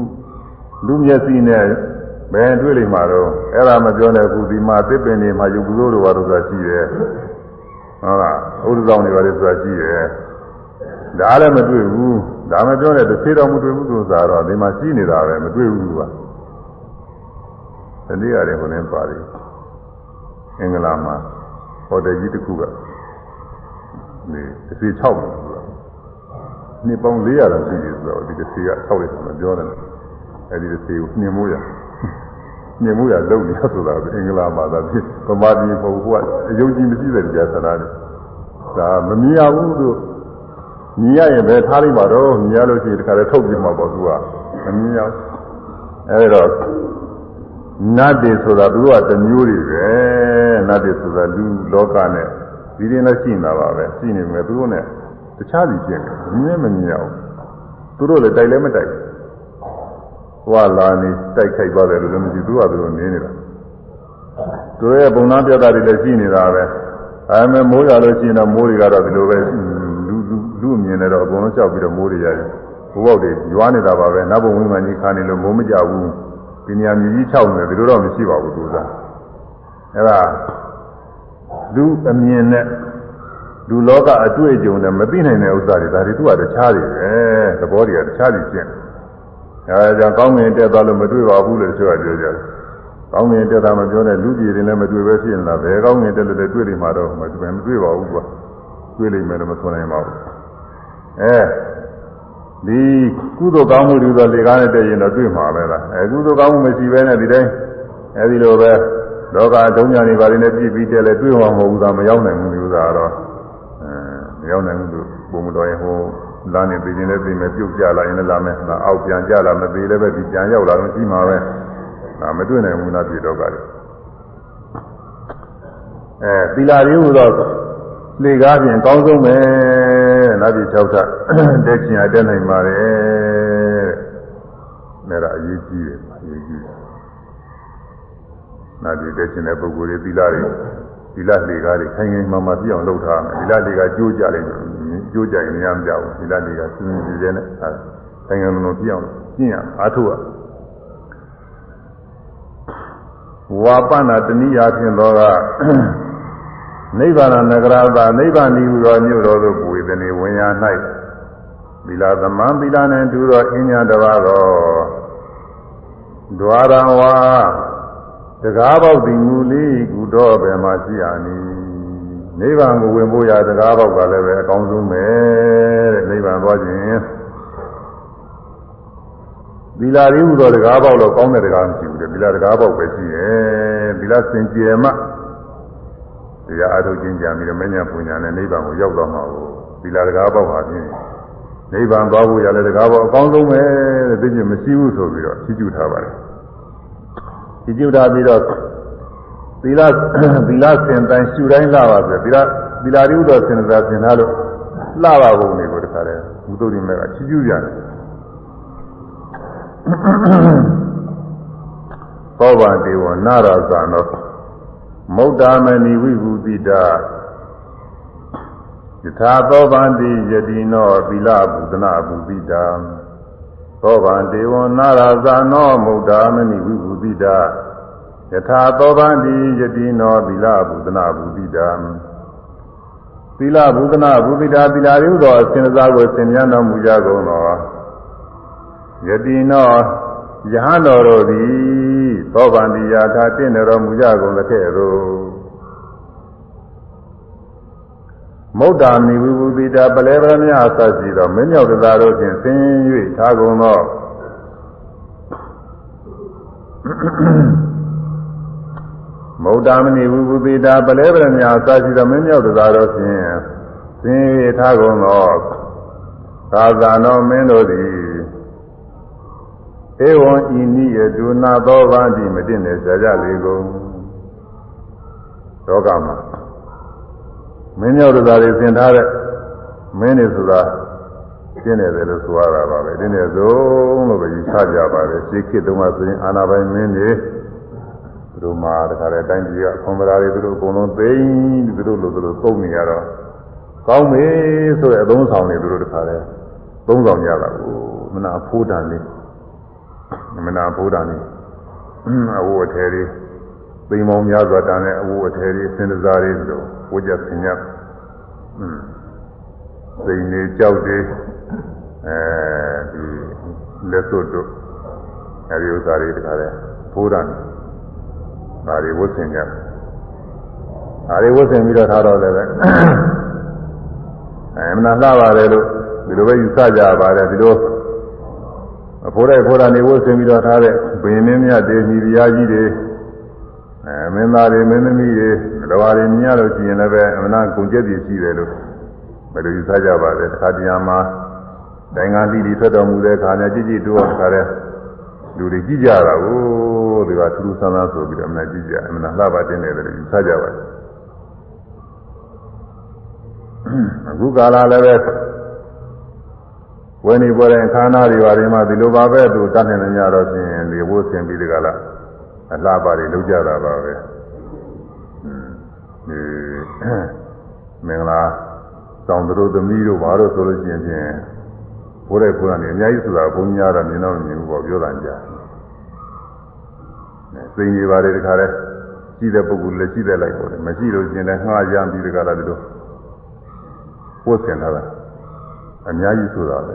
Speaker 1: လူမျက်စိနဲ့ဘယ်တွေ့လိမ့်မှာတော့အဲ့ဒါမပြောနဲ့အခုဒီမှာသစ်ပင်တွေမှာယူကုသိုလ်တွေဘာလို့ဆိုတာရှိတယ်ဟုတ်လားဥဒ္ဒဆောင်တွေဘာလို့ဆိုတာရှိတယ်ဒါလည်းမတွေ့ဘူးဒါမပြောနဲ့တစ်သေးတော့မတွေ့ဘူးလို့ဆိုတော့ဒီမှာရှိနေတာပဲမတွေ့ဘူးကွာတတိယရတယ်ဟိုလည်းပါတယ်အင်္ဂလာမှာဟိုတယ်ကြီးတစ်ခုကဒီတစ်သေး6ဘူးကွာ နှစ်ပေါင်း400လောက်ရှိတယ်ဆိုတော့ဒီတစ်သေးက6ရက်ဆိုမပြောတယ်အဲ့ဒီတစ်သေးကိုနှင်မိုးရမြင်မှုရလုံနေဆိုတာအင်္ဂလာဘာသာဖြစ်ဗမာပြည်ပုံကအယုံကြည်မရှိတဲ့ကြာသနာတွေဒါမမြင်ရဘူးသူမြင်ရရင်ပဲထားလိုက်ပါတော့မြင်ရလို့ရှိရင်တခါတည်းထုတ်ပြမှာပေါ့သူကမမြင်ရအဲဒီတော့နတ်တွေဆိုတာသူကတမျိုးတွေပဲနတ်တွေဆိုတာလူလောကနဲ့ဒီရင်လည်းရှိနေတာပါပဲရှိနေမယ်သူတို့နဲ့ တခြားစီကျင့်တယ်မြင်မမြင်ရဘူးသူတို့လည်းတိုက်လည်းမတိုက်ဘူးဟွာလာနေတိုက်ခိုက်သွားတယ်လို့လည်းမရှိသူကသူတို့နေနေတာသူရဲ့ပုံနာပြတာတွေလည်းရှိနေတာပဲအဲမဲ့မိုးရလို့ရှိရင်တော့မိုးတွေကတော့ဒီလိုပဲလူလူလူမြင်နေတော့အကုန်လုံးကြောက်ပြီးတော့မိုးတွေရတယ်ဘုဘောက်တွေရွာနေတာပါပဲနတ်ဘုံဝိမာန်ကြီးခါနေလို့မိုးမကြဘူးဒီနေရာမြည်ကြီး၆နေဒီလိုတော့မရှိပါဘူးသူကအဲဒါလူအမြင်နဲ့ လူလောကအတွေ့အကြုံနဲ့မသိနိုင်တဲ့ဥစ္စာတွေဒါတွေသူကတခြားတွေပဲသဘောတွေကတခြားတွေကျင့်တယ်အဲဒါကြောင့်ကောင်းငင်တက်သွားလို့မတွေ့ပါဘူးလို့ဆိုရပြောကြတယ်။ကောင်းငင်တက်တာမပြောနဲ့လူပြည်တွေလည်းမတွေ့ပဲဖြစ်နေတာဘယ်ကောင်းငင်တက်လို့လည်းတွေ့နေမှာတော့မတွေ့မတွေ့ပါဘူးကွာ။တွေ့လိမ့်မယ်လို့မဆိုနိုင်ပါဘူး။အဲဒီကုသိုလ်ကောင်းမှုတွေဆိုလေကားနဲ့တက်ရင်တော့တွေ့မှာပဲလား။အဲကုသိုလ်ကောင်းမှုမရှိဘဲနဲ့ဒီတိုင်းအဲဒီလိုပဲလောကဒုံညာတွေပါနေပြည့်ပြီးတက်လဲတွေ့မှာမဟုတ်ဘူးသာမရောက်နိုင်ဘူးလို့သာတော့အဲမ ရောက်နိုင်ဘူးလို့ပုံမတော်ရင်ဟိုလာနေပြည်ရင်လည်းပြည်မယ်ပြုတ်ကြလာရင်လည်းလာမယ်။အောက်ပြန်ကြလာမသေးလည်းပဲဒီပြန်ရောက်လာတော့ရှိမှာပဲ။ဒါမတွေ့နိုင်ဘူးလားပြည်တော့ကလည်း။အဲသီလာရင်းဟူတော့လေကားပြင်အကောင်းဆုံးပဲ။နောက်ပြီး၆ထတက်ချင်ရတက်နိုင်ပါလေ။ဒါကအရေးကြီးတယ်အရေးကြီးတယ်။နောက်ပြီးတက်ချင်တဲ့ပုဂ္ဂိုလ်တွေသီလာတွေသီ လလေကားတွေခိုင်ခိုင်မာမာပြည့်အောင်လုပ်ထားမယ်သီလလေကားကြိုးကြလိုက်ကြိုးကြရင်မရမကြဘူးသီလလေကားစဉ်းစဉ်းကြည့်နေအဲခိုင်ခိုင်လုံလုံပြည့်အောင်ကျင့်ရအားထုတ်ရဝါပနာတဏိယာဖြင့်တော့ကနိဗ္ဗာန်နဂရသာနိဗ္ဗာန်ဒီဟူသောမြို့တော်သို့ပွေသည်နေဝင်ရ၌သီလသမံသီလနှင့်တူသောအင်းညာတပါးသောဒွါရဝါ တကားပေါက်ဒီမူလေးကုတော့ဘယ်မှာရှိရနည်းနိဗ္ဗာန်ကိုဝင်ဖို့ရတကားပေါက်ကလည်းပဲအကောင်းဆုံးပဲတဲ့နိဗ္ဗာန်သွားခြင်းသီလရည်ဟူသောတကားပေါက်တော့ကောင်းတဲ့တကားမရှိဘူးတဲ့သီလတကားပေါက်ပဲရှိရဲ့သီလစင်ကြယ်မှတရားအထုတ်ခြင်းကြံပြီးတော့မဉ္ဇဉ်ပူညာနဲ့နိဗ္ဗာန်ကိုရောက်တော့မှာကိုသီလတကားပေါက်ပါဖြင့်နိဗ္ဗာန်သွားဖို့ရလည်းတကားပေါက်အကောင်းဆုံးပဲတဲ့သိချင်းမရှိဘူးဆိုပြီးတော့ချီးကျူးထားပါတယ် ဒီကျုပ်တာပြီးတော့သီလသီလစင်တိုင်းရှူတိုင်းလှပါဆိုသီလသီလရိဥတော်စင်သာစင်ထားလို့လှပါပုံတွေကိုတခါတည်းဘုသုတိမေကချီးကျူးကြတယ်သောဘာဒေဝနာရဇာနောမௌဒ္ဒမဏိဝိဘူတိတာယထာသောဗန္တိယတိနောသီလဘုဒနာဘုတိတာ သောဗံဒေဝနာရဇာနောမုဒ္ဒာမဏိဝိဘူတိတာယထာသောဗံတိယတိနောသီလဘုဒနာဘုတိတာသီလဘုဒနာဘုတိတာသီလရုသောအစဉ်စားကိုသင်မြန်းတော်မူကြကုန်သောယတိနောယဟန်တော်တို့သည်သောဗံတိယာထာတင့်တော်မူကြကုန်သကဲ့သို့ မုဒ္ဒာမိဝိဝုတိတာပလဲပရမယအစရှိသောမင်းမြောက်တရားတို့ဖြင့်ဆင်း၍ထားကုန်သောမုဒ္ဒာမဏိဝိဝုတိတာပလဲပရမယအစရှိသောမင်းမြောက်တရားတို့ဖြင့်ဆင်း၍ထားကုန်သောသာသနောမင်းတို့သည်ဧဝံဤနိယတုနာသောဗာတိမတင်နေကြကြလေကုန်လောကမှာ မင်းရောက်တာတွေသင်ထားတဲ့မင်းတွေဆိုတာကျင်းနေတယ်လို့ဆိုရတာပါပဲတင်းနေဆုံးလို့ပဲယူဆကြပါတယ်ရှေးခေတ်တုန်းကဆိုရင်အာနာပိုင်မင်းတွေသူတို့မှာတခါတည်းတိုင်းပြည်ကအခွန်ပရာတွေသူတို့အကုန်လုံးသိမ်းသူတို့လိုသူတို့သုံးနေရတော့ကောင်းပြီဆိုတဲ့အသုံးဆောင်တွေသူတို့တခါတည်းသုံးဆောင်ကြတာကိုမနာဖိုးတန်လေးမနာဖိုးတန်လေးအဝတ်အထည်တွေ သိမ်းပေါင်းများစွာတန်တဲ့အဝတ်အထည်တွေစင်စားတွေတို့ဝကြဆင်ရอืมစိန်နေကြောက်တွေအဲဒီလက်စွပ်တို့အဲဒီဥစ္စာတွေတခါတည်းဖိုးတန်ဒါတွေဝတ်ဆင်ကြဒါတွေဝတ်ဆင်ပြီးတော့ထားတော့လည်းပဲအဲမနာလှပါတယ်လို့ဒီလိုပဲယူဆကြပါတယ်ဒီလိုအဖိုးတဲ့ဖိုးတာနေဝတ်ဆင်ပြီးတော့ထားတဲ့ဘယင်းမင်းမြတ်တွေမိဖုရားကြီးတွေ အဲမင်းသားတွေမင်းသမီးတွေတော်ရီမြင်ရလို့ရှိရင်လည်းပဲအမနာကုန်ကျက်တည်ရှိတယ်လို့ဘယ်လိုယူဆကြပါလဲတစ်ခါတည်းမှာတိုင်းကလိလိထွက်တော်မူတဲ့ခါနဲ့ကြည်ကြည်တိုးအောင်ခါတဲ့လူတွေကြည့်ကြတာကိုဒီကထူးထူးဆန်းဆန်းဆိုပြီးတော့အမနာကြည့်ကြအမနာလှပါတင်တယ်လို့ယူဆကြပါတယ်အခုကာလလည်းပဲဝယ်နေပေါ်တဲ့ခန္ဓာတွေပါတွေမှာဒီလိုပါပဲသူတတ်နေနေကြတော့ဖြင့်ဒီဘိုးဆင်ပြီးဒီကလာ အလှပါတွေလောက်ကြတာပါပဲဒီမင်္ဂလာတောင်တို့သမီးတို့ဘာလို့ဆိုလို့ရှိရင်ဖြင့်ဘိုးတဲ့ဘုရားနေအများကြီးဆိုတာဘုန်းကြီးကတော့မြင်တော့မြင်ဘူးပေါ့ပြောတာကြာစိန်တွေပါတယ်တခါလဲရှိတဲ့ပုဂ္ဂိုလ်လည်းရှိတဲ့လိုက်ပေါ့လေမရှိလို့ရှိရင်လည်းငှားကြမ်းပြီးတခါလာဒီလိုပို့ဆင်လာတာအများကြီးဆိုတာပဲ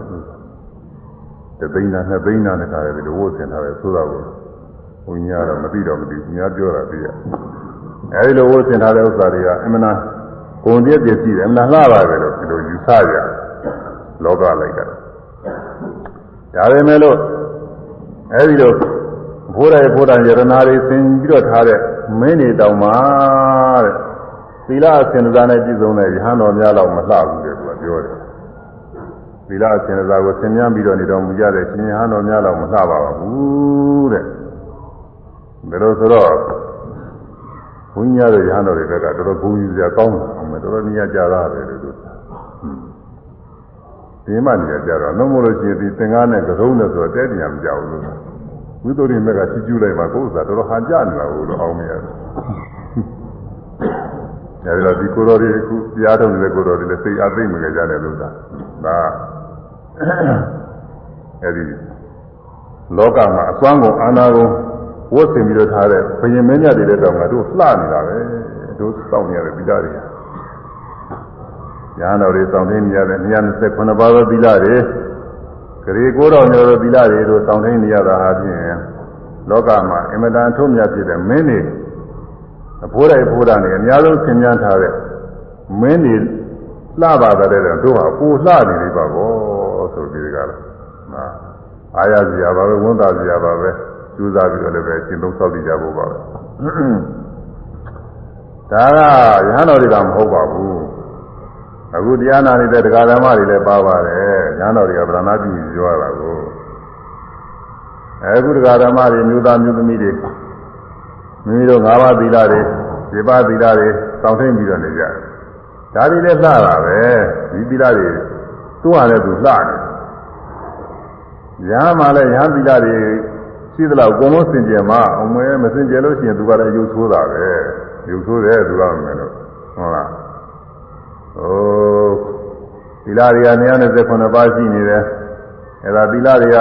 Speaker 1: တသိန်းနာနှစ်သိန်းနာတခါလဲဒီလိုပို့ဆင်ထားတယ်ဆိုတာကို ဘုန်းကြီးကတော့မသိတော့မသိဘူးညာပြောတာသိရအဲဒီလိုဝတ်ဆင်ထားတဲ့ဥစ္စာတွေကအမှန်တရားဂုံတည်းပြည့်စည်တယ်အမှန်လှပါတယ်လို့ဒီလိုယူဆကြလောကလိုက်တာဒါပေမဲ့လို့အဲဒီလိုဘိုးတိုင်းဘိုးတိုင်းယရနာတွေဆင်ပြီးတော့ထားတဲ့မင်းတွေတောင်မှတဲ့သီလအစဉ်စားနဲ့ပြည့်စုံတဲ့ယဟန်တော်များတော့မလှဘူးတဲ့သူကပြောတယ်သီလအစဉ်စားကိုဆင်မြန်းပြီးတော့နေတော်မူကြတဲ့ရှင်ယဟန်တော်များတော့မလှပါဘူးတဲ့ ဒါလို့ဆိုတော့ဘုန်းကြီးရတဲ့ရဟန်းတော်တွေဘက်ကတော်တော်ဘုန်းကြီးစရာကောင်းတာအောင်မယ်တော်တော်နေရာကြတာပဲလို့သူဒီမှနေရာကြတော့လုံးမလို့ရှိရင်ဒီသင်္ကားနဲ့ကစုံနဲ့ဆိုတော့တဲတရားမကြဘူးလို့ဝိသုရိမက်ကချီကျူးလိုက်မှကိုယ်ဥစ္စာတော်တော်ဟန်ကြနေတာဘူးလို့အောင်မရတယ်အဲဒီတော့ဒီကိုတော်တွေအခုတရားထုတ်နေတဲ့ကိုတော်တွေလည်းစိတ်အသိမကြကြတယ်လို့သာဒါအဲဒီလောကမှာအစွမ်းကုန်အာနာကုန် ဝတ်ဆင်ပြီးတော့ထားတဲ့ဘယင်မင်းညတွေတဲ့တောင်ကတို့လှနေတာပဲတို့စောင့်နေရတယ်သီလတွေညာတော်တွေစောင့်နေနေရတယ်229ပါးသောသီလတွေဂရေကိုတော်မျိုးသောသီလတွေတို့စောင့်နေနေရတာဟာဖြင့်လောကမှာအင်မတန်ထုံးမြတ်ဖြစ်တဲ့မင်းတွေအဖိုးတိုင်းဖိုးတာနေအများဆုံးသင်များထားတဲ့မင်းတွေလှပါတဲ့တို့ဟာကိုလှနေပြီပါဘောဆိုပြီးဒီကလာအာရစရာပါပဲဝန်သားစရာပါပဲ ကျူးစားပြီးတော့လည်းပဲရှင်းသုံးဆောက်တည်ကြဖို့ပါပဲဒါကရဟန်းတော်တွေကမဟုတ်ပါဘူးအခုတရားနာနေတဲ့တရားဓမ္မတွေလည်းပါပါတယ်ရဟန်းတော်တွေကဗရဏပြုပြောရတာကိုအခုတရားဓမ္မတွေမျိုးသားမျိုးသမီးတွေမိမိတို့၅ပါးသီလတွေဒီပါးသီလတွေစောင့်ထိန်ပြီးတော့နေကြတယ်ဒါတွေလည်းလှတာပဲဒီသီလတွေသူ့ဟာလည်းသူလှတယ်ရဟန်းမှလည်းရဟန်းသီလတွေ ရှိသလားအကုန်လုံးစင်ကြယ်မှာအမွေမစင်ကြယ်လို့ရှိရင်သူကလည်းရုပ်ဆိုးတာပဲရုပ်ဆိုးတယ်သူကမယ်လို့ဟုတ်လားဟိုသီလတွေက129ပါးရှိနေတယ်အဲဒါသီလတွေက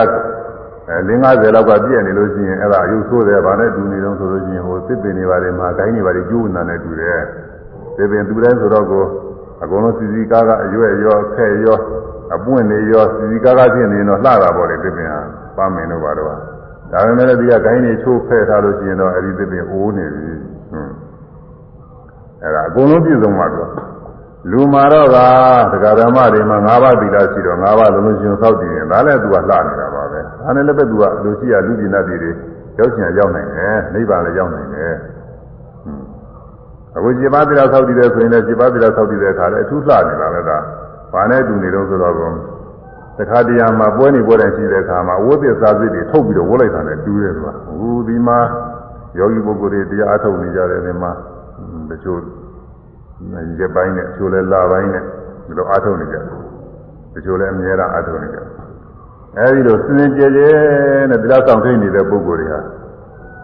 Speaker 1: အဲ50လောက်ကပြည့်နေလို့ရှိရင်အဲဒါရုပ်ဆိုးတယ်ဗာနဲ့တူနေတော့ဆိုလို့ရှိရင်ဟိုသစ်ပင်တွေပါတယ်မှာဂိုင်းတွေပါတယ်ကျိုးနာနဲ့တူတယ်သစ်ပင်သူတိုင်းဆိုတော့ကိုအကုန်လုံးစီစီကားကအရွယ်ရောဖဲ့ရောအပွင့်တွေရောစီစီကားကားဖြစ်နေတော့လှတာပေါ့လေသစ်ပင်ဟာပါမင်တို့ပါတော့ ဒါပေမဲ့လည်းဒီကဂိုင်းတွေချိုးဖဲ့ထားလို့ရှိရင်တော့အဲဒီသစ်ပင်အိုးနေပြီဟွန်းအဲဒါအကုန်လုံးပြည့်စုံပါတော့လူမာတော့ကဒကာဓမ္မတွေမှာ၅ပါးသီလရှိတော့၅ပါးလုံးလုံးရှင်သောက်တည်ရင်ဒါလည်းသူကလှနေတာပါပဲဒါနဲ့လည်းပဲသူကလူရှိရလူကျင်တတ်တွေရောက်ချင်ရောက်နိုင်တယ်နိဗ္ဗာန်လည်းရောက်နိုင်တယ်အခု7ပါးသီလသောက်တည်တယ်ဆိုရင်လည်း7ပါးသီလသောက်တည်တဲ့အခါလည်းအထူးလှနေတာလည်းဒါဘာနဲ့တူနေတော့ဆိုတော့ တခါတရံမှာပွဲနေပွဲတိုင်းရှိတဲ့အခါမှာဝိသစ္စာစိတ်တွေထုတ်ပြီးတော့ဝှလိုက်တာနဲ့တူးတယ်ကွာအခုဒီမှာယောဂီပုဂ္ဂိုလ်တွေတရားအထုတ်နေကြတယ်ဒီမှာတချို့ရက်ပိုင်းနဲ့တချို့လဲလပိုင်းနဲ့ဒီလိုအားထုတ်နေကြတချို့လဲအများအားအားထုတ်နေကြအဲဒီလိုစင်စင်ကြဲကြဲနဲ့တရားဆောင်ထိနေတဲ့ပုဂ္ဂိုလ်တွေဟာ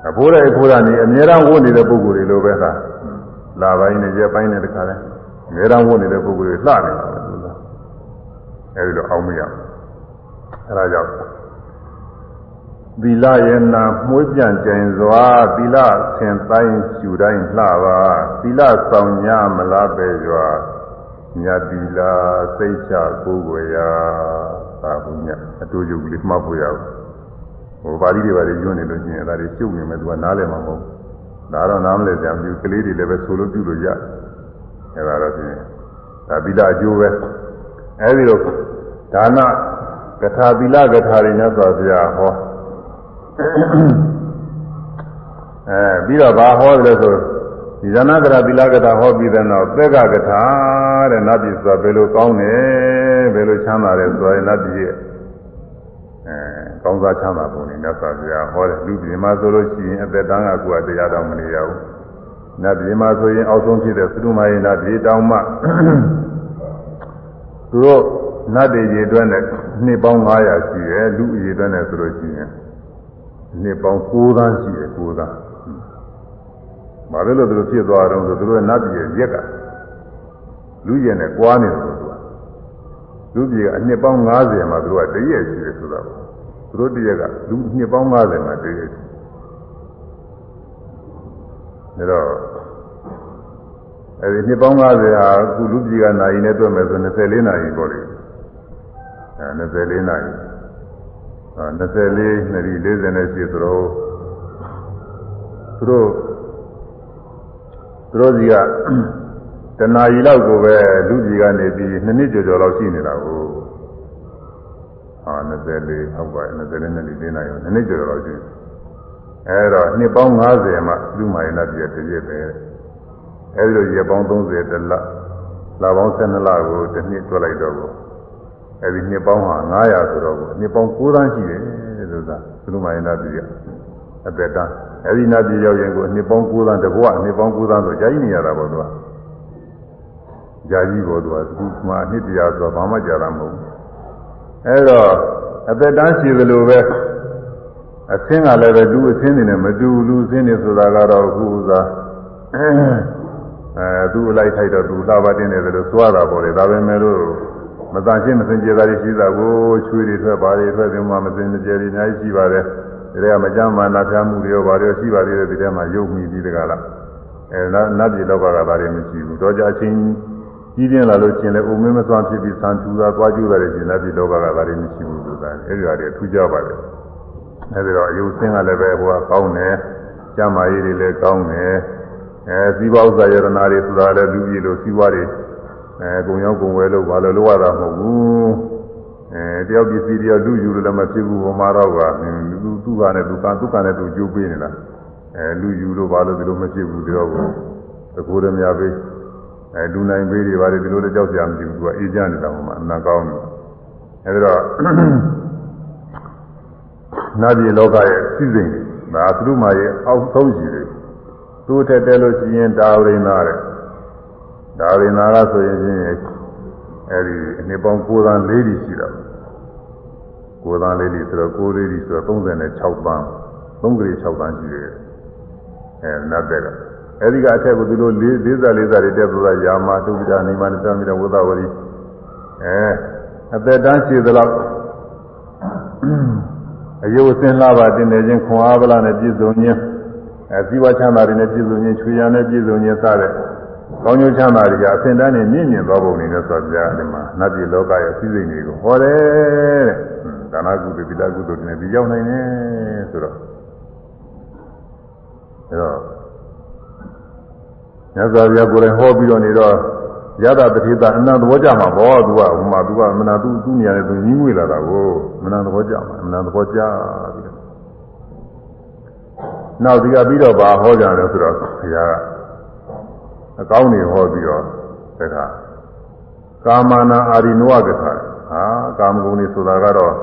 Speaker 1: အဖိုးတဲ့အဖိုးကနေအများအားဝတ်နေတဲ့ပုဂ္ဂိုလ်တွေလိုပဲသာလာပိုင်းနဲ့ရက်ပိုင်းနဲ့တခါလဲအများအားဝတ်နေတဲ့ပုဂ္ဂိုလ်တွေလှနေတာပဲသူက အဲဒီလိုအောင်းမရအဲဒါကြောင့်သီလရဲ့နာမှုပြန်ကြင်စွာသီလဆင်တိုင်းရှူတိုင်းလှပါသီလဆောင်ညမလားပဲကြွာညသီလစိတ်ချကိုယ်ကိုယ်ရာသာဘုညအတူတူလေးမှတ်ဖို့ရအောင်ဟိုပါဠိတွေပါလေညွှန်းနေလို့ရှိရင်ဒါတွေရှုပ်နေမယ်သူကနားလည်မှာမဟုတ်ဒါတော့နားမလည်ကြဘူးကလေးတွေလည်းပဲဆိုလို့ပြုလို့ရအဲဒါတော့ဖြင့်ဒါသီလအကျိုးပဲအဲဒီတော့ ဒါနကထာသီလကထာတွေနဲ့ဆိုပြဟောအဲပြီးတော့ဘာဟောတယ်ဆိုဒီဇနကရသီလကထာဟောပြီးတဲ့နောက်သက်ကကထာတဲ့နတ်ပြည်ဆိုတာဘယ်လိုကောင်းတယ်ဘယ်လိုချမ်းသာတယ်ဆိုရင်နတ်ပြည်ရဲ့အဲကောင်းစားချမ်းသာပုံနဲ့မြတ်စွာဘုရားဟောတယ်လူပြည်မှာဆိုလို့ရှိရင်အသက်တန်းကကိုယ်တရားတော်မနေရဘူးနတ်ပြည်မှာဆိုရင်အောက်ဆုံးဖြစ်တဲ့သုတမယေနတ်ပြည်တောင်းမှသူတို့ နတ်တွေရေအတွက်နဲ့နှစ်ပေါင်း900ရှိတယ်လူရေအတွက်နဲ့ဆိုလို့ရှိရင်နှစ်ပေါင်း9သန်းရှိတယ်9သန်း။ဘာလို့လဲသူတို့ဖြစ်သွားတော့ဆိုသူတို့ရဲ့နတ်ပြည်ရဲ့ရက်ကလူကျင်နဲ့ကွာနေတယ်သူကလူပြည်ကအနှစ်ပေါင်း90မှာသူတို့ကတရက်ရှိတယ်ဆိုတာပေါ့။သူတို့တရက်ကလူနှစ်ပေါင်း90မှာတရက်ရှိတယ်။ဒါတော့အဲဒီနှစ်ပေါင်း90ဟာအခုလူပြည်ကနိုင်နေတွေ့မယ်ဆို24နာရီပေါ့လေ။အဲ 24နာရီ24နှစ်40နဲ့ရှိသလိုသူတို့သူတို့စီကတဏှာကြီးလောက်ကိုပဲလူကြီးကနေပြီးနှစ်နှစ်ကျော်ကျော်လောက်ရှိနေတာကိုဟာ24ဟုတ်ပါ24နှစ်၄နာရီနှစ်နှစ်ကျော်ကျော်လောက်ရှိအဲတော့နှစ်ပေါင်း90မှလူမိုင်နာပြည့်တပြည့်ပဲအဲဒီလိုရက်ပေါင်း30တလလပေါင်း12လကိုတစ်နှစ်တွက်လိုက်တော့ကို အဲဒီနှစ်ပေါင်းဟာ900ဆိုတော့ကိုနှစ်ပေါင်း9သန်းရှိတယ်ဆိုတာလူမိုင်နာပြည့်အသက်တန်းအဲဒီနာပြည်ရောက်ရင်ကိုနှစ်ပေါင်း9သန်းတဘဝနှစ်ပေါင်း9သန်းဆိုကြာကြီးနေရတာပေါ့သူကကြာကြီးပေါ့သူကသူမှနှစ်တရားဆိုတော့ဘာမှကြာတာမဟုတ်ဘူးအဲတော့အသက်တန်းရှိသလိုပဲအသင်းကလည်းပဲလူအသင်းတွေနဲ့မတူလူအသင်းတွေဆိုတာကတော့အခုဥစားအဲသူ့အလိုက်ထိုက်တော့သူလှပါတင်းတယ်လို့သွားတာပေါ့လေဒါပဲမဲ့လို့ မတန်ရှင်းမစင်ကြယ်တာရှိတာကိုချွေးတွေထွက်ပါတွေထွက်တယ်မှမစင်ကြယ်တွေအများကြီးရှိပါတယ်ဒီထဲကမကြမ်းမာနာဖျားမှုတွေရောဘာတွေရှိပါသေးတယ်ဒီထဲမှာရုပ်မိပြီးတကလားအဲနတ်ပြည်လောကကဘာတွေမရှိဘူးတော့ကြအချင်းကြီးပြင်းလာလို့ရှင်လေအုံမင်းမစွမ်းဖြစ်ပြီးဆန်ထူတာသွားကျူတာတွေရှင်နတ်ပြည်လောကကဘာတွေမရှိဘူးဆိုတာအဲဒီဟာတွေထူးကြပါတယ်အဲဒီတော့အယုစင်းကလည်းပဲဟိုကကောင်းတယ်ကျမ်းမာရေးတွေလည်းကောင်းတယ်အဲစီးပွားဥစ္စာယရနာတွေဆိုတာလည်းလူကြီးလိုစီးပွားတွေ အဲကုံရောက်ကုံဝဲလို့ဘာလို့လိုရတာမဟုတ်ဘူးအဲတယောက်ပစ္စည်းတယောက်လူယူလို့လည်းမဖြစ်ဘူးဘုမာတော့ကသူသူကနဲ့သူကသူကနဲ့သူကြိုးပေးနေတာအဲလူယူလို့ဘာလို့ဒီလိုမဖြစ်ဘူးဒီတော့ကိုသကိုးရမြပေးအဲလူနိုင်ပေးတွေဘာတွေဒီလိုလည်းကြောက်ကြမရှိဘူးသူကအေးကြနေတာဟိုမှာအနာကောင်းတယ်အဲဒီတော့နာပြည်လောကရဲ့စီစဉ်တွေဒါသူတို့မှရဲ့အောက်ဆုံးရှိတယ်သူ့ထက်တဲလို့ရှိရင်ဒါဝိနာတဲ့ ဒါဝိနာကဆိုရင်အဲဒီအနှစ်ပေါင်း9သန်း4ဒီရှိတော့9သန်း4ဒီဆိုတော့9လေးဒီဆိုတော့36သန်း3ကလေး6သန်းရှိတယ်အဲနတ်တဲ့ကအဲဒီကအထက်ကိုသူတို့၄၄စား၄စားတွေတက်သွားရာမာတုပိတာနေမနတမိတဝသဝရီအဲအသက်တန်းရှိသလောက်အယုအစင်လာပါတင်နေခြင်းခွန်အားဗလာနဲ့ပြည့်စုံခြင်းအဲဇီဝချမ်းသာတွေနဲ့ပြည့်စုံခြင်းချွေရနဲ့ပြည့်စုံခြင်းစတဲ့ ကောင်းကျိုးချမ်းသာတွေကအစဉ်တန်းနဲ့မြင့်မြင့်သွားပုံနေနဲ့ဆိုပြအဲဒီမှာနတ်ပြည်လောကရဲ့အစည်းစိမ်တွေကိုဟောတယ်တဲ့ဒါနကုသိုလ်သီလကုသိုလ်တွေနဲ့ဒီရောက်နိုင်တယ်ဆိုတော့အဲတော့မြတ်စွာဘုရားကိုယ်တိုင်ဟောပြီးတော့နေတော့ရတာတတိတာအနန္တဘောကြမှာဘောသူကဟိုမှာသူကမနာသူသူ့နေရာနဲ့သူညီးငွေလာတာကိုမနာသဘောကြမှာမနာသဘောကြပြီးတော့နောက်ဒီကပြီးတော့ဘာဟောကြတယ်ဆိုတော့ဘုရားက အကောင်းနေဟောပြီးတော့တခါကာမနာအာရိနဝကထာဟာကာမဂုဏ်နေဆိုတာကတော့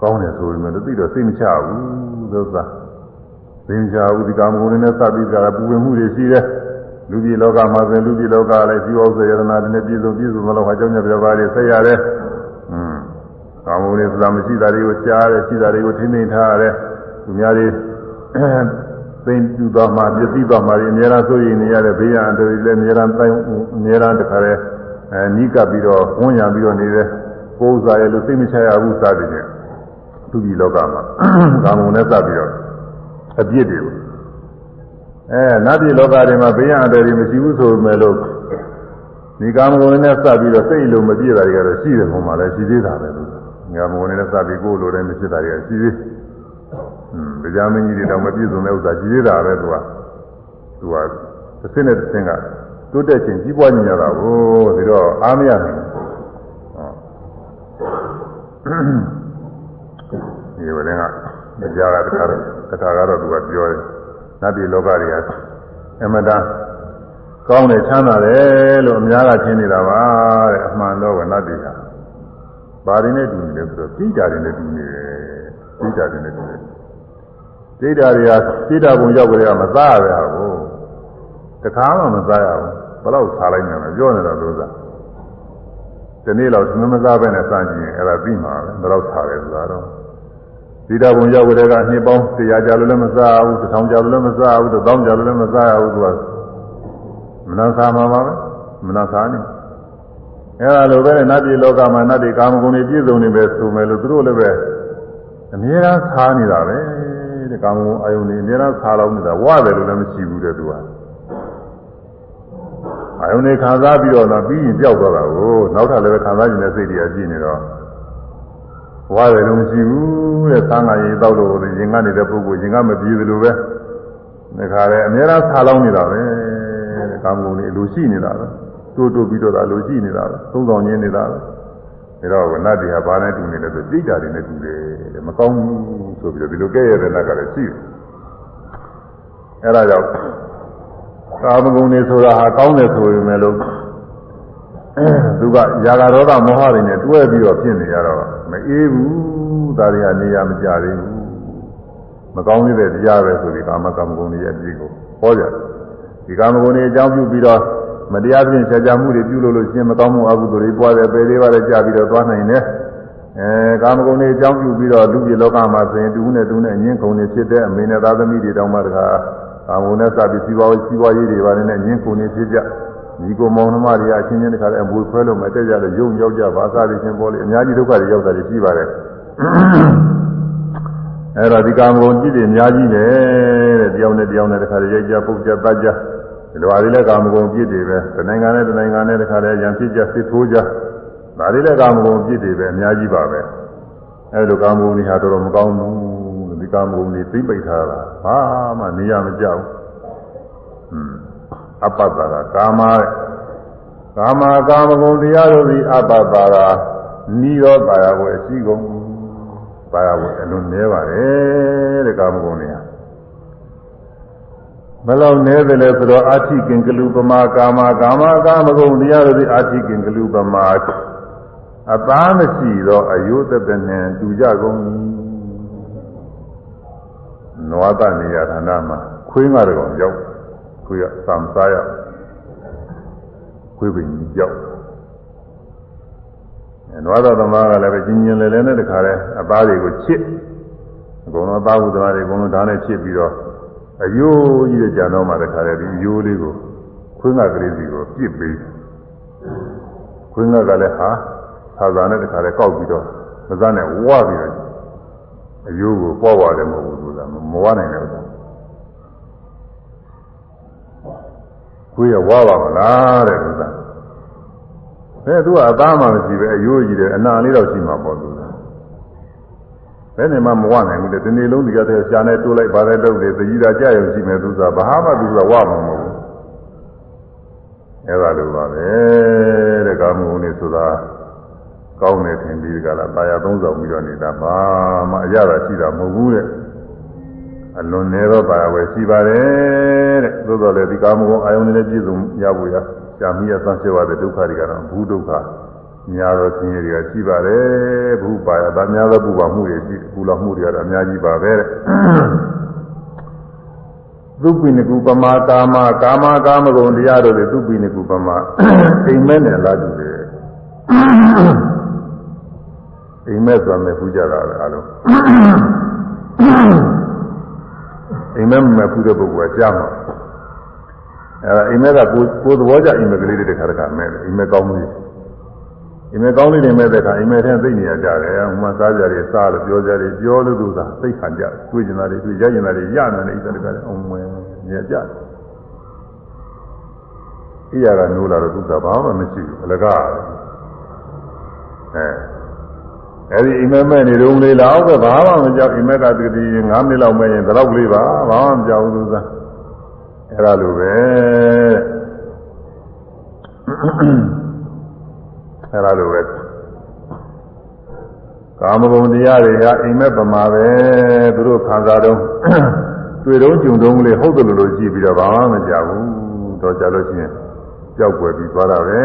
Speaker 1: ကောင်းတယ်ဆိုပေမဲ့သိတော့စိတ်မချဘူးသုသာသိမချဘူးဒီကာမဂုဏ်နေနဲ့စပြီးကြတာပူပင်မှုတွေရှိတယ်လူပြည်လောကမှာဆိုရင်လူပြည်လောကလည်းဇီဝဥစ္စာယရနာနဲ့ပြည့်စုံပြည့်စုံသလောက်ဟာကြောင့်ညပြပါလေဆက်ရတယ်อืมကောင်းမှုတွေဆိုတာမရှိတာတွေကိုကြားရတယ်ရှိတာတွေကိုထိမ့်သိမ့်ထားရတယ်သူများတွေ သိမ့်ပြသွားမှပြည့်စည်သွားမှအများအားဆိုရင်နေရတဲ့ဘေးရန်တွေလည်းအများအားတိုင်းအများအားတခါလဲအဲနီးကပ်ပြီးတော့ဝန်းရံပြီးတော့နေတဲ့ကိုယ်ဥစ္စာရဲ့လို့သိမချရဘူးစသည်ဖြင့်သူပြည်လောကမှာကာမဂုဏ်နဲ့စပ်ပြီးတော့အပြစ်တွေကိုအဲနတ်ပြည်လောကတွေမှာဘေးရန်တွေမရှိဘူးဆိုပေမဲ့လို့ဒီကာမဂုဏ်နဲ့စပ်ပြီးတော့စိတ်လုံးမပြည့်တာတွေကတော့ရှိတယ်ဘုံမှာလည်းရှိသေးတာပဲလို့ကာမဂုဏ်နဲ့စပ်ပြီးကိုယ်လိုလည်းမဖြစ်တာတွေကရှိသေးอืม တရားမင်းကြီးတွေတော့မပြည့်စုံတဲ့ဥစ္စာရှိသေးတာပဲသူကသူကတစ်စင်းနဲ့တစ်စင်းကတိုးတက်ခြင်းကြီးပွားနေကြတာကိုဒီတော့အားမရနိုင်ဘူးဒီဝရင်ကကြားကတခါတော့တခါကတော့သူကပြောတယ်နတ်ပြည်လောကတွေကအမတန်ကောင်းတယ်ချမ်းသာတယ်လို့အများကထင်နေတာပါတဲ့အမှန်တော့ကနတ်ပြည်ကဘာတွေနဲ့တူနေလဲဆိုတော့တိတာတွေနဲ့တူနေတယ်တိတာတွေနဲ့တူနေတယ် တိတာတွေကတိတာဘုံရောက်ကြတဲ့ကမသားရပါဘူးတခါမှမသားရဘူးဘယ်တော့စားလိုက်နေလဲပြောနေတာလို့သာဒီနေ့တော့သမမသားပဲနဲ့စမ်းကြည့်ရင်အဲ့ဒါပြီးမှာပဲဘယ်တော့စားလဲဆိုတာတော့ဒီတာဘုံရောက်ကြတဲ့ကနှစ်ပေါင်း100ကြာလို့လည်းမစားဘူး1000ကြာလို့လည်းမစားဘူး1000ကြာလို့လည်းမစားရဘူးသူကမနာစားမှာပါပဲမနာစားနေအဲ့ဒါလိုပဲနတ်ပြည်လောကမှာနတ်တွေကာမဂုဏ်တွေပြည့်စုံနေပဲဆိုမယ်လို့သူတို့လည်းပဲအများအားစားနေတာပဲ တဲ့ကာမဂုဏ်အယုန်တွေအများအားစားလောက်နေတာဝတယ်လို့လည်းမရှိဘူးတဲ့သူကအာယုန်တွေခံစားပြီးတော့တော့ပြီးရင်ပျောက်သွားတာကိုနောက်ထပ်လည်းခံစားခြင်းနဲ့စိတ်တွေကကြည့်နေတော့ဝါတယ်လို့မရှိဘူးတဲ့သံဃာရေတောက်လို့ရင်ကနေတဲ့ပုဂ္ဂိုလ်ရင်ကမပြေသလိုပဲဒါခါလဲအများအားဆာလောင်းနေတာပဲတဲ့ကာမဂုဏ်တွေအလိုရှိနေတာပဲတိုးတိုးပြီးတော့အလိုရှိနေတာပဲသုံးဆောင်ရင်းနေတာပဲဒါတော့နတ်တွေဟာဘာနဲ့တူနေလဲဆိုစိတ်ဓာတ်တွေနဲ့တူတယ်တဲ့မကောင်းဘူး ဆိုပြီးတော့ဒီလိုကဲရတဲ့နတ်ကလည်းရှိတယ်အဲဒါကြောင့်ကာမဂုဏ်တွေဆိုတာဟာကောင်းတယ်ဆိုပေမဲ့လို့သူကຢာကရောဂမောဟတွေနဲ့တွဲပြီးတော့ဖြစ်နေကြတော့မအေးဘူးဒါတွေကနေရာမကြသေးဘူးမကောင်းသေးတဲ့တရားပဲဆိုပြီးကာမကမ္မဂုဏ်တွေရဲ့အပြည့်ကိုဟောကြတယ်ဒီကာမဂုဏ်တွေအကြောင်းပြုပြီးတော့မတရားဖြင့်ဆရာကြမှုတွေပြုလို့လို့ရှင်းမကောင်းမှုအကုသိုလ်တွေပွားတယ်ပယ်လေးပါးလည်းကြာပြီးတော့သွားနိုင်တယ် အဲကာမဂုဏ်တွေအကြောင်းပြုပြီးတော့လူပြည်လောကမှာဆိုရင်တူနဲ့တူနဲ့အငင်းခုန်တွေဖြစ်တဲ့အမေနဲ့သားသမီးတွေတောင်းမှတကားကာမဂုဏ်နဲ့စပြီးစီးပွားရေးစီးပွားရေးတွေပါနဲ့အငင်းခုန်တွေဖြစ်ကြဒီကိုမောင်နှမတွေအချင်းချင်းတခါလည်းအမွေခွဲလို့မတက်ကြလို့ယုံရောက်ကြပါစားရခြင်းပေါ်လေအများကြီးဒုက္ခတွေရောက်တာတွေရှိပါတယ်အဲ့တော့ဒီကာမဂုဏ်ကြည့်တယ်အများကြီးပဲတဲ့တယောက်နဲ့တယောက်နဲ့တခါလေရိုက်ကြပုတ်ကြတတ်ကြဒီလိုပါလေလည်းကာမဂုဏ်ပြည့်တယ်ပဲတနိုင်ငံနဲ့တနိုင်ငံနဲ့တခါလေရံဖြစ်ကြစစ်ထိုးကြ ဒါတွေလည်းကာမဂုဏ်ပြည့်တယ်ပဲအများကြီးပါပဲအဲ့လိုကာမဂုဏ်တွေဟာတော်တော်မကောင်းဘူးဒီကာမဂုဏ်တွေသိမ့်ပိတ်ထားတာဘာမှနေရမကြောက်ဘူးအပ္ပတာကကာမတဲ့ကာမကာမဂုဏ်တရားတို့သည်အပ္ပတာကနိရောဓရာကိုအရှိကုန်ပါရဖို့အလွန်နည်းပါတယ်တဲ့ကာမဂုဏ်တွေဟာဘယ်လောက်နည်းတယ်လဲဆိုတော့အာထိကင်ကလူပမာကာမကာမကာမဂုဏ်တရားတို့သည်အာထိကင်ကလူပမာ အသားမရှိသောအယုသက်တဲ့နဲ့တူကြကုန်နဝတနေရဌာနမှာခွေးငါတော်ရောက်ခွေးကသံစားရခွေးပင်ကြီးရောက်အဲနဝတသမားကလည်းပဲကျင်ကျင်လဲလဲနဲ့တခါလဲအသားတွေကိုချစ်အကုန်လုံးအသားဟုသမားတွေအကုန်လုံးဓာတ်နဲ့ချစ်ပြီးတော့အယိုးကြီးတဲ့ကြံတော့မှတခါလဲဒီအယိုးလေးကိုခွေးငါကလေးစီကိုပြစ်ပေးခွေးငါကလည်းဟာ သာသာနဲ့တခါလဲကောက်ပြီးတော့မစားနဲ့ဝါပြီးတော့အယိုးကိုပွားပါတယ်မဟုတ်ဘူးဆိုတာမဝနိုင်တယ်ဥစ္စာကိုယ်ရဝါပါမလားတဲ့ဥစ္စာဘယ်သူကအသားမှမရှိပဲအယိုးကြီးတယ်အနာလေးတော့ရှိမှာပေါ့သူကဘယ်နဲ့မှမဝနိုင်ဘူးလေဒီနေ့လုံးဒီကတည်းကရှားနေတိုးလိုက်ပါတယ်တော့လေသကြီးသာကြာရုံရှိမယ်သူကဘာမှသူကဝမှာမဟုတ်ဘူးအဲ့ဒါလိုပါပဲတဲ့ကာမဂုဏ်နေဆိုတာ ကောင်းတယ်ထင်ပြီးကြလားတာယာသုံးဆောင်ပြီးတော့နေတာဘာမှအရသာရှိတာမဟုတ်ဘူးတဲ့အလွန်နေတော့ပါပဲရှိပါတယ်တဲ့သို့တော်လည်းဒီကာမဂုဏ်အာယုန်နဲ့ပြည့်စုံရဖို့ရရှာမိရသန့်ရှင်းရတဲ့ဒုက္ခတွေကတော့ဘူးဒုက္ခများသောဆင်းရဲတွေကရှိပါတယ်ဘူးပါရဒါများသောပူပါမှုတွေရှိပူလောင်မှုတွေကတော့အများကြီးပါပဲတဲ့သုပိနကုပမာကာမကာမကာမဂုဏ်တရားတို့တွေသုပိနကုပမာအိမ်မဲနဲ့လာကြည့်တယ် အိမ်မဲဆိုမဲ့ပူကြတာပဲအလုံးအိမ်မဲမပူတဲ့ပုဂ္ဂိုလ်ကကြားမှာအဲအိမ်မဲကကိုကိုသဘောကျအိမ်မဲကလေးတွေတခါတခါမဲအိမ်မဲကောင်းမှုအိမ်မဲကောင်းလေးတွေမဲ့တဲ့ခါအိမ်မဲထဲသိနေရကြတယ်ဟိုမှာစားကြတယ်စားလို့ပြောကြတယ်ပြောလို့သူသာသိခံကြတယ်တွေ့ကျင်တာတွေတွေ့ရကျင်တာတွေရမယ်လေဣသတကလည်းအောင်ဝင်နေကြတယ်ဣရာကနိုးလာတော့သူသာဘာမှမရှိဘူးအလကားအဲ အဲဒီအိမ်မဲမဲ့နေတော့လေလောက်ပဲဘာမှမကြောက်အိမ်မဲကတည်းက9မိနစ်လောက်မဲ့ရင်တော့ကလေးပါဘာမှမကြောက်ဘူးသူသာအဲ့ဒါလိုပဲအဲ့ဒါလိုပဲကာမဂုဏ်တရားတွေကအိမ်မက်ပမာပဲသူတို့ခံစားတော့တွေ့တော့ကြုံတော့လေဟုတ်တယ်လို့လို့ကြည့်ပြီးတော့ဘာမှမကြဘူးတော့ကြလို့ရှိရင်ကြောက်ွယ်ပြီးသွားတာပဲ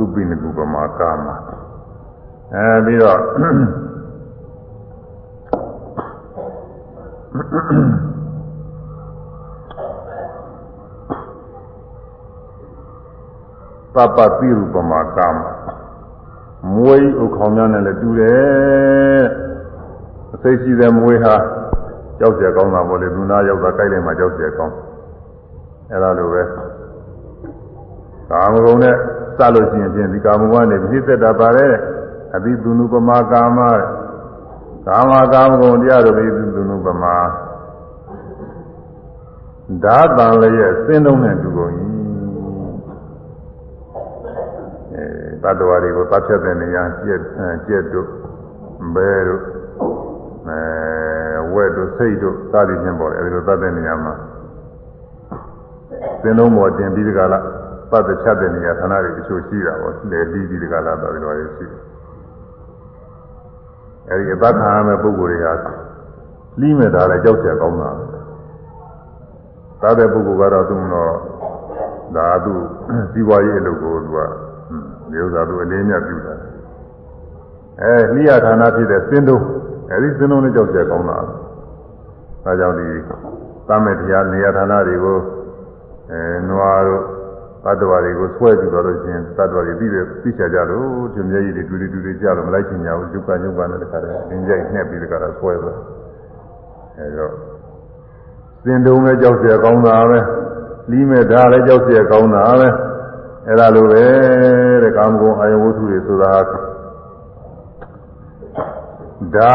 Speaker 1: သူပိနကုပမာကာမအဲပြီးတော့ပပတိရူပမာကာမမွေးဥခေါင်းများနဲ့လည်းတူတယ်အသိရှိတဲ့မွေးဟာကြောက်เสียကောင်းတာပေါ့လေလူနာရောက်တာကြိုက်လိုက်မှကြောက်เสียကောင်းအဲဒါလိုပဲ ကာမဂုဏ်နဲ့စလို့ရှိရင်ဖြင့်ဒီကာမဂုဏ်ကနေပြည့်သက်တာပါတယ်အဘိဓုနုပမာကာမကာမကာမဂုဏ်တရားတို့ပြီးသူနုပမာဓာတန်လည်းရဲ့စဉ်းလုံးနဲ့တူကုန်၏အဲတတ္တဝါတွေကိုသတ်ဖြတ်တဲ့နေရာကျက်ကျက်တို့ဘဲတို့အဲဝက်တို့စိတ်တို့စသည်ဖြင့်ပေါ်တယ်အဲဒီလိုသတ်တဲ့နေရာမှာစဉ်းလုံးပေါ်တင်ပြီးဒီကလာ ပတ်သက်ချက်တဲ့နေရာဌာနတွေတချို့ရှိတာပေါ့လေပြီးပြီးတကလာတော်တော်ရေးရှိတယ်အဲဒီအပတ်ခံရမဲ့ပုံကိုယ်တွေကလီးမဲ့တာလည်းကြောက်ရွံ့ကောင်းတာပဲသာတဲ့ပုဂ္ဂိုလ်ကတော့သူတော့ဒါသူစီးပွားရေးအလုပ်ကိုသူကမျိုးစားသူအလေးအမြတ်ပြုတာအဲလီးရဌာနဖြစ်တဲ့စင်းတုံးအဲဒီစင်းတုံးလည်းကြောက်ရွံ့ကောင်းတာပဲဒါကြောင့်ဒီသမေတရားနေရာဌာနတွေကိုအဲနွားတို့ တတ္တဝါတွေကိုဆွဲကြည့်တော့လို့ရှိရင်တတ္တဝါတွေပြီးတယ်ပြီးချကြလို့သူမျက်ရည်တွေတူတူတူကြလို့မလိုက်ချင်ကြဘူးယုတ်ကယုတ်ကနဲ့တခါတည်းအင်းကြိုက်နှက်ပြီးတခါတော့ဆွဲသွားအဲတော့စင်တုံလည်းကြောက်เสียကောင်းတာပဲလီးမဲ့ဓာလည်းကြောက်เสียကောင်းတာပဲအဲဒါလိုပဲတဲ့ကာမဂုဏ်အာယဝတ္ထုတွေဆိုတာဓာ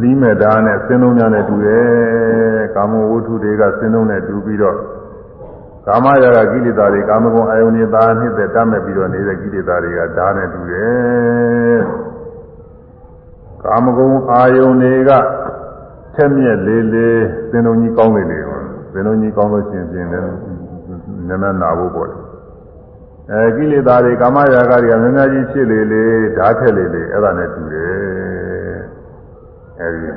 Speaker 1: လီးမဲ့ဓာနဲ့စင်တုံများနဲ့တူတယ်ကာမဝတ္ထုတွေကစင်တုံနဲ့တူပြီးတော့ ကာမရာဂကိလေသာတွေကာမဂုဏ်အာယုန်တွေသာနှစ်သက်တတ်မဲ့ပြီးတော့နေတဲ့ကိလေသာတွေကဓာတ်နဲ့တူတယ်ကာမဂုဏ်အာယုန်တွေကထက်မြက်လေးလေးသင်္တုံကြီးကောင်းနေတယ်သင်္တုံကြီးကောင်းလို့ရှိရင်ပြင်တယ်နည်းနည်းနာဖို့ပေါ့လေအဲကိလေသာတွေကာမရာဂတွေကများများကြီးဖြစ်လေလေဓာတ်ထက်လေလေအဲ့ဒါနဲ့တူတယ်အဲဒီ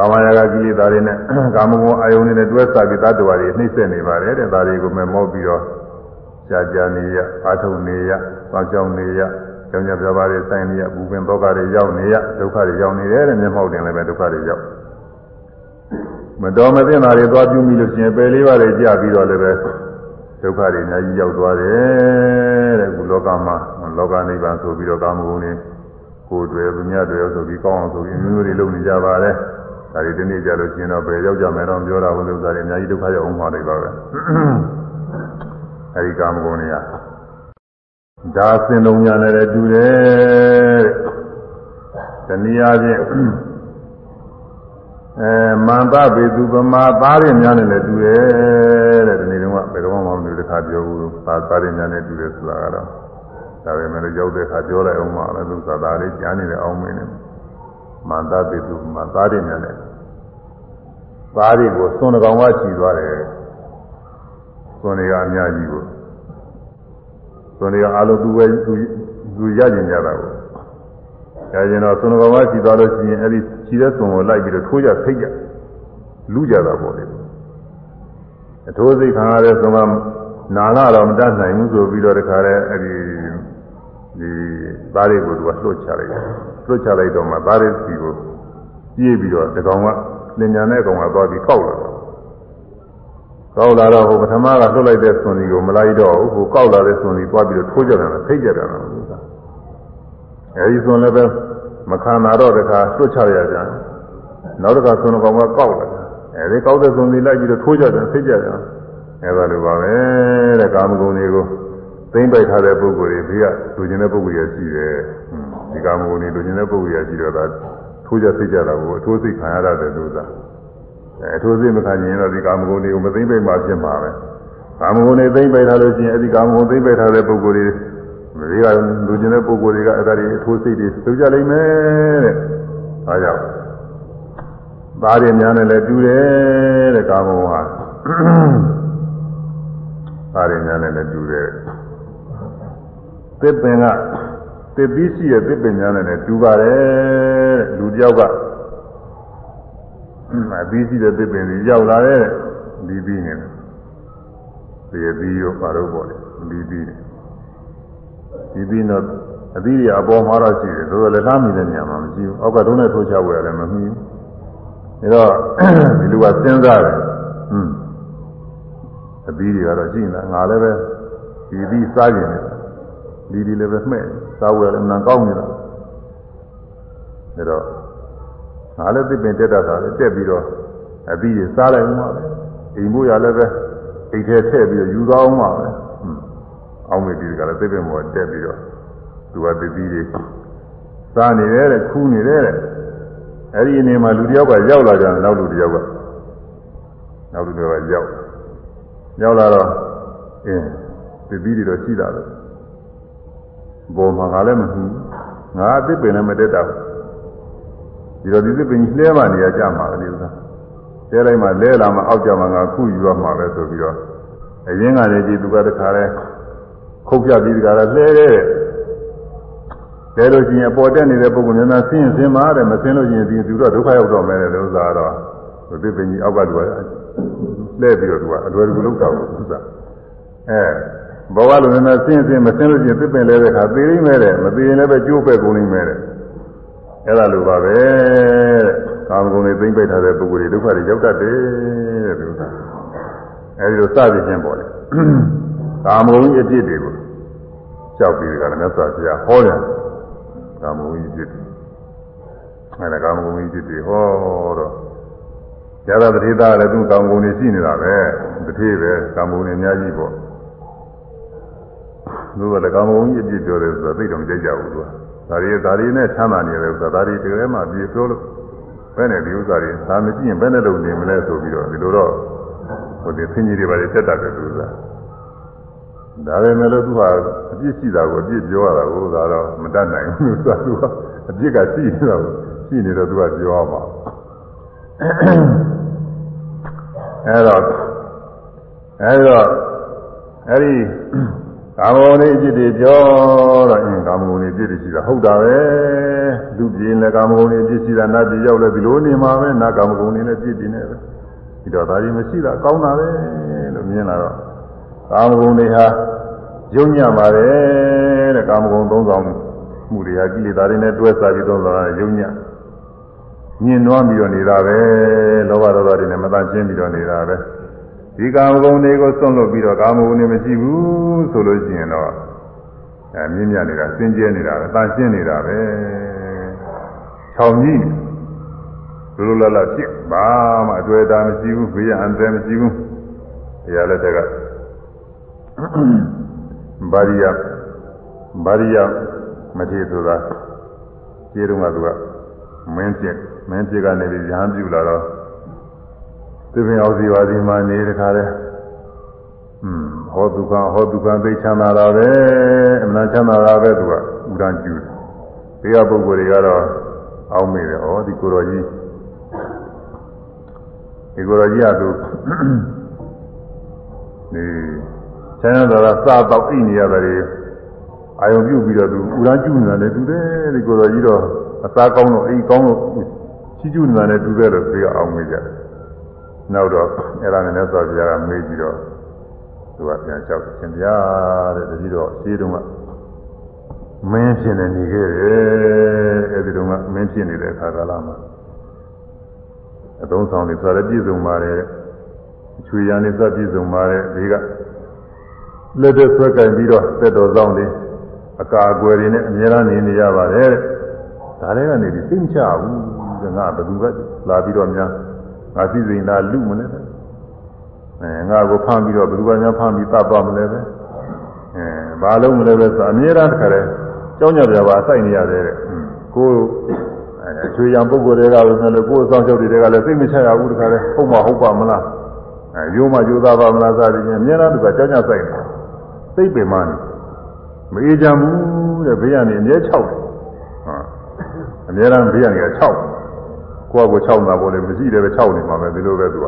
Speaker 1: ကာမရာဂကိလေသာတွေနဲ့ကာမဂုဏ်အာယုန်တွေနဲ့တွဲစားပြီးသတ္တဝါတွေနှိမ့်ဆက်နေပါတယ်တဲ့ဒါတွေကိုမမောပြီးတော့ကြာကြာနေရအာထုံနေရပေါကြောင်နေရကြောင်ကြပြပါးတွေဆိုင်နေရဘူပင်ဒုက္ခတွေရောက်နေရဒုက္ခတွေရောက်နေတယ်တဲ့မျက်မှောက်တင်လည်းပဲဒုက္ခတွေရောက်မတော်မသင့်တာတွေသွားပြုမိလို့ရှိရင်ပယ်လေးပါးတွေကြာပြီးတော့လည်းပဲဒုက္ခတွေအများကြီးရောက်သွားတယ်တဲ့အခုလောကမှာလောကနိဗ္ဗာန်ဆိုပြီးတော့ကာမဂုဏ်တွေကိုယ်တွေသူများတွေဆိုပြီးကောင်းအောင်ဆိုပြီးမျိုးတွေလုပ်နေကြပါတယ် ဒါတွေဒီနေ့ကြလို့ရှိရင်တော့ပဲရောက်ကြမယ်တော့ပြောတာဘုလို့ဆိုတယ်အများကြီးဒုက္ခရောက်အောင်မှာလိုက်ပါပဲအဲဒီကာမဂုဏ်တွေကဒါစင်လုံးညာနဲ့တူတယ်တနည်းအားဖြင့်အဲမန္တပေသူပမာသားရများနဲ့လည်းတူတယ်တဲ့ဒီနေ့တော့ဘယ်တော့မှမလို့တခါပြောဘူးသားသားရများနဲ့တူတယ်ဆိုတာကတော့ဒါပေမဲ့ရောက်တဲ့အခါပြောလိုက်အောင်ပါလဲသူသာသားလေးကြားနေတယ်အောင်မင်းနဲ့ မန္တပိတုမှာသားတွေနဲ့လည်းသားတွေကိုသွန်ကောင်ကချီသွားတယ်သွန်တွေကအများကြီးကိုသွန်တွေကအလုံးသူပဲသူသူရကျင်ကြတာကိုရကျင်တော့သွန်ကောင်ကချီသွားလို့ရှိရင်အဲ့ဒီချီတဲ့သွန်ကိုလိုက်ပြီးတော့ထိုးကြဖိတ်ကြလူကြတာပေါ့လေအထိုးစိတ်ခံရတဲ့သွန်ကနာလာတော့မတတ်နိုင်ဘူးဆိုပြီးတော့တခါလဲအဲ့ဒီဒီသားတွေကိုသူကလှုပ်ချလိုက်တယ် လွတ်ချလိုက်တော့မှသားရစီကိုပြေးပြီးတော့တကောင်ကလင်ညာနဲ့ကောင်ကသွားပြီးကောက်လာတော့ကောက်လာတော့ဟိုပထမကလွတ်လိုက်တဲ့ဆွန်ဒီကိုမလိုက်တော့ဘူးဟိုကောက်လာတဲ့ဆွန်ဒီသွားပြီးတော့ထိုးကြတယ်ဖိတ်ကြတယ်နော်အဲဒီဆွန်လည်းပဲမခံနာတော့တခါလွတ်ချရကြတယ်နောက်တစ်ခါဆွန်ကောင်ကကောက်လာတယ်အဲဒီကောက်တဲ့ဆွန်ဒီလိုက်ပြီးတော့ထိုးကြတယ်ဖိတ်ကြတယ်အဲဒါလိုပါပဲတဲ့ကာမဂုဏ်တွေကိုသိမ့်ပိုက်ထားတဲ့ပုဂ္ဂိုလ်တွေဘေးကလူကျင်တဲ့ပုဂ္ဂိုလ်ရရှိတယ် ဒီကာမဂုဏ်တွေလူကျင်တဲ့ပုဂ္ဂိုလ်ရရှိတော့ဒါထိုးကြသိကြတာကိုအထိုးစိတ်ခံရတဲ့လူသားအဲအထိုးစိတ်မခံရင်တော့ဒီကာမဂုဏ်တွေကိုမသိမ့်ပိုက်မှဖြစ်မှာပဲကာမဂုဏ်တွေသိမ့်ပိုက်ထားလို့ရှိရင်အဲဒီကာမဂုဏ်သိမ့်ပိုက်ထားတဲ့ပုဂ္ဂိုလ်တွေဘေးကလူကျင်တဲ့ပုဂ္ဂိုလ်တွေကအဲ့ဒါတွေအထိုးစိတ်တွေသိကြလိမ့်မယ်တဲ့ဒါကြောင့်သားတွေများနဲ့လည်းတူတယ်တဲ့ကာမဂုဏ်ဟာသားတွေများနဲ့လည်းတူတယ်သစ်ပင်က သစ်ပြီးရှိရဲ့သစ်ပင်များနဲ့လည်းတူပါတယ်တဲ့လူတယောက်ကအပြီးရှိတဲ့သစ်ပင်ကြီးရောက်လာတဲ့ဒီပြီးနေတယ်ဒီအပြီးရောပါတော့ပေါ့လေဒီပြီးနေဒီပြီးတော့အပြီးရအပေါ်မှာတော့ရှိတယ်သို့တော်လည်းလားမိတဲ့နေရာမှာမရှိဘူးအောက်ကတုံးနဲ့ထိုးချဝယ်လည်းမမှီဘူးဒါတော့ဒီလူကစဉ်းစားတယ်ဟွန်းအပြီးတွေကတော့ရှိနေတာငါလည်းပဲဒီပြီးစားကျင်တယ်ဒီဒီလည်းပဲမှဲ့ စားဝယ်လည်းအမှန်ကောင်းနေတာဒါတော့ငါလည်းသိပင်တက်တာကလည်းတက်ပြီးတော့အပြီးတွေစားလိုက်မှပဲအိမ်မို့ရလည်းပဲအိမ်ထဲထည့်ပြီးတော့ယူသွားအောင်မှပဲအောင်းမေဒီကလည်းသိပင်ပေါ်တက်ပြီးတော့သူကသတိတွေစားနေတယ်တဲ့ခူးနေတယ်တဲ့အဲ့ဒီအနေမှာလူတယောက်ကရောက်လာကြတယ်နောက်လူတယောက်ကနောက်လူတယောက်ကရောက်ရောက်လာတော့အင်းသတိတွေတော့ရှိတာပဲ ဘောမှာငါလည်းမဟုတ်ငါအသစ်ပင်လည်းမတက်တာဒီတော့ဒီသစ်ပင်ကြီးလှဲမှနေရကြမှာလေဥစ္စာတဲလိုက်မှလဲလာမှအောက်ကြမှာငါခုယူရမှာပဲဆိုပြီးတော့အရင်ကလည်းကြည်သူကတခါလဲခုတ်ပြပြီးတခါလဲလှဲတဲ့တဲလို့ရှိရင်အပေါ်တက်နေတဲ့ပုဂ္ဂိုလ်များများဆင်းရင်ဆင်းပါတဲ့မဆင်းလို့ရှိရင်ဒီသူတော့ဒုက္ခရောက်တော့မယ်တဲ့ဥစ္စာတော့သစ်ပင်ကြီးအောက်ကလူကလှဲပြီးတော့သူကအလွယ်တကူလောက်တာဥစ္စာအဲ ဘောကလိုနဲ့ဆင်းဆင်းမဆင်းလို့ချင်းသစ်ပင်လဲတဲ့ခါသေရင်းမဲ့တဲ့မသေရင်လည်းပဲကျိုးပဲကုန်နေမဲ့တဲ့အဲ့ဒါလိုပါပဲတဲ့ကာမဂုဏ်တွေသိမ့်ပိတ်ထားတဲ့ပုဂ္ဂိုလ်တွေဒုက္ခတွေရောက်တတ်တယ်တဲ့ဒီဥစ္စာအဲ့ဒီလိုစသည်ချင်းပေါ့လေကာမဂုဏ်ကြီးအပြစ်တွေကိုကြောက်ပြီးကြတယ်မြတ်စွာဘုရားဟောတယ်ကာမဂုဏ်ကြီးအပြစ်တွေအဲ့ဒါကာမဂုဏ်ကြီးအပြစ်တွေဟောတော့ဇာတာတတိသားလည်းသူကာမဂုဏ်တွေရှိနေတာပဲတတိပဲကာမဂုဏ်တွေအများကြီးပေါ့ သူကလည်းကာမဂုဏ်ကြီးအပြစ်ပြောတယ်ဆိုတာသိတော့မကြိုက်ကြဘူးသူကဒါရီဒါရီနဲ့ချမ်းသာနေတယ်ဆိုတာဒါရီတကယ်မှပြေပြောလို့ဘယ်နဲ့ဒီဥစ္စာတွေဒါမရှိရင်ဘယ်နဲ့လုပ်နေမလဲဆိုပြီးတော့ဒီလိုတော့ဟိုဒီဆင်းကြီးတွေပါလေတက်တတ်တယ်သူကဒါပဲမဲ့လို့သူကအပြစ်ရှိတာကိုအပြစ်ပြောရတာကိုဒါတော့မတတ်နိုင်ဘူးသူကသူကအပြစ်ကရှိနေတာကိုရှိနေတော့သူကပြောရမှာအဲတော့အဲတော့အဲဒီ ကာမဂုဏ်တွေအဖြစ်တွေပြောတော့အင်းကာမဂုဏ်တွေအဖြစ်တွေရှိတာဟုတ်တာပဲလူပြင်းလည်းကာမဂုဏ်တွေအဖြစ်ရှိတာနတ်ပြည်ရောက်လည်းဒီလိုနေမှာပဲနတ်ကာမဂုဏ်တွေလည်းပြည့်တည်နေပဲဒီတော့ဒါကြီးမရှိတာကောင်းတာပဲလို့မြင်လာတော့ကာမဂုဏ်တွေဟာယုံညံ့ပါတယ်တဲ့ကာမဂုဏ်သုံးဆောင်မှုတွေဟာကိလေသာတွေနဲ့တွဲစားပြီးသုံးဆောင်တာယုံညံ့ညင်နွားပြီးတော့နေတာပဲလောဘဒေါသတွေနဲ့မတန်ရှင်းပြီးတော့နေတာပဲ ဒီကာမဂုဏ်တွေကိုစွန့်လွတ်ပြီးတော့ကာမဂုဏ်တွေမရှိဘူးဆိုလို့ရှိရင်တော့အဲမြင့်မြတ်နေတာစင်ကြဲနေတာပဲတန်ရှင်းနေတာပဲခြောင်ကြီးလူလူလတ်လတ်ဖြစ်ဘာမှအတွေ့အတာမရှိဘူးဘေးရန်တယ်မရှိဘူးတရားလက်ထက်ကဘာရိယဘာရိယမထေဆိုတာခြေတုံးကသူကမင်းပြမင်းပြကနေပြီးရဟန်းပြုလာတော့ သင်္အောင်စီဝါဒီမှာနေတခါလဲอืมဟောဒုက္ခဟောဒုက္ခသိချမ်းသာတာပဲအမှန်ချမ်းသာတာပဲသူကဥဒန်းကျူတယ်ဘေးကပုဂ္ဂိုလ်တွေကတော့အောင်းမိတယ်ဩဒီကိုတော်ကြီးဒီကိုတော်ကြီးကသူဒီချမ်းသာတာစားတော့အိနေရတယ်အာယုံပြုတ်ပြီးတော့သူဥဒန်းကျူနေတာလည်းတူတယ်ဒီကိုတော်ကြီးတော့အစားကောင်းလို့အိကောင်းလို့ချီးကျူးနေတာလည်းတူတယ်လို့ဘေးကအောင်းမိကြတယ် နောက်တော့အဲ့ဒါနဲ့လည်းသွားပြားကမေးကြည့်တော့သူကပြန်လျှောက်ရှင်ဗျာတဲ့တတိတော့ရှင်းတုန်းကမင်းဖြစ်နေနေခဲ့တယ်အဲဒီတော့ကမင်းဖြစ်နေတဲ့အခါကာလမှာအသုံးဆောင်တွေဆိုရပြည့်စုံပါတယ်ချွေရံနေစပြည့်စုံပါတယ်ဒီကလက်သက်ဆွဲကင်ပြီးတော့သက်တော်ဆောင်တွေအကာအကွယ်တွေနဲ့အများအားနေနေရပါတယ်ဒါတွေကနေဒီသိမချဘူးငါဘယ်သူပဲလာပြီးတော့များ ငါစီစဉ်လာလူမလဲအဲငါကိုဖမ်းပြီးတော့ဘယ်သူကများဖမ်းပြီးတတ်သွားမလဲပဲအဲဘာလုံးမလဲပဲဆိုအများအားတခါလဲကြောင်းကြပြပါစိုက်နေရတယ်တဲ့ကိုအဲချွေရံပုဂ္ဂိုလ်တွေကလည်းလည်းကိုယ်အဆောင်ချုပ်တွေကလည်းသိမချရဘူးတခါလဲဟုတ်မဟုတ်ပါမလားအဲရိုးမကြိုးသားပါမလားစသည်ဖြင့်အများအားတခါကြောင်းကြစိုက်နေစိတ်ပင်မနေမအေးကြဘူးတဲ့ဘေးကနေအမြဲ၆တယ်ဟာအများအားဘေးကနေ က6ကိုယ့်ကို6တာပေါ်လေမရှိတယ်ပဲ6နေမှာပဲဒီလိုပဲသူက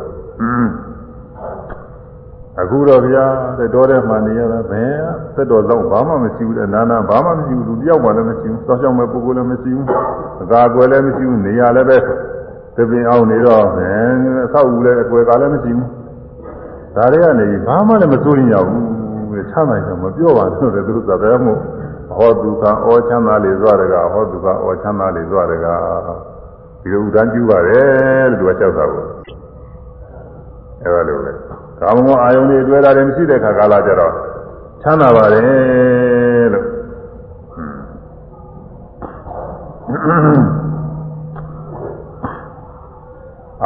Speaker 1: အခုတော့ဗျာတဲ့တော်တဲ့မှနေရတာဘယ်သက်တော်တော့ဘာမှမရှိဘူးတဲ့နာနာဘာမှမရှိဘူးလူတယောက်မှလည်းမရှိဘူးစောက်ရှောက်မဲ့ပုဂ္ဂိုလ်လည်းမရှိဘူးအကာအကွယ်လည်းမရှိဘူးနေရာလည်းပဲသပင်အောင်နေတော့ဘယ်အဆောက်အဦလည်းအကွယ်ကလည်းမရှိဘူးဒါတွေကနေဘာမှလည်းမစိုးရင်ရဘူးတဲ့ချမ်းသာတယ်မပြောပါနဲ့တဲ့သူတို့သဘောမို့ဟောဒုက္ခဩချမ်းသာလေသွားတကဟောဒုက္ခဩချမ်းသာလေသွားတက ဒီလိုဥဒန်းကျူပါတယ်လို့သူကကြောက်တာကိုအဲလိုပဲကာမဂုဏ်အာယုန်တွေတွေ့တာတွေမရှိတဲ့ခါကာလကြတော့ချမ်းသာပါတယ်လို့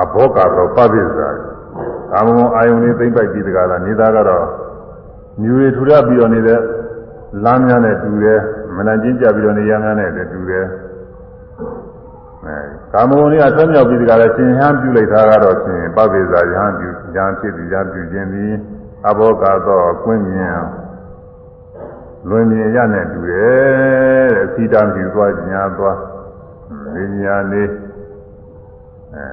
Speaker 1: အဘောကတော့ပပိစ္ဆာကာမဂုဏ်အာယုန်တွေသိမ့်ပိုက်ပြီးတကားလားနေသားကတော့မြူတွေထူထပ်ပြီးတော့နေတဲ့လမ်းများနဲ့တူတယ်မနချင်းကြပြီးတော့နေရမ်းများနဲ့တူတယ်အဲ ကာမဂုဏ်တွေကဆွဲမြောက်ပြီးဒီကလည်းရှင်ဟန်ပြုလိုက်တာကတော့ရှင်ပပိဇာယဟန်ပြုယဟန်ဖြစ်ပြီးယဟန်ပြုခြင်းသည်အဘောကတော့ကွင်းမြင်လွင်မြင်ရနဲ့တူတယ်တဲ့အစီတံပြုသွားညာသွားနေညာနေအဲ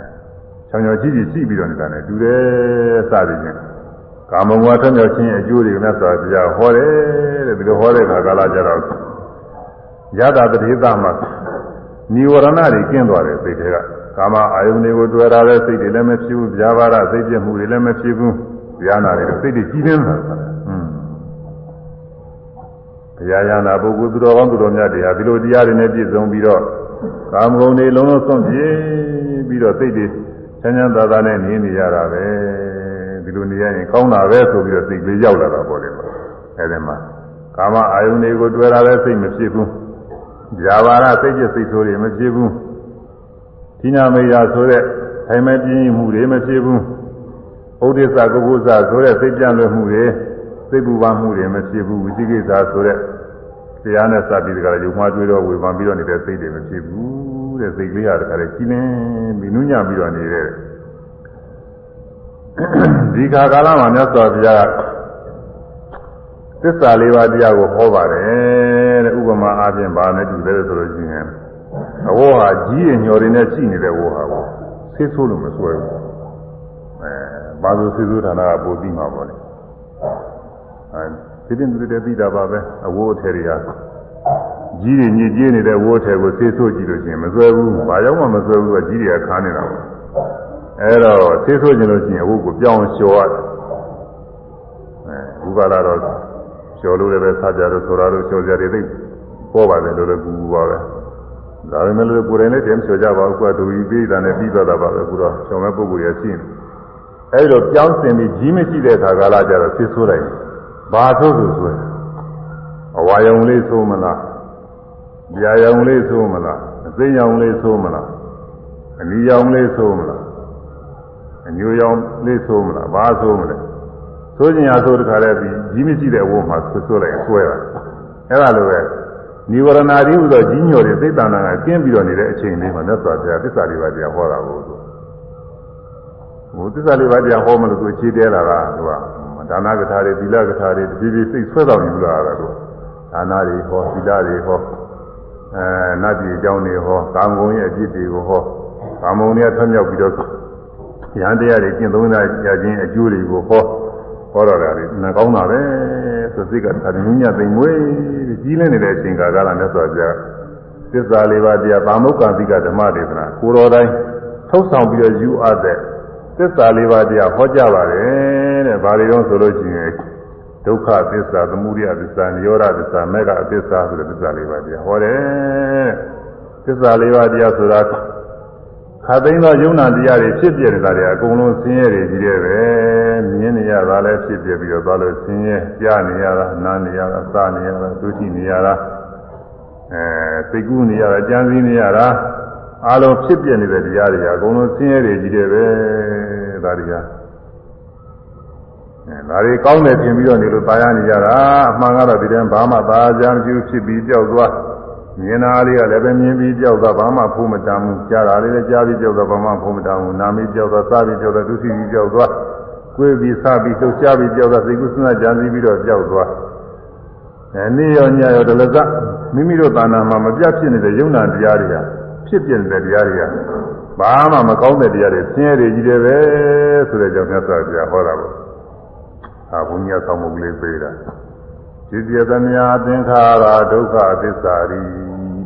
Speaker 1: ချောင်ချောင်ကြည့်ကြည့်ရှိပြီးတော့နေတာနဲ့တူတယ်စသည်ဖြင့်ကာမဂုဏ်ဆွဲမြောက်ခြင်းအကျိုးတွေမြတ်စွာဘုရားဟောတယ်တဲ့ဒီလိုဟောတဲ့အခါကာလကျတော့ယတာတတိသမှာ နိဝရဏတွေကင်းသွားတယ်စိတ်တွေကကာမအာယုန်တွေကိုတွေ့ရတဲ့စိတ်တွေလည်းမဖြစ်ဘူးဗျာပါဒစိတ်ပြမှုတွေလည်းမဖြစ်ဘူးဗျာနာတွေစိတ်တွေကြီးနေတာဟွန်းဘုရားရနာပုဂ္ဂိုလ်သူတော်ကောင်းသူတော်မြတ်တွေဟာဒီလိုတရားတွေနဲ့ပြည့်စုံပြီးတော့ကာမဂုဏ်တွေလုံးလုံးစွန့်ပြေးပြီးတော့စိတ်တွေချမ်းချမ်းသာသာနဲ့နေနေရတာပဲဒီလိုနေရရင်ကောင်းတာပဲဆိုပြီးတော့စိတ်လေးရောက်လာတာပေါ့လေအဲဒီမှာကာမအာယုန်တွေကိုတွေ့ရတဲ့စိတ်မဖြစ်ဘူး ဇာဘာရစိတ်ကျစိတ်ဆိုးတွေမဖြစ်ဘူးဌိနာမိယာဆိုတဲ့ထိုင်မဲ့ပြင်းမှုတွေမဖြစ်ဘူးဥဒိစ္စကုက္ကုဇဆိုတဲ့စိတ်ကြံလွယ်မှုတွေစိတ်ပူပန်မှုတွေမဖြစ်ဘူးဝိသိကိစ္စဆိုတဲ့တရားနဲ့စပြီးတကယ်ရုံမှတွေးတော့ဝေဖန်ပြီးတော့နေတဲ့စိတ်တွေမဖြစ်ဘူးတဲ့စိတ်လေးရတခါလေကြီးလင်းပြီးနုညံ့ပြီးတော့နေတဲ့ဒီခါကာလမှာမြတ်စွာဘုရား သစ္စာလေးပါးတရားကိုဟောပါတယ်တဲ့ဥပမာအားဖြင့်ဗာနဲ့တူတယ်ဆိုလို့ရှိရင်အဝေါ်ဟာကြီးရညော်တွေနဲ့ရှိနေတဲ့ဝေါ်ဟာကိုဆေးဆိုးလို့မစွဲဘူးအဲဘာလို့ဆေးဆိုးဌာနကပိုပြီးမှာပေါ့လေအဲဒီတင်တူတဲ့ပြီးတာပါပဲအဝေါ်အထည်တွေဟာကြီးတွေညစ်ကြေးနေတဲ့ဝေါ်အထည်ကိုဆေးဆိုးကြည့်လို့ရှိရင်မစွဲဘူးဘာကြောင့်မှမစွဲဘူးကကြီးတွေကခါနေတာပေါ့အဲတော့ဆေးဆိုးခြင်းလို့ရှိရင်အဝေါ်ကိုပြောင်းလျှော်ရတယ်အဲဘုရားလာတော့ကျော် လို့လည်းပဲစားကြလို့ဆိုတာလို့ကျော်ကြတယ်သိပေါ်ပါတယ်လို့လည်းကူကူပါပဲဒါပေမဲ့လို့ကိုယ်တိုင်လည်းတည်းမကျော်ကြပါဘူးကွာဒူကြီးပေးတာနဲ့ပြီးသွားတာပါပဲကူတော့ကျော်မဲ့ပုဂ္ဂိုလ်ရရှိနေအဲဒီတော့ပြောင်းစင်ပြီးကြီးမရှိတဲ့ခါကာလကျတော့ဖြစ်ဆိုးလိုက်ဘာဆိုးဆိုဆိုအဝါယုံလေးဆိုးမလားကြာယုံလေးဆိုးမလားအသိယုံလေးဆိုးမလားအနီယုံလေးဆိုးမလားအညိုယုံလေးဆိုးမလားဘာဆိုးမလဲ ဆိုးကျင်ရဆိုးတခါလဲပြီးကြီးမရှိတဲ့ဝုန်းမှာဆွဆွလိုက်ဆွဲတာအဲ့ဒါလိုပဲနိဝရဏတိဟူသောကြီးညိုတဲ့စိတ်တဏ္ဍာကကျင်းပြီးတော့နေတဲ့အချိန်လေးမှာမြတ်စွာဘုရားသစ္စာလေးပါးတရားဟောတာကိုသူဟိုသစ္စာလေးပါးတရားဟောမလို့သူအခြေတဲလာတာသူကဒါနကထာတွေသီလကထာတွေတဖြည်းဖြည်းစိတ်ဆွဲတော်ယူလာတာသူဒါနတွေဟောသီလတွေဟောအဲနတ်ပြည်အကြောင်းတွေဟောကာမဂုဏ်ရဲ့အဖြစ်တွေကိုဟောကာမဂုဏ်တွေဆွမြောက်ပြီးတော့ဉာဏ်တရားတွေကျင့်သုံးတာရခြင်းအကျိုးတွေကိုဟော ဟောတော်တာလေနှကောင်းတာပဲဆိုစိတ်ကသာညညသိမ်မွေးကြီးလင်းနေတဲ့အချိန်ကာလနဲ့ဆိုကြသစ္စာလေးပါးတရားသာမုတ်ကံတိကဓမ္မဒေသနာကိုတော်တိုင်းထုတ်ဆောင်ပြီးတော့ယူအပ်တဲ့သစ္စာလေးပါးတရားဟောကြပါတယ်တဲ့ဘာတွေတော့ဆိုလို့ရှိရင်ဒုက္ခသစ္စာသမုဒယသစ္စာនិရောဓသစ္စာမေဃသစ္စာဆိုတဲ့သစ္စာလေးပါးတရားဟောတယ်သစ္စာလေးပါးတရားဆိုတာ ခါသိမ်းသောယုံနာတရားတွေဖြစ်ပြနေတာတွေအကုန်လုံးဆင်းရဲတွေကြီးတယ်ပဲမြင်နေရတာလည်းဖြစ်ပြပြီးတော့သွားလို့ဆင်းရဲကြားနေရတာနားနေရတာစားနေရတာဒုတိနေရတာအဲစိတ်ကူးနေရတာကြံစည်နေရတာအလုံးဖြစ်ပြနေတဲ့တရားတွေအကုန်လုံးဆင်းရဲတွေကြီးတယ်ပဲဒါတွေကအဲဒါတွေကောင်းတယ်ထင်ပြီးတော့နေလို့ตายရနေကြတာအမှန်ကတော့ဒီတည်းဘာမှသာကြမ်းကျူးဖြစ်ပြီးကြောက်သွား မြင်တာလေးကလည်းပဲမြင်ပြီးကြောက်သွားဘာမှဖုံးမတမ်းဘူးကြားတာလေးလည်းကြားပြီးကြောက်သွားဘာမှဖုံးမတမ်းဘူးနာမီကြောက်သွားစားပြီးကြောက်သွားဒုတိယကြောက်သွားကိုယ်ပြီးစားပြီးလှုပ်ရှားပြီးကြောက်သွားစိတ်ကူးစဉ်းစားကြံစည်ပြီးတော့ကြောက်သွားအဲနေ့ရောညရောဒလဇမိမိတို့သာနာမှာမပြတ်ဖြစ်နေတဲ့ယုံနာတရားတွေကဖြစ်ပြနေတဲ့တရားတွေကဘာမှမကောင်းတဲ့တရားတွေဆင်းရဲတွေကြီးတယ်ပဲဆိုတဲ့ကြောင့်မြတ်စွာဘုရားဟောတာပေါ့အာဘုညာဆောင်မှုလေးပေးတာ ဖြစ်ပြသမျှသင်္ခါရဒုက္ခသစ္စာရီ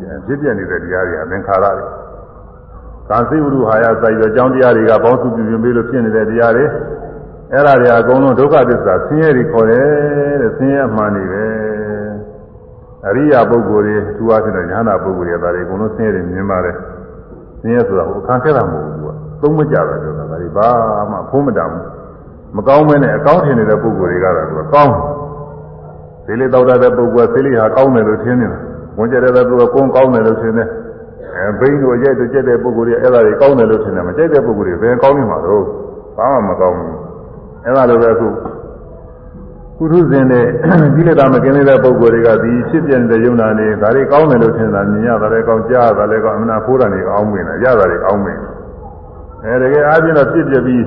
Speaker 1: တဲ့ဖြစ်ပြနေတဲ့တရားတွေအသင်္ခါရတွေကာသိဝရုဟာယစိုက်ရအကြောင်းတရားတွေကပေါင်းစုပြုပြင်ပေးလို့ဖြစ်နေတဲ့တရားတွေအဲ့ဒါတွေအကုန်လုံးဒုက္ခသစ္စာဆင်းရဲတွေခေါ်တယ်တဲ့ဆင်းရဲမှန်နေပဲအရိယာပုဂ္ဂိုလ်တွေသူအားဖြင့်ညာနာပုဂ္ဂိုလ်တွေဒါတွေအကုန်လုံးဆင်းရဲတွေမြင်ပါတယ်ဆင်းရဲဆိုတာဟိုခံခဲ့တာမဟုတ်ဘူးသူကသုံးမကြတာပြောတာဒါတွေဘာမှဖုံးမတမ်းဘူးမကောင်းမဲနဲ့အကောင်းထင်နေတဲ့ပုဂ္ဂိုလ်တွေကတော့သူကကောင်း သေလေးတောက်တဲ့ပုဂ္ဂိုလ်ကသေလေးဟာကောင်းတယ်လို့ထင်နေတာဝင်ကြတဲ့ပုဂ္ဂိုလ်ကကုန်းကောင်းတယ်လို့ထင်တယ်အဲဘိန်းတို့ရိုက်တို့ကြက်တဲ့ပုဂ္ဂိုလ်တွေအဲ့ဒါတွေကောင်းတယ်လို့ထင်တယ်မကြိုက်တဲ့ပုဂ္ဂိုလ်တွေဘယ်ကောင်းနေမှာတော့ဘာမှမကောင်းဘူးအဲ့ဒါလိုပဲအခုကုထုဇင်နဲ့ကြီးလက်တာမကင်းတဲ့ပုဂ္ဂိုလ်တွေကဒီဖြစ်ပြနေတဲ့ယုံနာနေဒါတွေကောင်းတယ်လို့ထင်တာမြင်ရတာလည်းကောင်းကြားရတာလည်းကောင်းအမှန်ဖိုးတာတွေကောင်းမင်းတယ်ရတာတွေကောင်းမင်းအဲတကယ်အားဖြင့်တော့ဖြစ်ပြပြီး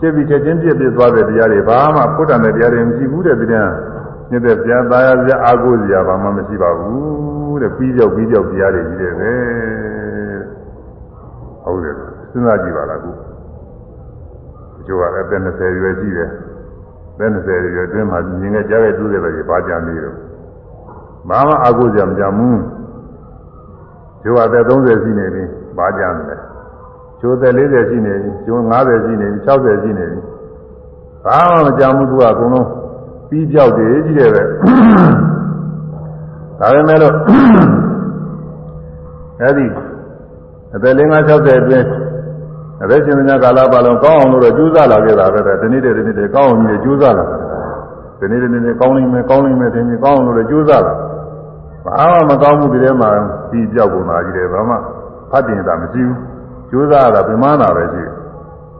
Speaker 1: ဖြစ်ပြီးချက်ချင်းပြစ်ပြစ်သွားတဲ့တရားတွေဘာမှဖုတ်တန်တဲ့တရားတွေမရှိဘူးတဲ့တရား ညတဲ့ဗျာသားရဗျာအာကိုစရာဘာမှမရှိပါဘူးတဲ့ပြီးကြောက်ပြီးကြောက်တရားတွေကြီးတယ်ပဲဟုတ်တယ်စဉ်းစားကြည့်ပါလားခုဒီလိုကအသက်20ရွယ်ရှိတယ်သက်20ရွယ်အတွင်းမှာမြင်ခဲ့ကြားခဲ့တူးတယ်ပဲဘာကြံနေတော့ဘာမှအာကိုစရာမကြဘူးဒီကအသက်30ရှိနေပြီဘာကြံလဲကျိုးသက်40ရှိနေပြီကျိုး50ရှိနေပြီ60ရှိနေပြီဘာမှမကြဘူးသူကအကုန်လုံး ပြီးပြောက်တယ်ကြီးတယ်ပဲဒါပေမဲ့လို့အဲဒီအသက်50 60အတွင်းအသက်ရှင်တဲ့ကာလပတ်လုံးကောင်းအောင်လို့ကြိုးစားလာခဲ့တာပဲဒီနေ့တည်းဒီနေ့တည်းကောင်းအောင်ကြီးကြိုးစားလာဒီနေ့တည်းဒီနေ့ကောင်းနိုင်မယ်ကောင်းနိုင်မယ်ထင်ရင်ကောင်းအောင်လို့ကြိုးစားလာဘာမှမကောင်းမှုတွေထဲမှာပြီးပြောက်ကုန်တာကြီးတယ်ဘာမှဖတ်တင်တာမရှိဘူးကြိုးစားရတာပြမနာပဲရှိ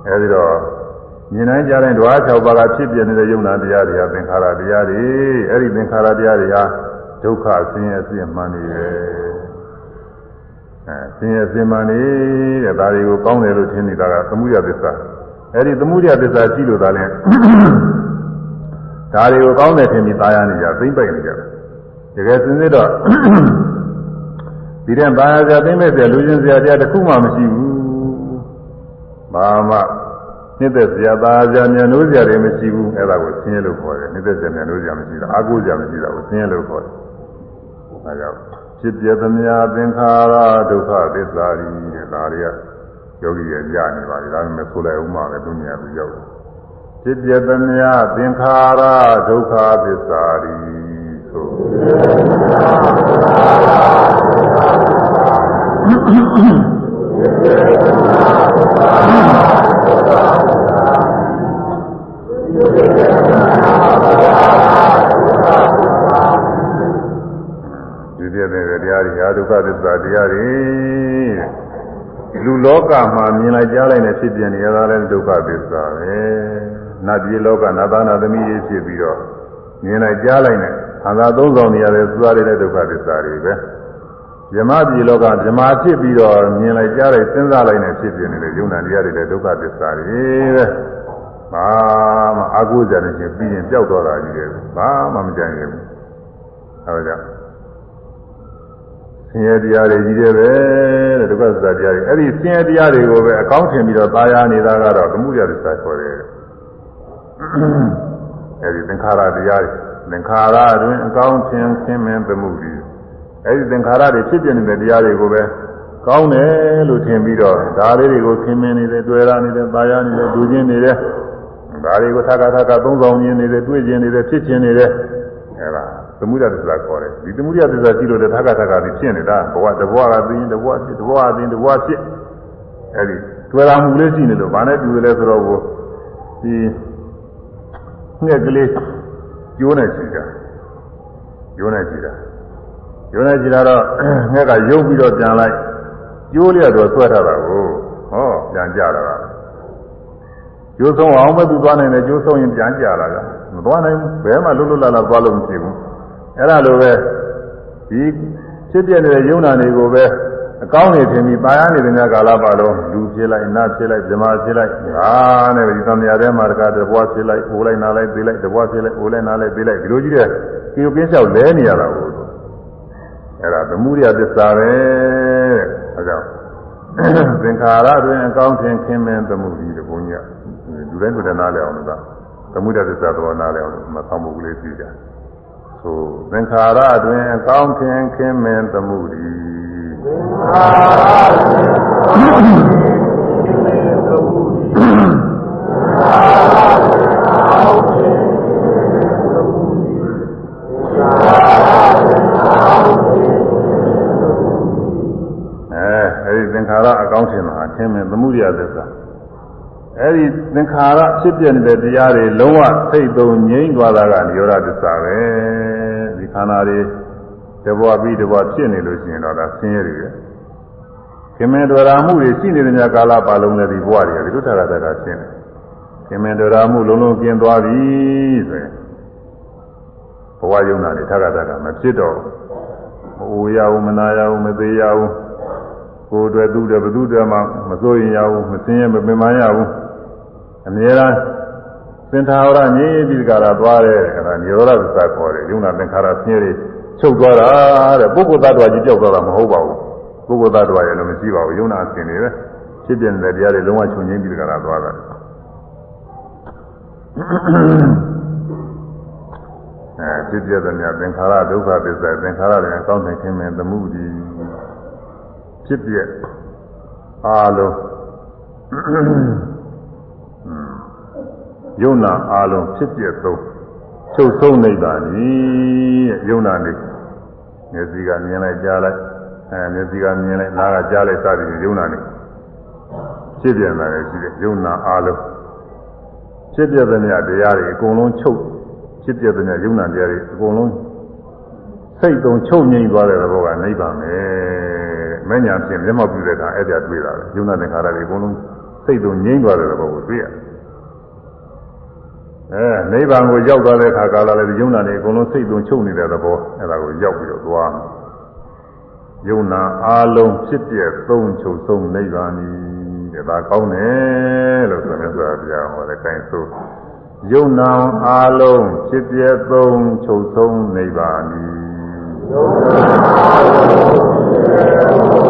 Speaker 1: အဲဒီတော့ မြင်တိုင်းကြားတိုင်းဓဝါ6ပါးကဖြစ်ပြနေတဲ့ယုံနာတရားတွေဟာသင်္ခါရတရားတွေအဲဒီသင်္ခါရတရားတွေဟာဒုက္ခဆင်းရဲအစစ်မှန်နေတယ်အဲဆင်းရဲအစစ်မှန်နေတဲ့ဒါတွေကိုကောင်းတယ်လို့ထင်နေတာကသမှုရသစ္စာအဲဒီသမှုရသစ္စာရှိလို့သာလဲဒါတွေကိုကောင်းတယ်ထင်ပြီးသားရနေကြသိမ့်ပိုက်နေကြတယ်တကယ်စင်စစ်တော့ဒီတဲ့ဘာသာသိမ့်မဲ့တဲ့လူချင်းစရာတရားတစ်ခုမှမရှိဘူးဘာမှ နှစ်သက်စရာသာစရာမြန်လို့စရာတွေမရှိဘူးအဲ့ဒါကိုဆင်းရဲလို့ခေါ်တယ်နှစ်သက်စရာမြန်လို့စရာမရှိတာအာကိုစရာမရှိတာကိုဆင်းရဲလို့ခေါ်တယ်အဲကြောင့်ဖြစ်ပြသမျှသင်္ခါရဒုက္ခသစ္စာရီတဲ့ဒါတွေကယောဂီရဲ့ကြားနေပါလေဒါပေမဲ့ဆိုလိုက်ဦးမှာပဲသူမြတ်ပြီးရောက်တယ်ဖြစ်ပြသမျှသင်္ခါရဒုက္ခသစ္စာရီဆို တရားတွေလူလောကမှာမြင်လိုက်ကြားလိုက်နဲ့ဖြစ်ပြနေရတာလည်းဒုက္ခသစ္စာပဲနတ်ပြည်လောကနတ်သားနာသမီးတွေဖြစ်ပြီးတော့မြင်လိုက်ကြားလိုက်နဲ့ခန္ဓာသုံးဆောင်နေရတဲ့သွားရတဲ့ဒုက္ခသစ္စာတွေပဲဇမပြည်လောကဇမာဖြစ်ပြီးတော့မြင်လိုက်ကြားလိုက်စဉ်းစားလိုက်နဲ့ဖြစ်ပြနေတဲ့ယုံနာတရားတွေလည်းဒုက္ခသစ္စာတွေပဲဘာမှအာကိုးကြတဲ့ချင်းပြီးရင်ပျောက်သွားတာကြီးတယ်ဘာမှမကြံရဘူးအဲဒါကြောင့် ဆင်းရဲတရားတွေကြီးတယ်ပဲတဲ့ဒုက္ခသစ္စာတရားတွေအဲ့ဒီဆင်းရဲတရားတွေကိုပဲအကောင်းထင်ပြီးတော့သာယာနေတာကတော့ကမှုရသစ္စာခေါ်တယ်အဲ့ဒီသင်္ခါရတရားတွေသင်္ခါရတွင်အကောင်းထင်ဆင်းမင်းသမှုပြီးအဲ့ဒီသင်္ခါရတွေဖြစ်ပြနေတဲ့တရားတွေကိုပဲကောင်းတယ်လို့ထင်ပြီးတော့ဒါလေးတွေကိုခင်မင်းနေတယ်တွေ့ရနေတယ်သာယာနေတယ်ဒူးချင်းနေတယ်ဒါတွေကိုသက္ကသက္ကသုံးဆောင်နေတယ်တွေ့ချင်းနေတယ်ဖြစ်ချင်းနေတယ်အဲ့ဒါ သမုဒ္ဒသစ္စာခေါ်တယ်ဒီသမုဒ္ဒသစ္စာရှိလို့လည်းသက္ကသက္ကပြီးဖြစ်နေတာဘဝတဘဝကသိရင်တဘဝဖြစ်တဘဝသိရင်တဘဝဖြစ်အဲဒီတွေ့တာမှုလေးရှိနေလို့ဘာနဲ့တူတယ်လဲဆိုတော့ဒီငှက်ကလေးကျိုးနေကြည့်တာကျိုးနေကြည့်တာကျိုးနေကြည့်တာတော့ငှက်ကရုပ်ပြီးတော့ပြန်လိုက်ကျိုးလျက်တော့ဆွဲထားတာကိုဟောပြန်ကြတာကကျိုးဆုံးအောင်ပဲသူသွားနိုင်တယ်ကျိုးဆုံးရင်ပြန်ကြလာတာမသွားနိုင်ဘူးဘယ်မှလွတ်လွတ်လပ်လပ်သွားလို့မရှိဘူး အဲ့ဒါလိုပဲဒီဖြစ်ပြနေတဲ့ယုံနာတွေကိုပဲအကောင်းနေထင်ပြီးပါရနေတဲ့ညကာလပါလုံးလူဖြစ်လိုက်နတ်ဖြစ်လိုက်ဇမာဖြစ်လိုက်ဟာနဲ့ဒီသံဃာထဲမှာတကားတဘွားဖြစ်လိုက်အိုးလိုက်နားလိုက်သေးလိုက်တဘွားဖြစ်လိုက်အိုးလိုက်နားလိုက်သေးလိုက်ဒီလိုကြီးတဲ့ကိယကင်းလျှောက်လဲနေရတာကိုအဲ့ဒါသမှုရိယသစ္စာပဲအဲကြောင့်သင်္ခါရတွင်အကောင်းထင်ခင်မင်းသမှုဒီတဘုံကြီးလူတိုင်းကိုယ်တနားလဲအောင်လို့ကသမှုရိယသစ္စာတော်နားလဲအောင်မဆောင်းမှုကလေးသိကြ ဆိုသင်္ခါရတွင်အကောင်းထင်ခင်မင်းသမှုဒီသင်္ခါရတွင်အကောင်းထင်ခင်မင်းသမှုဒီသင်္ခါရတွင်အကောင်းထင်ခင်မင်းသမှုဒီသင်္ခါရတွင်အကောင်းထင်အဲအဲဒီသင်္ခါရအကောင်းထင်တာခင်မင်းသမှုရိယသစ္စာ အဲဒီသင်္ခါရဖြစ်ပြနေတဲ့တရားတွေလုံးဝစိတ်သုံးငြိမ့်သွားတာကនិရောဓသစ္စာပဲဒီခန္ဓာတွေတဘွားပြီးတဘွားဖြစ်နေလို့ရှိရင်တော့ဒါဆင်းရဲတွေပဲခင်မင်တော်ရာမှုတွေရှိနေတဲ့ညကာလပါလုံးလည်းဒီဘဝတွေဒီလိုထာဂတကရှင်းတယ်ခင်မင်တော်ရာမှုလုံးလုံးကျင်းသွားပြီဆိုရင်ဘဝယုံနာတွေထာဂတကမဖြစ်တော့မအိုရဘူးမနာရဘူးမသေးရဘူးကိုယ်အတွက်သူ့အတွက်ဘသူ့အတွက်မှမစိုးရင်ရဘူးမစင်းရမပင်မရဘူး အမြဲတမ်းသင်္ထာဝရငြိပြီးကြတာသွားတယ်အဲဒါនិရောဓသစ္စာခေါ်တယ်ယုံနာသင်္ခါရဆင်းရဲချုပ်သွားတာတဲ့ပုဂ္ဂိုလ်သတ္တဝါကြီးကြောက်သွားတာမဟုတ်ပါဘူးပုဂ္ဂိုလ်သတ္တဝါရဲ့လည်းမရှိပါဘူးယုံနာအစဉ်တွေပဲဖြစ်ပြနေတဲ့တရားတွေလုံးဝချုပ်ငြိပြီးကြတာသွားတာအဲဖြစ်ပြတဲ့များသင်္ခါရဒုက္ခသစ္စာသင်္ခါရတွေအကောင်းနိုင်ခြင်းနဲ့သမှုဒီဖြစ်ပြအားလုံး ယုံနာအားလုံးဖြစ်ပြသုံးချုပ်ဆုံးနေတာနီးယုံနာနေမျက်စိကမြင်လိုက်ကြားလိုက်အဲမျက်စိကမြင်လိုက်နားကကြားလိုက်စသည်ယုံနာနေဖြစ်ပြန်လာတယ်ရှိတယ်ယုံနာအားလုံးဖြစ်ပြတဲ့မြတ်တရားတွေအကုန်လုံးချုပ်ဖြစ်ပြတဲ့မြတ်ယုံနာတရားတွေအကုန်လုံးစိတ်တုံချုပ်ငြိမ့်သွားတဲ့ဘောကနိဗ္ဗာန်ပဲမညာဖြင့်မျက်မှောက်ပြုတဲ့အခါအဲ့ဒါတွေ့တာပဲယုံနာသင်္ခါရတွေအကုန်လုံးစိတ်တုံငြိမ့်သွားတဲ့ဘောကိုတွေ့ရတယ် အဲနိဗ္ဗာန်ကိုရောက်သွားတဲ့အခါကာလလည်းယုံနာနေအကုန်လုံးစိတ်သွင်းချုပ်နေတဲ့သဘောအဲဒါကိုရောက်ပြီးတော့သွားမယ်ယုံနာအာလုံးဖြစ်ပြသုံးချုပ်ဆုံးနိဗ္ဗာန်ဤတဲ့ဒါကောင်းတယ်လို့ဆိုမြတ်စွာဘုရားဟောတဲ့ခိုင်းဆိုယုံနာအာလုံးဖြစ်ပြသုံးချုပ်ဆုံးနိဗ္ဗာန်ဤယုံနာအာလုံးဖြစ်ပြသုံး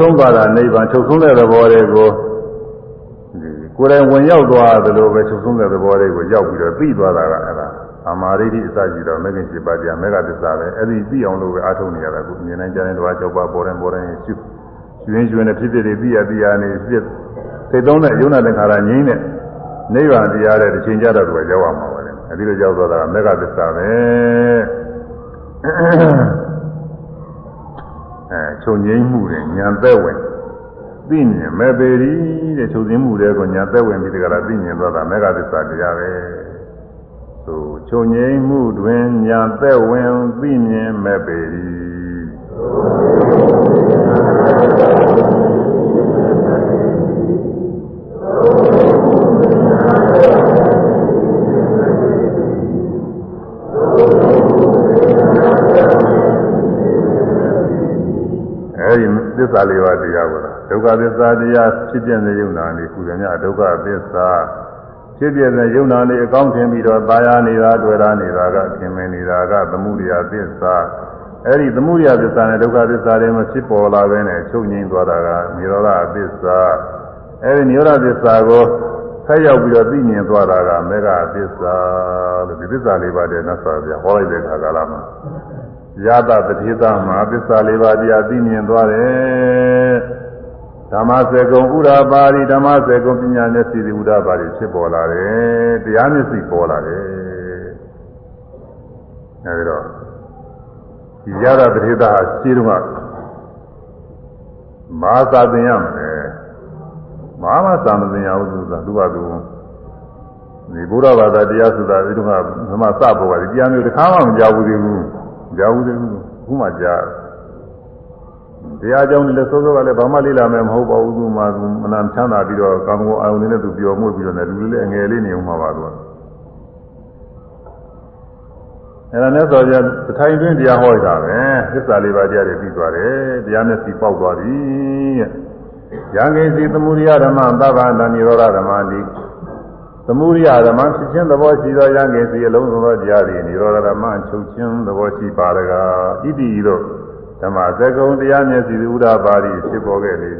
Speaker 1: ဆုံးသွားတာနိဗ္ဗာန်ချုပ်ဆုံးတဲ့သဘောတွေကိုကိုယ်တိုင်ဝင်ရောက်သွားသလိုပဲချုပ်ဆုံးတဲ့သဘောတွေကိုရောက်ပြီးတော့သိသွားတာကအဲ့ဒါအမာရိတိအစရှိတော့မဂ္ဂင်7ပါးတရားမေဃသစ္စာပဲအဲ့ဒီသိအောင်လို့ပဲအားထုတ်နေရတာခုမြင်နိုင်ကြတဲ့တော်၆ပါးပေါ်တယ်ပေါ်တယ်ရှုရွှင်ရွှင်နဲ့ဖြစ်ဖြစ်တွေသိရသိရနေဖြစ်သိသုံးတဲ့ယုံနာသင်္ခါရငြိမ်းတဲ့နိဗ္ဗာန်တရားတဲ့တစ်ချိန်ကြတော့သူကရောက်အောင်ပါပဲအဲ့ဒီလိုရောက်သွားတာကမေဃသစ္စာပဲအဲ ချုပ်ငိမ့်မှုတွေညာသက်ဝင်သိမြင်မဲ့ပေရီတဲ့ချုပ်ငိမ့်မှုတွေကိုညာသက်ဝင်ပြီးတကလားသိမြင်သွားတာမေဃသစ္စာတရားပဲသို့ချုပ်ငိမ့်မှုတွင်ညာသက်ဝင်သိမြင်မဲ့ပေရီ ၄ပါးတရားကိုဒုက္ခသစ္စာတရားဖြစ်ပြတဲ့ယုံနာနေကုသမြဒုက္ခသစ္စာဖြစ်ပြတဲ့ယုံနာနေအကောင်းထင်ပြီးတော့ตายရနေတာတွေ့ရနေတာကခင်မင်နေတာကသမှုရိယာသစ္စာအဲ့ဒီသမှုရိယာသစ္စာနဲ့ဒုက္ခသစ္စာတွေမဖြစ်ပေါ်လာဘဲနဲ့ချုပ်ငြိမ်းသွားတာကနိရောဓသစ္စာအဲ့ဒီနိရောဓသစ္စာကိုဆက်ရောက်ပြီးတော့သိမြင်သွားတာကမေဃသစ္စာလို့ဒီသစ္စာလေးပါးတဲ့နတ်စွာဘုရားဟောလိုက်တဲ့ခါကာလမှာ ယတတတိသမှာသစ္စာလေးပါးတရားသိမြင်သွားတယ်ဓမ္မစေကုံဥရာပါရီဓမ္မစေကုံပညာမျက်စိဥရာပါရီဖြစ်ပေါ်လာတယ်တရားမျက်စိပေါ်လာတယ်အဲဒီတော့ဒီရတာတတိသဟာရှိတော့မဟာသာသင်ရမယ်မဟာမသာမသင်ရဘူးသူကသူကသူဒီဘုရားဘာသာတရားဆိုတာဒီတော့ကသမစပေါ်ကဒီတရားမျိုးတစ်ခါမှမကြားဘူးသေးဘူး ကြားဘူးသေးဘူးခုမှကြားတရားကြောင့်လည်းစိုးစိုးကလည်းဘာမှလေ့လာမယ်မဟုတ်ပါဘူးသူမှသူမနာချမ်းသာပြီးတော့ကောင်းကောင်းအာရုံနဲ့သူပျော်မှုပြီးတော့လည်းလူလေးအငယ်လေးနေအောင်မှာပါသူကအဲ့ဒါနဲ့ဆိုကြထိုင်တွင်းတရားဟောတာပဲသစ္စာလေးပါးတရားတွေပြီးသွားတယ်တရားနဲ့စီပေါက်သွားပြီတဲ့ယံကိစီသမုဒိယဓမ္မသဗ္ဗန္တနိရောဓဓမ္မတိ သမုဒိယဓမ္မဖြစ်ခြင်းသဘောရှိသောယံကိစီအလုံးစုံသောတရားတွေနိရောဓဓမ္မချုပ်ခြင်းသဘောရှိပါရကဣတိတို့ဓမ္မစကုံတရားမျက်စိဥဒ္ဓပါရီဖြစ်ပေါ်ခဲ့လေ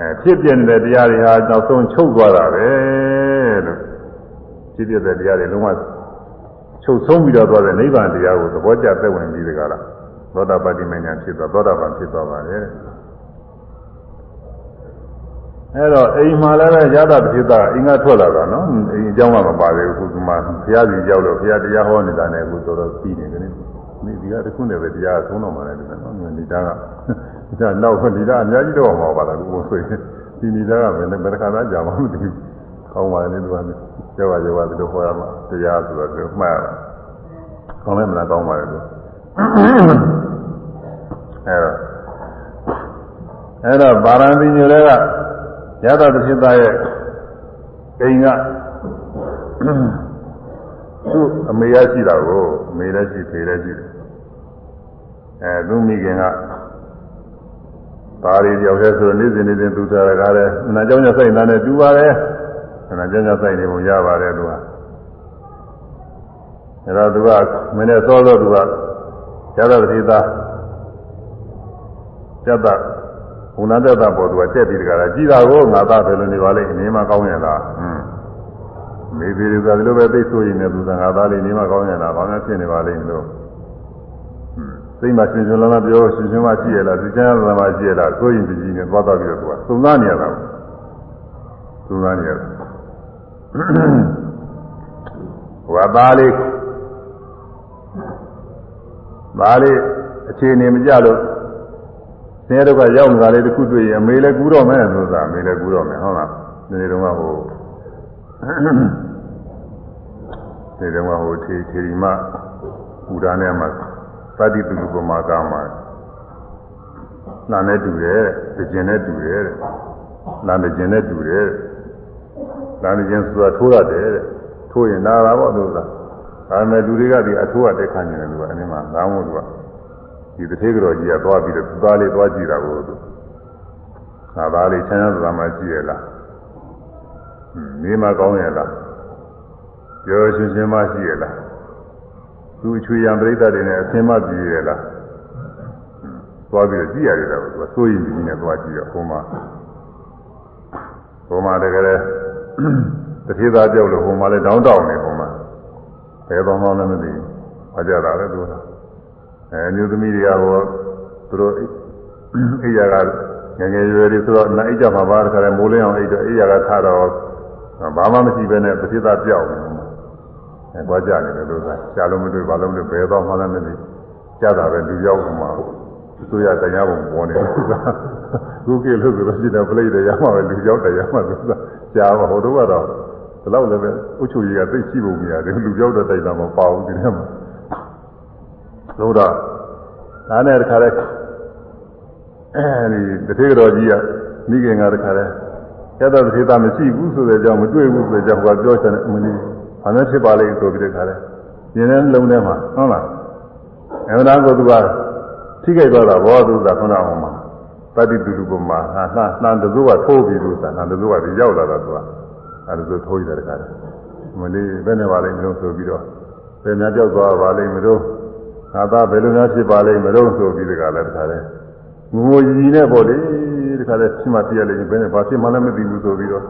Speaker 1: အဲဖြစ်ပြနေတဲ့တရားတွေဟာနောက်ဆုံးချုပ်သွားတာပဲလို့ဖြစ်ပြတဲ့တရားတွေလုံးဝချုပ်ဆုံးပြီးတော့သွားတဲ့နိဗ္ဗာန်တရားကိုသဘောကျသက်ဝင်ပြီးဒီကလားသောတာပတိမဉ္ဇဉ်ဖြစ်သွားသောတာပန်ဖြစ်သွားပါတယ် အဲ့တော့အိမ်မှာလည်းပဲရတာဖြစ်တာအင်္ဂါထွက်လာတာနော်အိမ်အကြောင်းကမပါသေးဘူးခုမှဘုရားကြီးရောက်လို့ဘုရားတရားဟောနေတာနဲ့အခုတော်တော်ပြီးနေတယ်နိဒီကတခုနဲ့ပဲတရားသုံးတော့မှလည်းဒီနော်နိဒါကဒီကနောက်နိဒါအများကြီးတော့မှာပါလားကိုဆိုရင်ဒီနိဒါကဘယ်နဲ့ဘယ်ခါသားကြာမှမသိဘူးကောင်းပါလေသူကကျောပါကျောပါဒီလိုဟောရမှာတရားဆိုတော့သူမှားတာကောင်းလည်းမလားကောင်းပါလေသူအဲ့တော့အဲ့တော့ဗာရဏသီညိုတွေက ရသတဖြစ်သားရဲ့အိမ်ကသူ့အမေရရှိတာကိုအမေလည်းရှိဖေလည်းရှိတယ်အဲသူမိခင်ကပါရီတယောက်တည်းဆိုနေ့စဉ်နေ့စဉ်သူစားရကားတယ်နာကြောင့်ညဆိုင်သားနဲ့တူပါတယ်နာကြောင့်ညဆိုင်နေပုံရပါတယ်သူကအဲတော့သူကမင်းနဲ့စောစောသူကရသတဖြစ်သားကျက်တာ ဘုနာတ္တပေါ်သူကတက်ပြီးတကလားကြည်တာကိုငါသားဘယ်လိုနေပါလိမ့်အနေမကောင်းရလားဟွန်းမိသေးတွေကဒီလိုပဲသိဆိုရင်လည်းသူကငါသားလေးနေမကောင်းရလားဘာမှဖြစ်နေပါလိမ့်လို့စိတ်မှာရှင်ရှင်လန်းလန်းပြောရှင်ရှင်မှရှိရလားဒီကျမ်းသာမှရှိရလားဆိုရင်ဒီကြီးနဲ့သွားတော့ပြီးတော့သူကသုံးသားနေရတာသုံးသားနေရတာဟွာသားလေးသားလေးအခြေအနေမကြလို့ ဆင်းရဲဒုက္ခရောက်နေတာလေးတစ်ခုတွေ့ရင်အမေလည်းကူးတော့မယ်ဆိုတာအမေလည်းကူးတော့မယ်ဟုတ်လားဒီနေ့တုန်းကဟိုဒီတုန်းကဟိုထေထေရီမဥဒါနဲ့မှာသတိတုပမာကမှာနာနဲ့တူတယ်တကျင်နဲ့တူတယ်နာနဲ့ကျင်နဲ့တူတယ်နာနဲ့ကျင်ဆိုတာထိုးရတယ်ထိုးရင်နာတာပေါ့လို့ဆိုတာဒါပေမဲ့လူတွေကဒီအထိုးရတဲ့ခါနေတယ်လူကအနည်းမှာငားမို့သူက ဒီတစ်ထေကြော်ကြီးကသွားပြီးတော့သူသားလေးသွားကြည့်တာကိုသူငါသားလေးချမ်းသာသာမှကြည့်ရလားနေမကောင်းရလားပြောရှင်ရှင်မှရှိရလားသူအချွေရံပြိဿတွေနဲ့အသင်မကြည့်ရလားသွားပြီးတော့ကြည့်ရတယ်တော့သူကစိုးရင်ကြီးနဲ့သွားကြည့်ရဟိုမှာဟိုမှာတကယ်တတိသားပြောက်လို့ဟိုမှာလည်းတောင်းတောင်းနေဟိုမှာဘယ်တော့မှလည်းမသိဘူး။ဘာကြတာလဲသူက အဲမျိုးသမီးတွေကဟောသူတို့အိယာကငငယ်ရွယ်တွေဆိုတော့နိုင်ကြမှာပါတခါလဲမိုးလင်းအောင်အိတ်တော့အိယာကထတော့ဘာမှမရှိဘဲနဲ့ပစိသပြောက်နေအဲသွားကြနေတယ်လို့ကရှားလို့မတွေ့ဘာလို့မတွေ့ဘယ်တော့မှလည်းမသိကြတာပဲလူရောက်မှာသူရတရားပုံပေါ်နေတယ်သူကခုကေလို့ဆိုတော့ရှိတယ်ပလိတ်တရားမှာပဲလူရောက်တရားမှာသူကရှားမှာဟိုတော့ကတော့ဒီလောက်လည်းပဲဥချုကြီးကသိရှိဖို့မရတယ်လူရောက်တဲ့တိုက်တာမပေါ့ဘူးဒီထဲမှာ လို့တော့ဒါနဲ့တခါလဲအဲဒီတတိကတော်ကြီးကမိခင်ကတခါလဲရတ္တသေတာမရှိဘူးဆိုတဲ့ကြောင့်မတွေ့ဘူးဆိုတဲ့ကြောင့်ကပြောချင်တယ်အမလီဘာနဲ့ဖြစ်ပါလိမ့်ဆိုပြီးတခါလဲရင်းတဲ့လုံးထဲမှာဟုတ်လားအဲဒါကိုသူကထိခိုက်သွားတာဘောသူကခုနကဟိုမှာပတ္တိတူတူပမာဟာလှလှန်တစိုးကထိုးပြီးလို့သာလှန်တစိုးကဒီရောက်လာတာသူကအဲဒါဆိုထိုးရတယ်တခါလဲမလေးဘယ်နဲ့ပါလိမ့်မလို့ဆိုပြီးတော့ဘယ်များကြောက်သွားပါလိမ့်မလို့ ငါသားဘယ်လိုများဖြစ်ပါလိမ့်မလို့ဆိုပြီးတခါလဲတခါလဲငိုကြီးနဲ့ပေါ့လေတခါလဲဖြစ်မှပြရလိမ့်ဘယ်နဲ့ဘာဖြစ်မှလည်းမသိဘူးဆိုပြီးတော့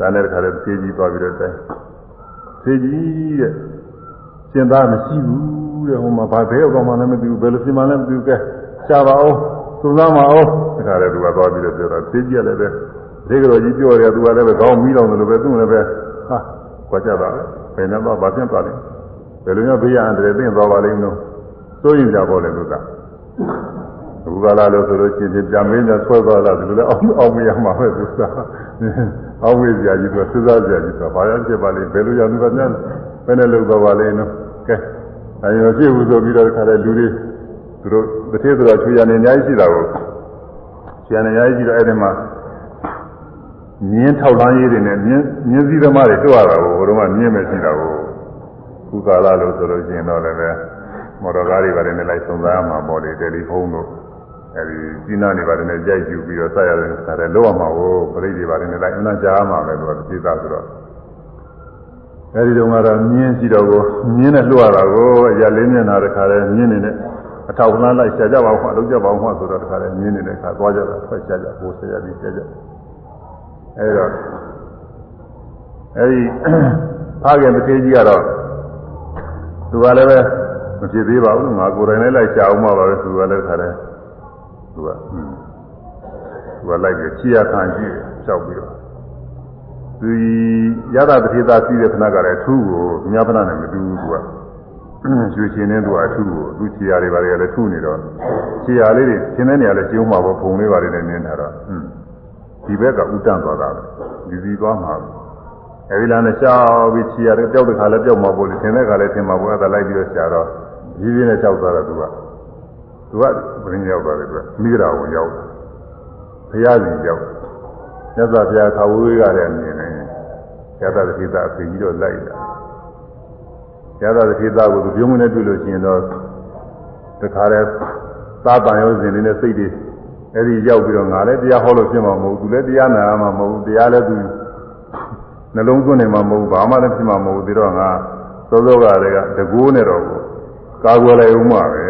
Speaker 1: ဒါနဲ့တခါတည်းသေးကြီးသွားပြီးတော့တိုင်းသေးကြီးတဲ့ရှင်သားမရှိဘူးတဲ့ဟိုမှာဘာဘဲရောက်မှလည်းမသိဘူးဘယ်လိုပြင်မှလည်းမသိဘူးကဲရှားပါအောင်စုံစမ်းပါအောင်တခါတည်းသူကသွားပြီးတော့ပြောတာသေးကြီးကလည်းပဲဒီကတော်ကြီးပြောတယ်သူကလည်းပဲခေါင်းမီးလောင်တယ်လို့ပဲသူ့လည်းပဲဟာကြွားကြတာဘယ်နဲ့တော့ဘာဖြစ်ပါလဲဘယ်လိုမျိုးဘေးရန်တည်းသိသွားပါလိမ့်မလို့ စိုးရင်ကြပါလေသူကအခုကလာလို့ဆိုလို့ရှိရင်ပြန်မင်းနဲ့ဆွဲသွားတာဒီလိုလဲအောင်အောင်မရမှာပဲသူကအောင်ဝေးစရာကြီးသူကစဉ်းစားစရာကြီးသူကဘာရဖြစ်ပါလိမ့်ဘယ်လိုရသူကများဘယ်နဲ့လုပ်သွားပါလိမ့်နော်ကဲအဲရောဖြစ်ဘူးဆိုပြီးတော့ခါတဲ့လူတွေသူတို့တစ်ထည့်ဆိုတာချွေရနေအများကြီးရှိတာကိုချွေရနေအများကြီးရှိတော့အဲ့ဒီမှာမြင်းထောက်လန်းရေးတွေနဲ့မြင်းမြင်းစည်းသမားတွေတွေ့ရတာကိုဘုရားကမြင်းပဲရှိတာကိုခုကာလလို့ဆိုလို့ရှိရင်တော့လည်းပဲ မော်တော်ကားတွေပါတယ်နဲ့လိုက်စုံစမ်းမှာပေါ့လေတယ်လီဖုန်းတို့အဲဒီစီးနာနေပါတယ်နဲ့ကြိုက်ယူပြီးတော့ဆက်ရတယ်ခါတယ်လောက်ရမှာကိုပြိတ္တိပါတယ်နဲ့လိုက်အမှန်ကြားမှာပဲလို့သိသားဆိုတော့အဲဒီတုန်းကတော့မြင်းရှိတော့ကိုမြင်းနဲ့လွှတ်ရတာကိုအရာလေးမျက်နှာတခါလဲမြင်းနေနဲ့အထောက်လန်းလိုက်ရှာကြပါဦးမှလုပ်ကြပါဦးမှဆိုတော့တခါလဲမြင်းနေတဲ့ခါသွားကြတာထွက်ရှာကြဟိုဆရာကြီးရှာကြအဲဒီတော့အဲဒီဖခင်မသေးကြီးကတော့သူကလည်းပဲ မဖြစ်သေးပါဘူးငါကိုယ်တိုင်လည်းလိုက်ရှာအောင်မှပါပဲသူကလည်းခါတယ်သူကသူကလိုက်ပြီးချီရခံကြည့်လျှောက်ပြီးတော့သူရတာတတိသာစီးတဲ့ခဏကလည်းအထူးကိုမြတ်ဖနာနဲ့မတူဘူးသူကရွှေချင်းနဲ့သူကအထူးကိုသူချီရတွေပါလေလည်းထူနေတော့ချီရလေးတွေရှင်းတဲ့နေရာလည်းကျုံးမှာပေါ့ပုံလေးပါလေနဲ့နင်းထားတော့ဒီဘက်ကဥတန့်သွားတာပဲဒီစီသွားမှာအဲဒီလားနဲ့ရှားပြီးချီရတယ်ပျောက်တဲ့ခါလည်းပျောက်မှာပေါ့လေထင်တဲ့ခါလည်းထင်မှာပေါ့အဲ့ဒါလိုက်ပြီးတော့ရှာတော့ ရင်းရင်းနဲ့ကြောက်သွားတာသူကသူကဘယ်နည်းရောက်သွားတယ်သူကမိဂရာကိုရောက်တယ်ဘုရားရှင်ရောက်မြတ်စွာဘုရားခါဝေးကလည်းမြင်တယ်ရသတိသာအဖေကြီးတော့လိုက်တာရသတိသာကိုသူပြုံးမနဲ့တွေ့လို့ရှိရင်တော့တခါတည်းသာတန်ရောစဉ်နေတဲ့စိတ်တွေအဲ့ဒီရောက်ပြီးတော့ငါလည်းတရားဟောလို့ဖြစ်မှာမဟုတ်ဘူးသူလည်းတရားနာမှာမဟုတ်ဘူးတရားလည်းသူနှလုံးသွင်းနေမှာမဟုတ်ဘူးဘာမှလည်းဖြစ်မှာမဟုတ်ဘူးဒီတော့ငါစောစောကတည်းကတကူးနဲ့တော့ကာ ကွယ်လိုက်ဦးမှာပဲ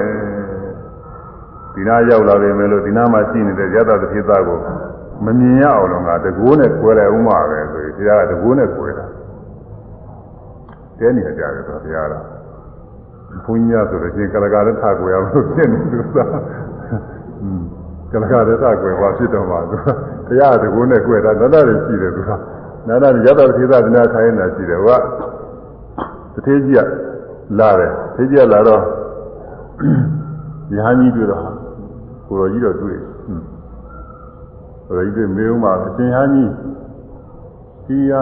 Speaker 1: ဒီနာရောက်လာပြီမယ်လို့ဒီနာမှာရှိနေတဲ့ရသတိသားကိုမမြင်ရအောင်လို့ငါတကူးနဲ့ကွယ်လိုက်ဦးမှာပဲဆိုပြီးတရားကတကူးနဲ့ကွယ်တာတဲနေကြတယ်ဆိုဘုရားကဘုန်းကြီးဆိုလို့ရှိရင်ကလကာလည်းထားကွယ်အောင်လို့ဖြစ်နေသူကကလကာလည်းထားကွယ်ပါဖြစ်တော့မှာသူတရားတကူးနဲ့ကွယ်တာနတ္တတွေရှိတယ်သူကနတ္တရသတိသားဒီနာခိုင်းနေတာရှိတယ်ဟိုကတထေးကြီးက လာတယ်ထေးကြီးကလာတော့ရဟန်းကြီးတွေ့တော့ကိုတော်ကြီးတော့တွေ့ကိုတော်ကြီးတွေ့မေးဦးမှာအရှင်ဟန်းကြီးဒီက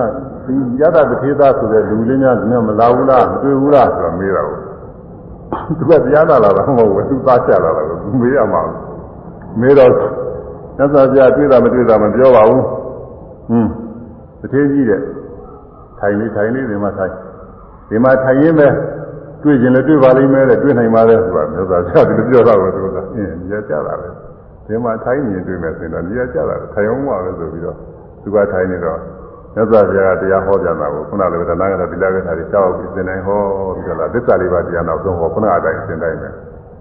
Speaker 1: ဒီရတတထေသားဆိုတဲ့လူလေးများကမလာဘူးလားမတွေ့ဘူးလားဆိုတော့မေးတာကိုသူကတရားနာလာတာမဟုတ်ဘူးသူသားချလာတာကိုသူမေးရမှာမေးတော့သက်သာပြတွေ့တာမတွေ့တာမပြောပါဘူးဟွန်းတထေးကြီးတဲ့ထိုင်လေးထိုင်လေးဒီမှာထိုင်ဒီမှာထိုင်ရင်းပဲ တွေ့ကျင်လည်းတွေ့ပါလိမ့်မယ်တဲ့တွေ့နိုင်ပါလေဆိုတာမျိုးသားကြောက်ဒီလိုပြောတော့သူကအင်းရကြတာပဲဒီမှာထိုင်မြင်တွေ့မယ်ဆိုရင်တော့ရကြတာထိုင်အောင်ပါပဲဆိုပြီးတော့သူကထိုင်နေတော့မြတ်စွာဘုရားကတရားဟောပြန်တာကိုခုနလည်းတနာကတိလာကထာတွေကြောက်ပြီးသင်တိုင်းဟောပြီးတော့လားသစ္စာလေးပါးတရားနောက်ဆုံးဟောခုနအတိုင်းသင်တိုင်းပဲ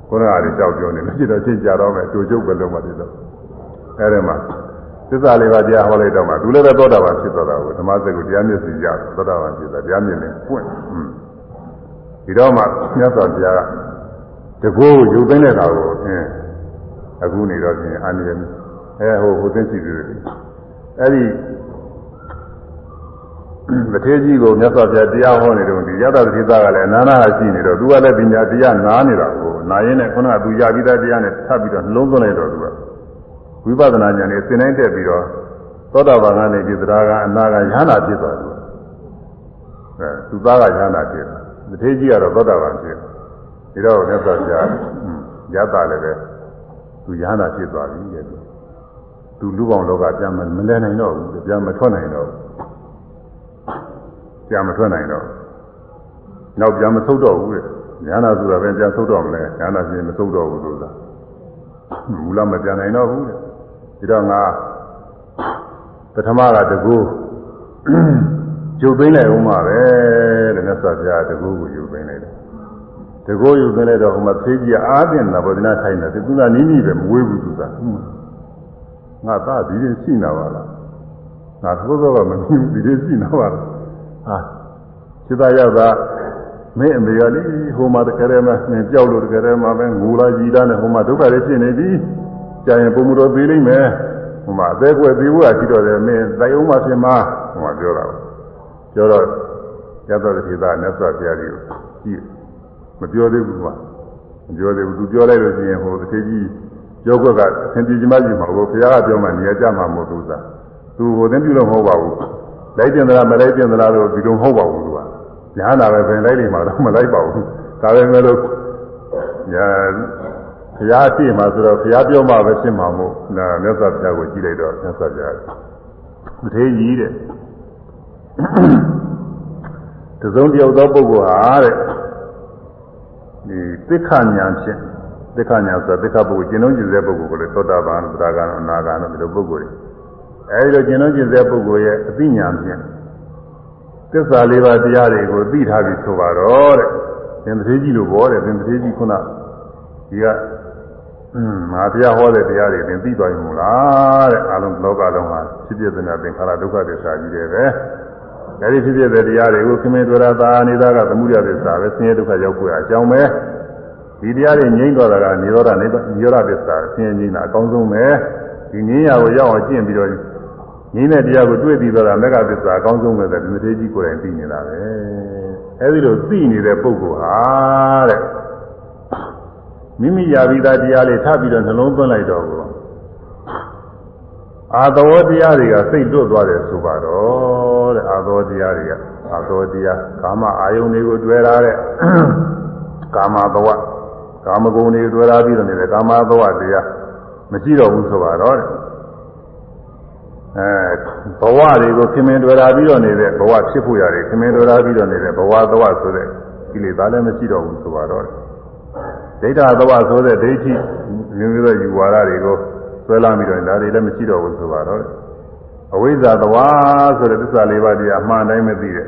Speaker 1: ခုနအတိုင်းကြောက်ပြောနေလို့ရှိတော့ချင်းကြတော့မယ်တူကျုပ်ပဲလုံးမတည်တော့အဲဒီမှာသစ္စာလေးပါးတရားဟောလိုက်တော့မှသူလည်းပဲသောတာပန်ဖြစ်သွားတာကိုဓမ္မစက်ကိုတရားမျက်စိရသောတာပန်ဖြစ်တာတရားမျက်နဲ့ပွင့် ဒီတော့မှမြတ်စွာဘုရားကတကူရုပ်သိမ်းတဲ့ခါကိုအင်းအခုနေတော့ပြင်အာနိယအဲဟိုဟိုသိရှိသေးတယ်အဲဒီမထေးကြီးကိုမြတ်စွာဘုရားတရားဟောနေတော့ဒီရတ္တတိသားကလည်းအနာနာရှိနေတော့သူကလည်းပညာတရားနားနေတာကိုနာရင်းနဲ့ခုနကသူရပြီးသားတရားနဲ့ထပ်ပြီးတော့နှလုံးသွင်းလိုက်တော့သူကဝိပဿနာဉာဏ်နဲ့သင်တိုင်းတက်ပြီးတော့သောတာပန်ကနေပြီးသဒ္ဒါကအနာကရဟနာဖြစ်သွားတယ်အဲသူသားကရဟနာဖြစ်တယ် မထေးကြီးကတော့သောတာပန်ဖြစ်တယ်ဒါတော့မြတ်စွာဘုရားရတ္တလည်းပဲသူရဟနာဖြစ်သွားပြီတဲ့သူလူပေါင်းလောကပြန်မလဲနိုင်တော့ဘူးပြန်မထွက်နိုင်တော့ဘူးပြန်မထွက်နိုင်တော့နောက်ပြန်မဆုတ်တော့ဘူးတဲ့ညာနာဆိုတာပဲပြန်ဆုတ်တော့မလဲညာနာရှင်မဆုတ်တော့ဘူးလို့သာမူလမပြန်နိုင်တော့ဘူးတဲ့ဒီတော့ငါပထမကတကူ ကျုပ်သိမ့်လိုက်ဦးမှာပဲတဲ့မြတ်စွာဘုရားတကူကိုယူသိမ့်လိုက်တယ်တကူယူသိမ့်လိုက်တော့ဟိုမှာဖေးကြီးအားတင်တာဗောဒနာထိုင်တယ်သူကနီးနီးပဲမဝေးဘူးသူကငါသားဒီရင်ရှိနေပါလားငါသိုးသောကမမြင်ဘူးဒီလိုရှိနေပါလားဟာစိတ်သားရတာမင်းအမေကလေဟိုမှာတကယ်တည်းမှမင်းကြောက်လို့တကယ်တည်းမှပဲငိုလာကြီးတာနဲ့ဟိုမှာဒုက္ခတွေဖြစ်နေပြီကြာရင်ပုံမတော်သေးလိမ့်မယ်ဟိုမှာအသေးကွယ်သေးဖို့ကရှိတော့တယ်မင်းတိုင်အောင်မှဖြစ်မှာဟိုမှာပြောတာပြော တော့ရသော်တိသာမြတ်စွာဘုရားကြီးကိုကြည့်မပြောသေးဘူးကွာမပြောသေးဘူးသူပြောလိုက်လို့ရှိရင်ဟိုတစ်ခေကြီးပြောခွက်ကအသင်ပြင်းမကြီးမှာကိုဘုရားကပြောမှနေရာကြမှာမဟုတ်ဘူးသာသူဟိုသင်ပြုလို့မဟုတ်ပါဘူးလိုက်တင်သလားမလိုက်တင်သလားလို့ဒီလိုမဟုတ်ပါဘူးသူကညာနာပဲပင်လိုက်နေမှာတော့မလိုက်ပါဘူးဒါပဲမဲ့လို့ညာဘုရားတည်မှာဆိုတော့ဘုရားပြောမှပဲဖြစ်မှာမို့ဒါမြတ်စွာဘုရားကိုကြည့်လိုက်တော့မြတ်စွာဘုရားမထေးကြီးတဲ့ တစုံတယောက်သောပုဂ္ဂိုလ်ဟာတဲ့ဒီသစ္ခဉာဏ်ဖြင့်သစ္ခဉာဏ်ဆိုတာသစ္ခပုဂ္ဂိုလ်ကျင့်လုံးကျင့်စေပုဂ္ဂိုလ်ကိုလေသောတာပန်သရဂံအနာဂံတို့ဒီလိုပုဂ္ဂိုလ်တွေအဲဒီလိုကျင့်လုံးကျင့်စေပုဂ္ဂိုလ်ရဲ့အသိဉာဏ်ဖြင့်သစ္စာလေးပါးတရားတွေကိုသိထားပြီးဆိုပါတော့တဲ့သင်္သေးကြီးလိုပေါ်တယ်သင်္သေးကြီးခုနဒီကအင်းငါတရားဟောတဲ့တရားတွေသင်သိသွားပြီမို့လားတဲ့အလုံးလောကလုံးဟာဖြစ်ဖြစ်တဲ့သင်္ခါရဒုက္ခသစ္စာကြီးတယ်ပဲ အဲဒီဖြစ်ဖြစ်တဲ့တရားတွေကိုခင်မင်းတို့ရသာနေတာကသမှုရသစ္စာပဲဆင်းရဲဒုက္ခရောက်ကိုအကြောင်းပဲဒီတရားတွေငြိမ့်တော့တာကနေရောဓနေနိရောဓသစ္စာဆင်းရဲငြိမ့်တာအကောင်းဆုံးပဲဒီငြိမ်းရာကိုရောက်အောင်ကျင့်ပြီးတော့ငြိမ်းတဲ့တရားကိုတွေ့ပြီးတော့မဂ္ဂသစ္စာအကောင်းဆုံးပဲတဲ့ဒီမထေကြီးကိုယ်တိုင်သိနေတာပဲအဲဒီလိုသိနေတဲ့ပုဂ္ဂိုလ်ဟာတဲ့မိမိရာပြီးသားတရားလေးထားပြီးတော့နှလုံးသွင်းလိုက်တော့ကို အာသဝတရားတွေကစိတ်တွတ်သွားတယ်ဆိုပါတော့တဲ့အာသဝတရားတွေကအာသဝတရားကာမအာယုန်တွေကိုတွေ့ရတဲ့ကာမသဝကာမဂုဏ်တွေတွေ့ရပြီးတော့နေတဲ့ကာမသဝတရားမရှိတော့ဘူးဆိုပါတော့တဲ့အဲဘဝတွေကိုခင်မင်တွေ့ရပြီးတော့နေတဲ့ဘဝဖြစ်ဖို့ရတယ်ခင်မင်တွေ့ရပြီးတော့နေတဲ့ဘဝသဝဆိုတဲ့ကိလေသာလည်းမရှိတော့ဘူးဆိုပါတော့ဒိဋ္ဌသဝဆိုတဲ့ဒိဋ္ဌိမျိုးမျိုးသောယူဝါဒတွေကို ဆွဲလာပြီးတော့ဒါတွေလည်းမရှိတော့ဘူးဆိုပါတော့အဝိဇ္ဇာသဝဆိုတဲ့သစ္စာလေးပါးတရားအမှန်တိုင်းမသိတဲ့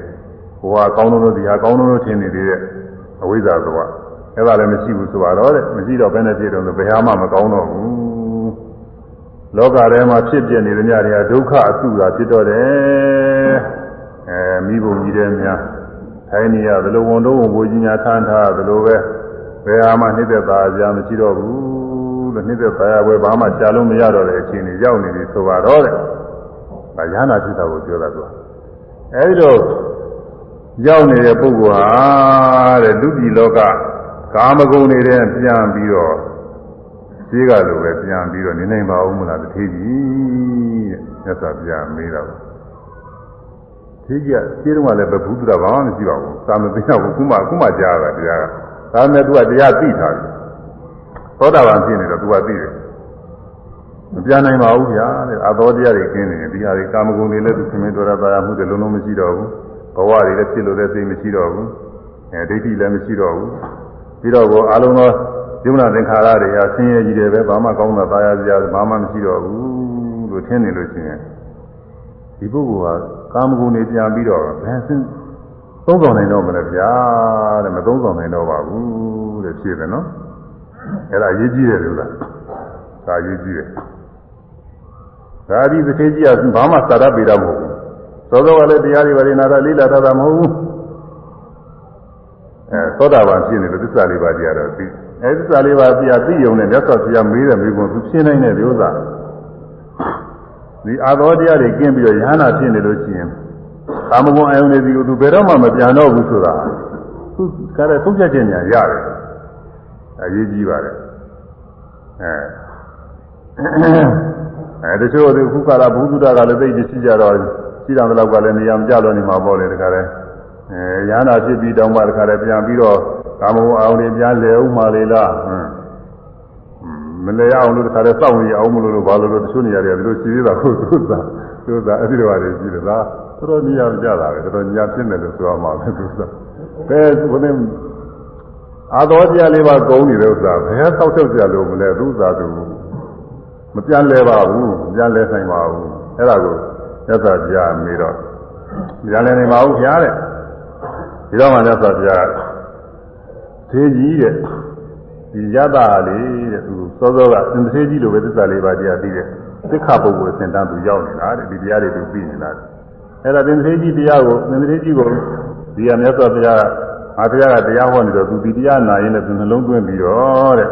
Speaker 1: ဘဝကောင်းလို့ဒီဟာကောင်းလို့ထင်နေသေးတဲ့အဝိဇ္ဇာသဝအဲ့ဒါလည်းမရှိဘူးဆိုပါတော့တဲ့မရှိတော့ဘယ်နဲ့ဖြစ်တော့ဘယ်ဟာမှမကောင်းတော့ဘူးလောကထဲမှာဖြစ်ပြနေတဲ့ညတွေကဒုက္ခအစုတာဖြစ်တော့တယ်အဲမိဘကြီးတဲ့များထိုင်းနေရဘယ်လိုဝန်တော့ဝန်ဘိုးကြီးညာထမ်းထားဘယ်လိုပဲဘယ်ဟာမှနှိမ့်သက်သာကြမရှိတော့ဘူးလို့ နှိမ့်သက်သာရပွဲဘာမှရှားလို့မရတော့တဲ့အခြေအနေရောက်နေပြီဆိုပါတော့တဲ့ဒါရဟနာဖြစ်တာကိုပြောတာကအဲဒီတော့ရောက်နေတဲ့ပုဂ္ဂိုလ်ဟာတဲ့လူပြည်လောကကာမဂုဏ်နေတဲ့ပြန်ပြီးတော့ဈေးကလိုပဲပြန်ပြီးတော့နေနိုင်ပါဦးမလားတထေးကြီးတဲ့မြတ်စွာဘုရားမေးတော့ထေးကြီးကဈေးတုန်းကလည်းဘုဒ္ဓဘာမှမရှိပါဘူးသာမသိတော့ဘူးခုမှခုမှကြားတာတရားကဒါနဲ့သူကတရားသိထားတယ် သောတာပန်ဖြစ်နေတော့သူကသိတယ်မပြန်နိုင်ပါဘူးဗျာတဲ့အသောတရားတွေကျင်းနေတယ်ဒီဟာတွေကာမဂုဏ်တွေလည်းသူခင်မင်းတော်ရပါရမှုတွေလုံးလုံးမရှိတော့ဘူးဘဝတွေလည်းဖြစ်လို့လည်းသိမရှိတော့ဘူးအဲဒိဋ္ဌိလည်းမရှိတော့ဘူးပြီးတော့ဘောအလုံးသောယုံနာသင်္ခါရတွေဟာဆင်းရဲကြီးတယ်ပဲဘာမှကောင်းတာသာယာစရာဘာမှမရှိတော့ဘူးလို့ထင်နေလို့ရှိရင်ဒီပုဂ္ဂိုလ်ဟာကာမဂုဏ်တွေပြန်ပြီးတော့ဘယ်စင်းသုံးဆောင်နိုင်တော့မလဲဗျာတဲ့မသုံးဆောင်နိုင်တော့ပါဘူးတဲ့ဖြစ်တယ်နော် အဲ့ဒါအရေးကြီးတယ်လို့လားဒါအရေးကြီးတယ်ဒါဒီတစ်ခေကြီးကဘာမှသာရပေတာမဟုတ်ဘူးသောသောကလည်းတရားတွေပါနေနာတာလေးလာတာမဟုတ်ဘူးအဲသောတာပန်ဖြစ်နေလို့သစ္စာလေးပါးတရားတော့သိအဲသစ္စာလေးပါးတရားသိုံနဲ့မြတ်စွာဘုရားမေးတဲ့မေးခွန်းသူရှင်းနိုင်တဲ့ဥစ္စာဒီအာသောတရားတွေကင်းပြီးတော့ယဟနာဖြစ်နေလို့ရှိရင်ကာမဂုဏ်အယုန်တွေဒီကိုသူဘယ်တော့မှမပြန်တော့ဘူးဆိုတာသူကလည်းသုံးဖြတ်ခြင်းညာရတယ် အရေးကြီးပါတယ်အဲအဲတချို့ဒီခုကလာဘုဒ္ဓကလည်းသိကြရှိကြတော့ရှိတယ်တော့ကလည်းနေရာမကြလို့နေမှာပေါ့လေတခါလဲအဲရဟနာဖြစ်ပြီးတောင်းပါတခါလဲပြန်ပြီးတော့ကာမဂုဏ်အယုန်တွေပြန်လဲဥမှလေလားဟမ်မလဲအောင်လို့တခါလဲစောင့်နေအောင်မလို့လို့ဘာလို့လို့တချို့နေရာတွေကဒီလိုရှိသေးတာဟုတ်သူသာသူသာအဲ့ဒီလိုပါလေရှိတယ်လားတော်တော်နေရာမကြတာပဲတော်တော်ညာဖြစ်နေလို့ဆိုရမှာပဲသူသာဘယ်ဘုန်း အာတော်တရားလေးပါကုန်းနေတဲ့ဥစ္စာဘယ်ဆောက်ချုပ်ကြလို့မလဲသူသာသူမပြန်လဲပါဘူးမပြန်လဲနိုင်ပါဘူးအဲ့ဒါကိုမြတ်စွာဘုရားမေးတော့မပြန်လဲနိုင်ပါဘူးဘုရားတဲ့ဒီတော့မှမြတ်စွာဘုရားသေးကြီးတဲ့ဒီရတာလေးတဲ့သူစောစောကသင်္သေကြီးလိုပဲသစ္စာလေးပါးတရားသိတယ်သိက္ခာပုဂ္ဂိုလ်စင်တန်းသူရောက်နေတာတဲ့ဒီတရားတွေသူသိနေတာအဲ့ဒါသင်္သေးကြီးတရားကိုသင်္သေးကြီးကိုဒီကမြတ်စွာဘုရား အာဘုရားကတရားဟောနေတော့သူဒီတရားနာရင်လည်းသူနှလုံးသွင်းပြီးတော့တဲ့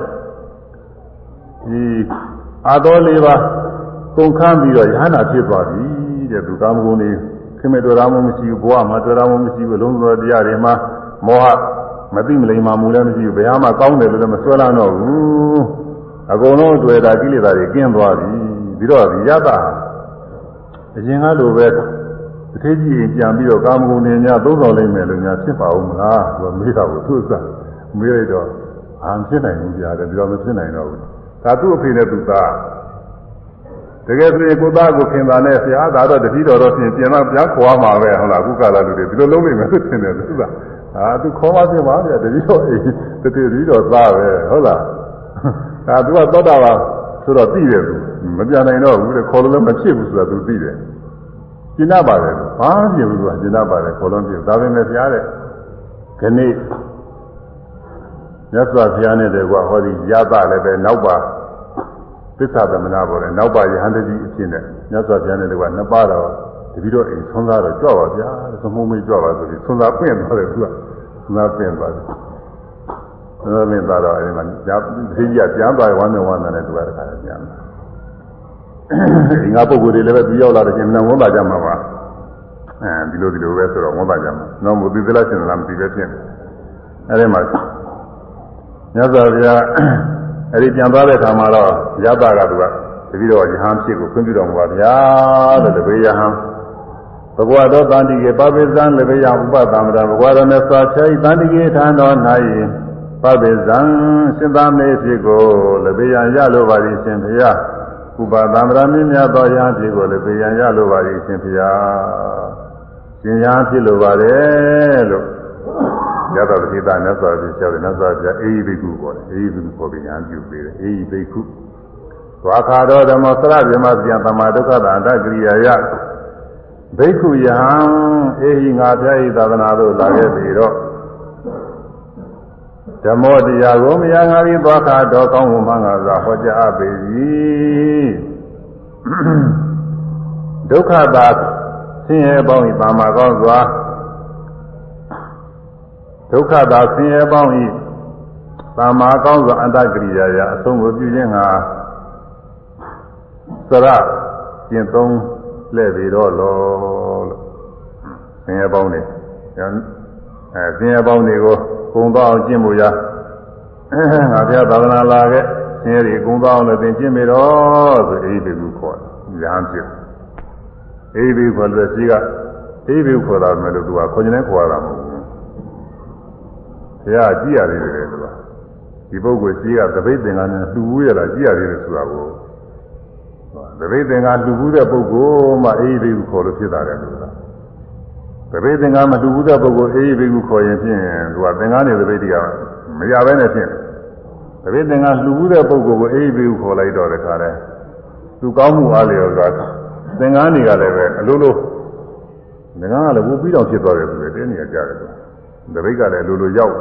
Speaker 1: ဒီအာတော်လေးပါကုန်ခန်းပြီးတော့ယဟနာဖြစ်သွားပြီတဲ့သူကာမဂုဏ်တွေခင်မေတော်ရမှုမရှိဘူးဘဝမှာတော်ရမှုမရှိဘူးလုံးစုံတရားတွေမှာမောဟမသိမလိမ္မာမှုလည်းမရှိဘူးဘယ်ဟာမှကောင်းတယ်လို့လည်းမဆွဲလန်းတော့ဘူးအကုန်လုံးအတွေ့အတာကိလေသာတွေကင်းသွားပြီပြီးတော့ဒီယတအရင်ကလိုပဲ တစ်ထေးကြီးပြန်ပြီးတော့ကာမဂုဏ်တွေများသုံးဆောင်လိုက်မယ်လို့များဖြစ်ပါဦးမလားသူကမေးတာကိုသူ့စမေးလိုက်တော့အာမဖြစ်နိုင်ဘူးကြာတယ်ပြီးတော့မဖြစ်နိုင်တော့ဘူးဒါသူ့အဖေနဲ့သူသားတကယ်ဆိုရင်ကိုသားကိုခင်တာနဲ့ဆရာသာတော့တတိတော်တော့ပြင်ပြန်တော့ပြန်ခေါ်မှာပဲဟုတ်လားအခုကလာလူတွေဒီလိုလုံးနိုင်မယ်လို့ထင်တယ်သူကအာသူခေါ်ပါပြင်ပါဗျာတတိတော်အေးတတိတတိတော်သားပဲဟုတ်လားဒါသူကသောတာပါဆိုတော့သိတယ်သူမပြန်နိုင်တော့ဘူးတဲ့ခေါ်လို့လည်းမဖြစ်ဘူးဆိုတာသူသိတယ် ကျင်နာပါတယ်ဘာမှဖြစ်ဘူးသူကကျင်နာပါတယ်ခေါ်လို့ဖြစ်ဒါပေမဲ့ဆရာတဲ့ခဏိမြတ်စွာဘုရားနဲ့တည်းကဟောဒီရသလည်းပဲနောက်ပါသစ္စာသမဏပေါ်တယ်နောက်ပါယဟန်တကြီးအဖြစ်နဲ့မြတ်စွာဘုရားနဲ့တည်းကနှစ်ပါးတော့တတိတော့အိမ်ဆွမ်းသားတော့ကြွပါဗျာသမုံမေးကြွပါဆိုပြီးဆွမ်းသားပြင့်သွားတယ်သူကဆွမ်းသားပြင့်သွားတယ်ဆွမ်းသားပြင့်သွားတော့အဲဒီမှာဈေးကြီးကပြန်သွားဝမ်းနဲ့ဝမ်းနဲ့သူကတခါပြန်လာ ဒီငါပုဂ္ဂိုလ်တွေလည်းပဲပြီးရောက်လာတဲ့ချိန်မှဝန်ပါကြမှာပါအဲဒီလိုဒီလိုပဲဆိုတော့ဝန်ပါကြမှာတော့မသိသလားရှင်လားမသိပဲဖြစ်အဲဒီမှာမြတ်စွာဘုရားအဲဒီပြန်သွားတဲ့အခါမှာတော့ရသကသူကတပည့်တော်ယဟန်ဖြစ်ကိုခွင့်ပြုတော်မူပါဗျာတဲ့တပည့်ယဟန်ဘဂဝါတော်တန်တိကေပပိသံလေဘေယဥပသံမရဘဂဝါတော်နဲ့သာချေတန်တိကေထံတော်၌ပပိသံရှင်သာမေဖြစ်ကိုလေဘေယရလိုပါသည်ရှင်ဘုရား ဥပသံမရမင်းများသောယဟန်ဖြစ်ကိုလေဘေယရလိုပါသည်ရှင်ဘုရားရှင်ယဟန်ဖြစ်လိုပါတယ်လို့ရသော်တိတာမြတ်စွာဘုရားပြောတယ်မြတ်စွာဘုရားအေဟိဘိက္ခုပေါ်တယ်အေဟိဘိက္ခုပေါ်ပြီးညာပြုပေးတယ်အေဟိဘိက္ခုသွားခါတော်ဓမ္မသရဗြဟ္မပြန်သမာဒုက္ခတာအတ္တကိရိယာယဘိက္ခုယဟံအေဟိငါဘုရားဤသာသနာသို့လာခဲ့ပြီတော့ ဓမ္မောတရားကိုမရငါပြီးသွားခါတော်ကောင်းမှုမှငါသာဟောကြားအပ်ပေ၏ဒုက္ခတာဆင်းရဲပေါင်းဤပါမကောင်းစွာဒုက္ခသာဆင်းရဲပေါင်းဤသာမာကောင်းစွာအတ္တကိရိယာယအဆုံးကိုပြုခြင်းဟာသရကျင့်သုံးလှည့်ပြီးတော့လောလို့ဆင်းရဲပေါင်းနေအဲဆင်းရဲပေါင်းတွေကို ကုံသွားအောင်ကျင့်ဖို့ရငါဘုရားသာသနာလာခဲ့ဆင်းရဲတွေကုံသွားအောင်လည်းသင်ကျင့်ပြီးတော့ဆိုအေးပြီကူခေါ်တယ်ရဟန်းဖြစ်အေးပြီခေါ်လို့ရှိကအေးပြီခေါ်တာမယ်လို့သူကခေါ်နေခေါ်ရတာမဟုတ်ဘူးဘုရားကြည့်ရသေးတယ်ကွာဒီပုဂ္ဂိုလ်ရှိကသပိတ်သင်္ကန်းနဲ့လှူဘူးရတာကြည့်ရသေးတယ်ဆိုတာကိုသပိတ်သင်္ကန်းလှူဘူးတဲ့ပုဂ္ဂိုလ်မှအေးဘေးကိုခေါ်လို့ဖြစ်တာတယ်လို့ သပိတ်သင်္ကန်းမလှူဘူးတဲ့ပုဂ္ဂိုလ်အေးဘေးကိုခေါ်ရင်ဖြင့်သူကသင်္ကန်းနဲ့သပိတ်တွေကမရဘဲနဲ့ဖြင့်သပိတ်သင်္ကန်းလှူဘူးတဲ့ပုဂ္ဂိုလ်ကိုအေးဘေးကိုခေါ်လိုက်တော့တခါလဲသူကောင်းမှုအားလျော်စွာသင်္ကန်းတွေကလည်းပဲအလိုလိုသင်္ကန်းကလည်းဝူပြီးတော့ဖြစ်သွားတယ်ဆိုတဲ့တင်းနေကြတယ်ကွာတပိတ်ကလည်းလိုလိုရောက်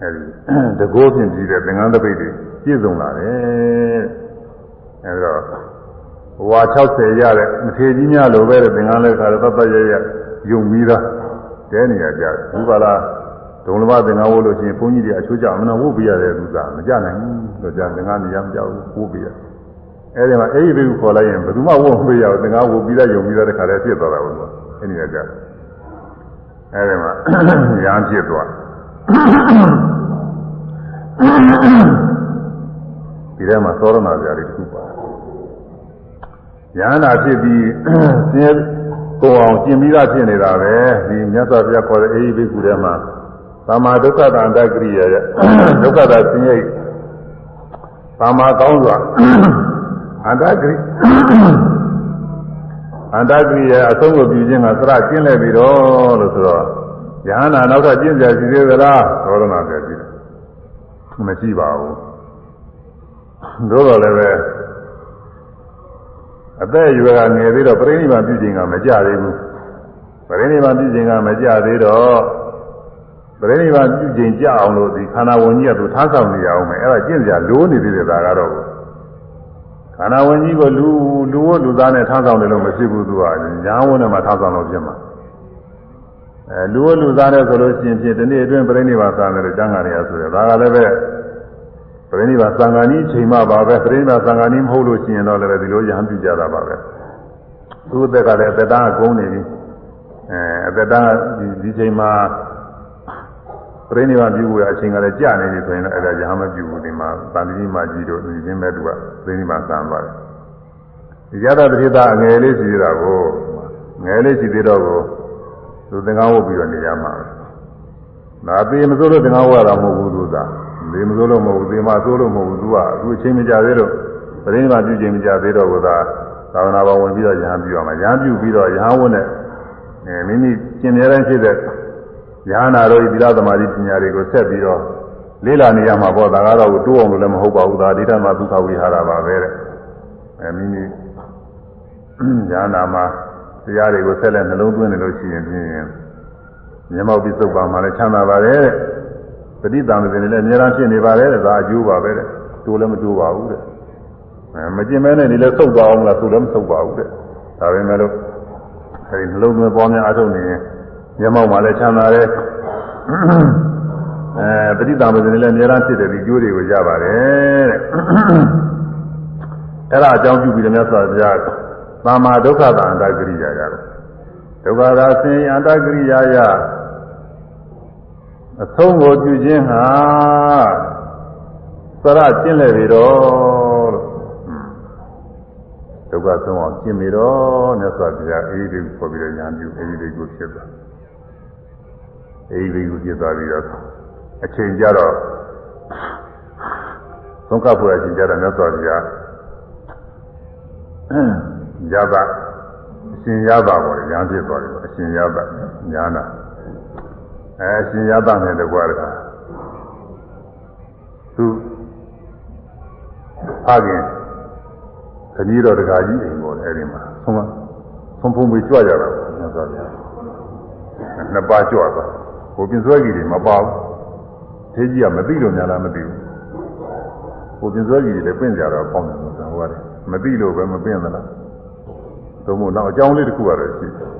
Speaker 1: အဲဒီတကောဖြင့်ကြည့်တဲ့သင်္ကန်းတပိတ်တွေပြည့်စုံလာတယ်အဲဒီတော့ ဝါ60ရတဲ့မထေကြီးများလိုပဲတဲ့သင်္ကန်းလည်းခါတော့တတ်ရရယုံပြီးသားတဲနေရကြတယ်ဘုရားလားဒုံလဘသင်္ကန်းဝုတ်လို့ရှိရင်ဘုန်းကြီးတွေအချိုးကြအမနာဝုတ်ပြရတယ်သူကမကြနိုင်ဘူးတော့ကြာသင်္ကန်းနေရမကြောက်ဘူးဝုတ်ပြရအဲဒီမှာအဲ့ဒီဘုခေါ်လိုက်ရင်ဘယ်သူမှဝုတ်မပြရဘူးသင်္ကန်းဝုတ်ပြီးသားယုံပြီးသားတခါတည်းဖြစ်သွားတာဘုရားအဲ့ဒီကကြတယ်အဲဒီမှာရမ်းဖြစ်သွားဒီထဲမှာသောရဏဇာတိတစ်ခုပါ ရဟန္တာဖြစ်ပြီးဆင်းရဲကိုအောင်ကျင်ပြီးသားဖြစ်နေတာပဲဒီမြတ်စွာဘုရားခေါ်တဲ့အေဟိဘိက္ခုထဲမှာသမာဒုက္ခတန္တကရိယာရဲ့ဒုက္ခတာဆင်းရဲသမာကောင်းစွာအန္တကရိအန္တကရိယာအဆုံးကိုပြုခြင်းကသရကျင်းလဲပြီးတော့လို့ဆိုတော့ယဟနာနောက်ထပ်ကျင့်ကြစီသေးသလားသောရဏပြကြည့်တယ်မရှိပါဘူးသို့တော်လည်းပဲ အသက်အရွယ်ကငယ်သေးတော့ပြိဋိဘံပြုခြင်းကမကြသေးဘူးပြိဋိဘံပြုခြင်းကမကြသေးတော့ပြိဋိဘံပြုခြင်းကြအောင်လို့ဒီခန္ဓာဝင်ကြီးကသူထားဆောင်နေရအောင်မယ်အဲ့ဒါကျင့်ကြလိုးနေသေးတယ်ဒါကတော့အဲခန္ဓာဝင်ကြီးကိုလူလူဝတ်လူသားနဲ့ထားဆောင်တယ်လို့မဖြစ်ဘူးသူကညာဝန်းနဲ့မှထားဆောင်လို့ဖြစ်မှာအဲလူဝတ်လူသားနဲ့ဆိုလို့ရှိရင်ဖြင့်ဒီနေ့အတွင်းပြိဋိဘာသံတယ်ကျမ်းဂန်ရဆိုတယ်ဒါကလည်းပဲ ပြိဋိဘာသံဃာနီးချိန်မှပါပဲပြိဋိဘာသံဃာနီးမဟုတ်လို့ရှိရင်တော့လည်းဒီလိုရဟန်းပြုကြတာပါပဲသူ့အသက်ကလည်းအသက်တန်းကကုန်းနေပြီအဲအသက်တန်းဒီဒီချိန်မှာပြိဋိဘာပြုဖို့အချိန်ကလည်းကြာနေပြီဆိုရင်လည်းအဲ့ဒါရဟန်းမပြုဘူးဒီမှာတန်တိမကြီးတို့ဒီချင်းပဲသူကပြိဋိဘာသံပါတယ်ဒီရသတိသာအငယ်လေးရှိသေးတာကိုငယ်လေးရှိသေးတော့ကိုသူသင်္ကန်းဝတ်ပြီးတော့နေရမှာဒါသေးမစိုးလို့သင်္ကန်းဝတ်ရတာမဟုတ်ဘူးသူက သေမစိုးလို့မဟုတ်ဘူးသေမစိုးလို့မဟုတ်ဘူးသူကသူအချိန်မကြသေးတော့ပြိဋိဘာပြုချိန်မကြသေးတော့ကသာသာဝနာပေါ်ဝင်ပြီးတော့ရဟန်းပြုရမှာရဟန်းပြုပြီးတော့ရဟန်းဝတ်နဲ့အဲမိမိကျင်မြဲတမ်းဖြစ်တဲ့ယဟနာတို့ဤသီလသမာဓိပညာတွေကိုဆက်ပြီးတော့လေးလာနေရမှာပေါ့ဒါကတော့တိုးအောင်လို့လည်းမဟုတ်ပါဘူးဒါဒိဋ္ဌမသုခဝိဟာရပါပဲတဲ့အဲမိမိယဟနာမှာတရားတွေကိုဆက်လက်နှလုံးသွင်းနေလို့ရှိရင်ဖြင့်မျက်မှောက်ပြီးသုတ်ပါမှလည်းချမ်းသာပါတယ်တဲ့ ပဋိသင်္မေလည်းအများအားဖြစ်နေပါတယ်တဲ့ဒါအကျိုးပါပဲတဲ့တိုးလည်းမတိုးပါဘူးတဲ့အဲမကျင်မဲနဲ့ဒီလည်းသုတ်သွားအောင်လားသုတ်လည်းမသုတ်ပါဘူးတဲ့ဒါပေမဲ့လို့အဲဒီနှလုံးသွင်းပေါ်များအထုတ်နေရင်မျက်မှောက်မှာလည်းချမ်းသာတယ်အဲပဋိသင်္မေလည်းအများအားဖြစ်တယ်ဒီကျိုးတွေကိုရပါတယ်တဲ့အဲ့ဒါအကြောင်းပြုပြီးတော့မြတ်စွာဘုရားသာမာဒုက္ခတာအန္တကရိယာရတယ်ဒုက္ခသာဆင်းအန္တကရိယာယ အဆုံးကိုပြုခြင်းဟာသရကျင့်လေပြီတော့လို့ဒုက္ခဆုံးအောင်ကျင့်ပြီတော့မြတ်စွာဘုရားအေးဒီကိုပြီးတော့ညာပြုအေးဒီကိုဖြစ်သွားအေးဒီကိုဖြစ်သွားပြီးတော့အချိန်ကြတော့သုံးကပ်ဖို့အချိန်ကြတော့မြတ်စွာဘုရားရသအရှင်ရသပေါ်ညာဖြစ်သွားတယ်အရှင်ရသညာနာ အဲအရှင်ရသနဲ့တကွာတကားသူဖခင်ခကြီးတော်တကာကြီးအိမ်ပေါ်တယ်အဲဒီမှာဆုံးမဆုံးဖုံးပြီးကြွကြတာမြတ်စွာဘုရားနှစ်ပါးကြွသွားဟိုပြင်စွဲကြီးတွေမပါဘူးသေးကြီးကမသိလို့များလားမသိဘူးဟိုပြင်စွဲကြီးတွေလည်းပြင့်ကြတော့ပေါင်းတယ်လို့ဆိုဟိုကလည်းမသိလို့ပဲမပြင့်သလားသို့မဟုတ်တော့အကြောင်းလေးတစ်ခုကတော့ရှိတယ်။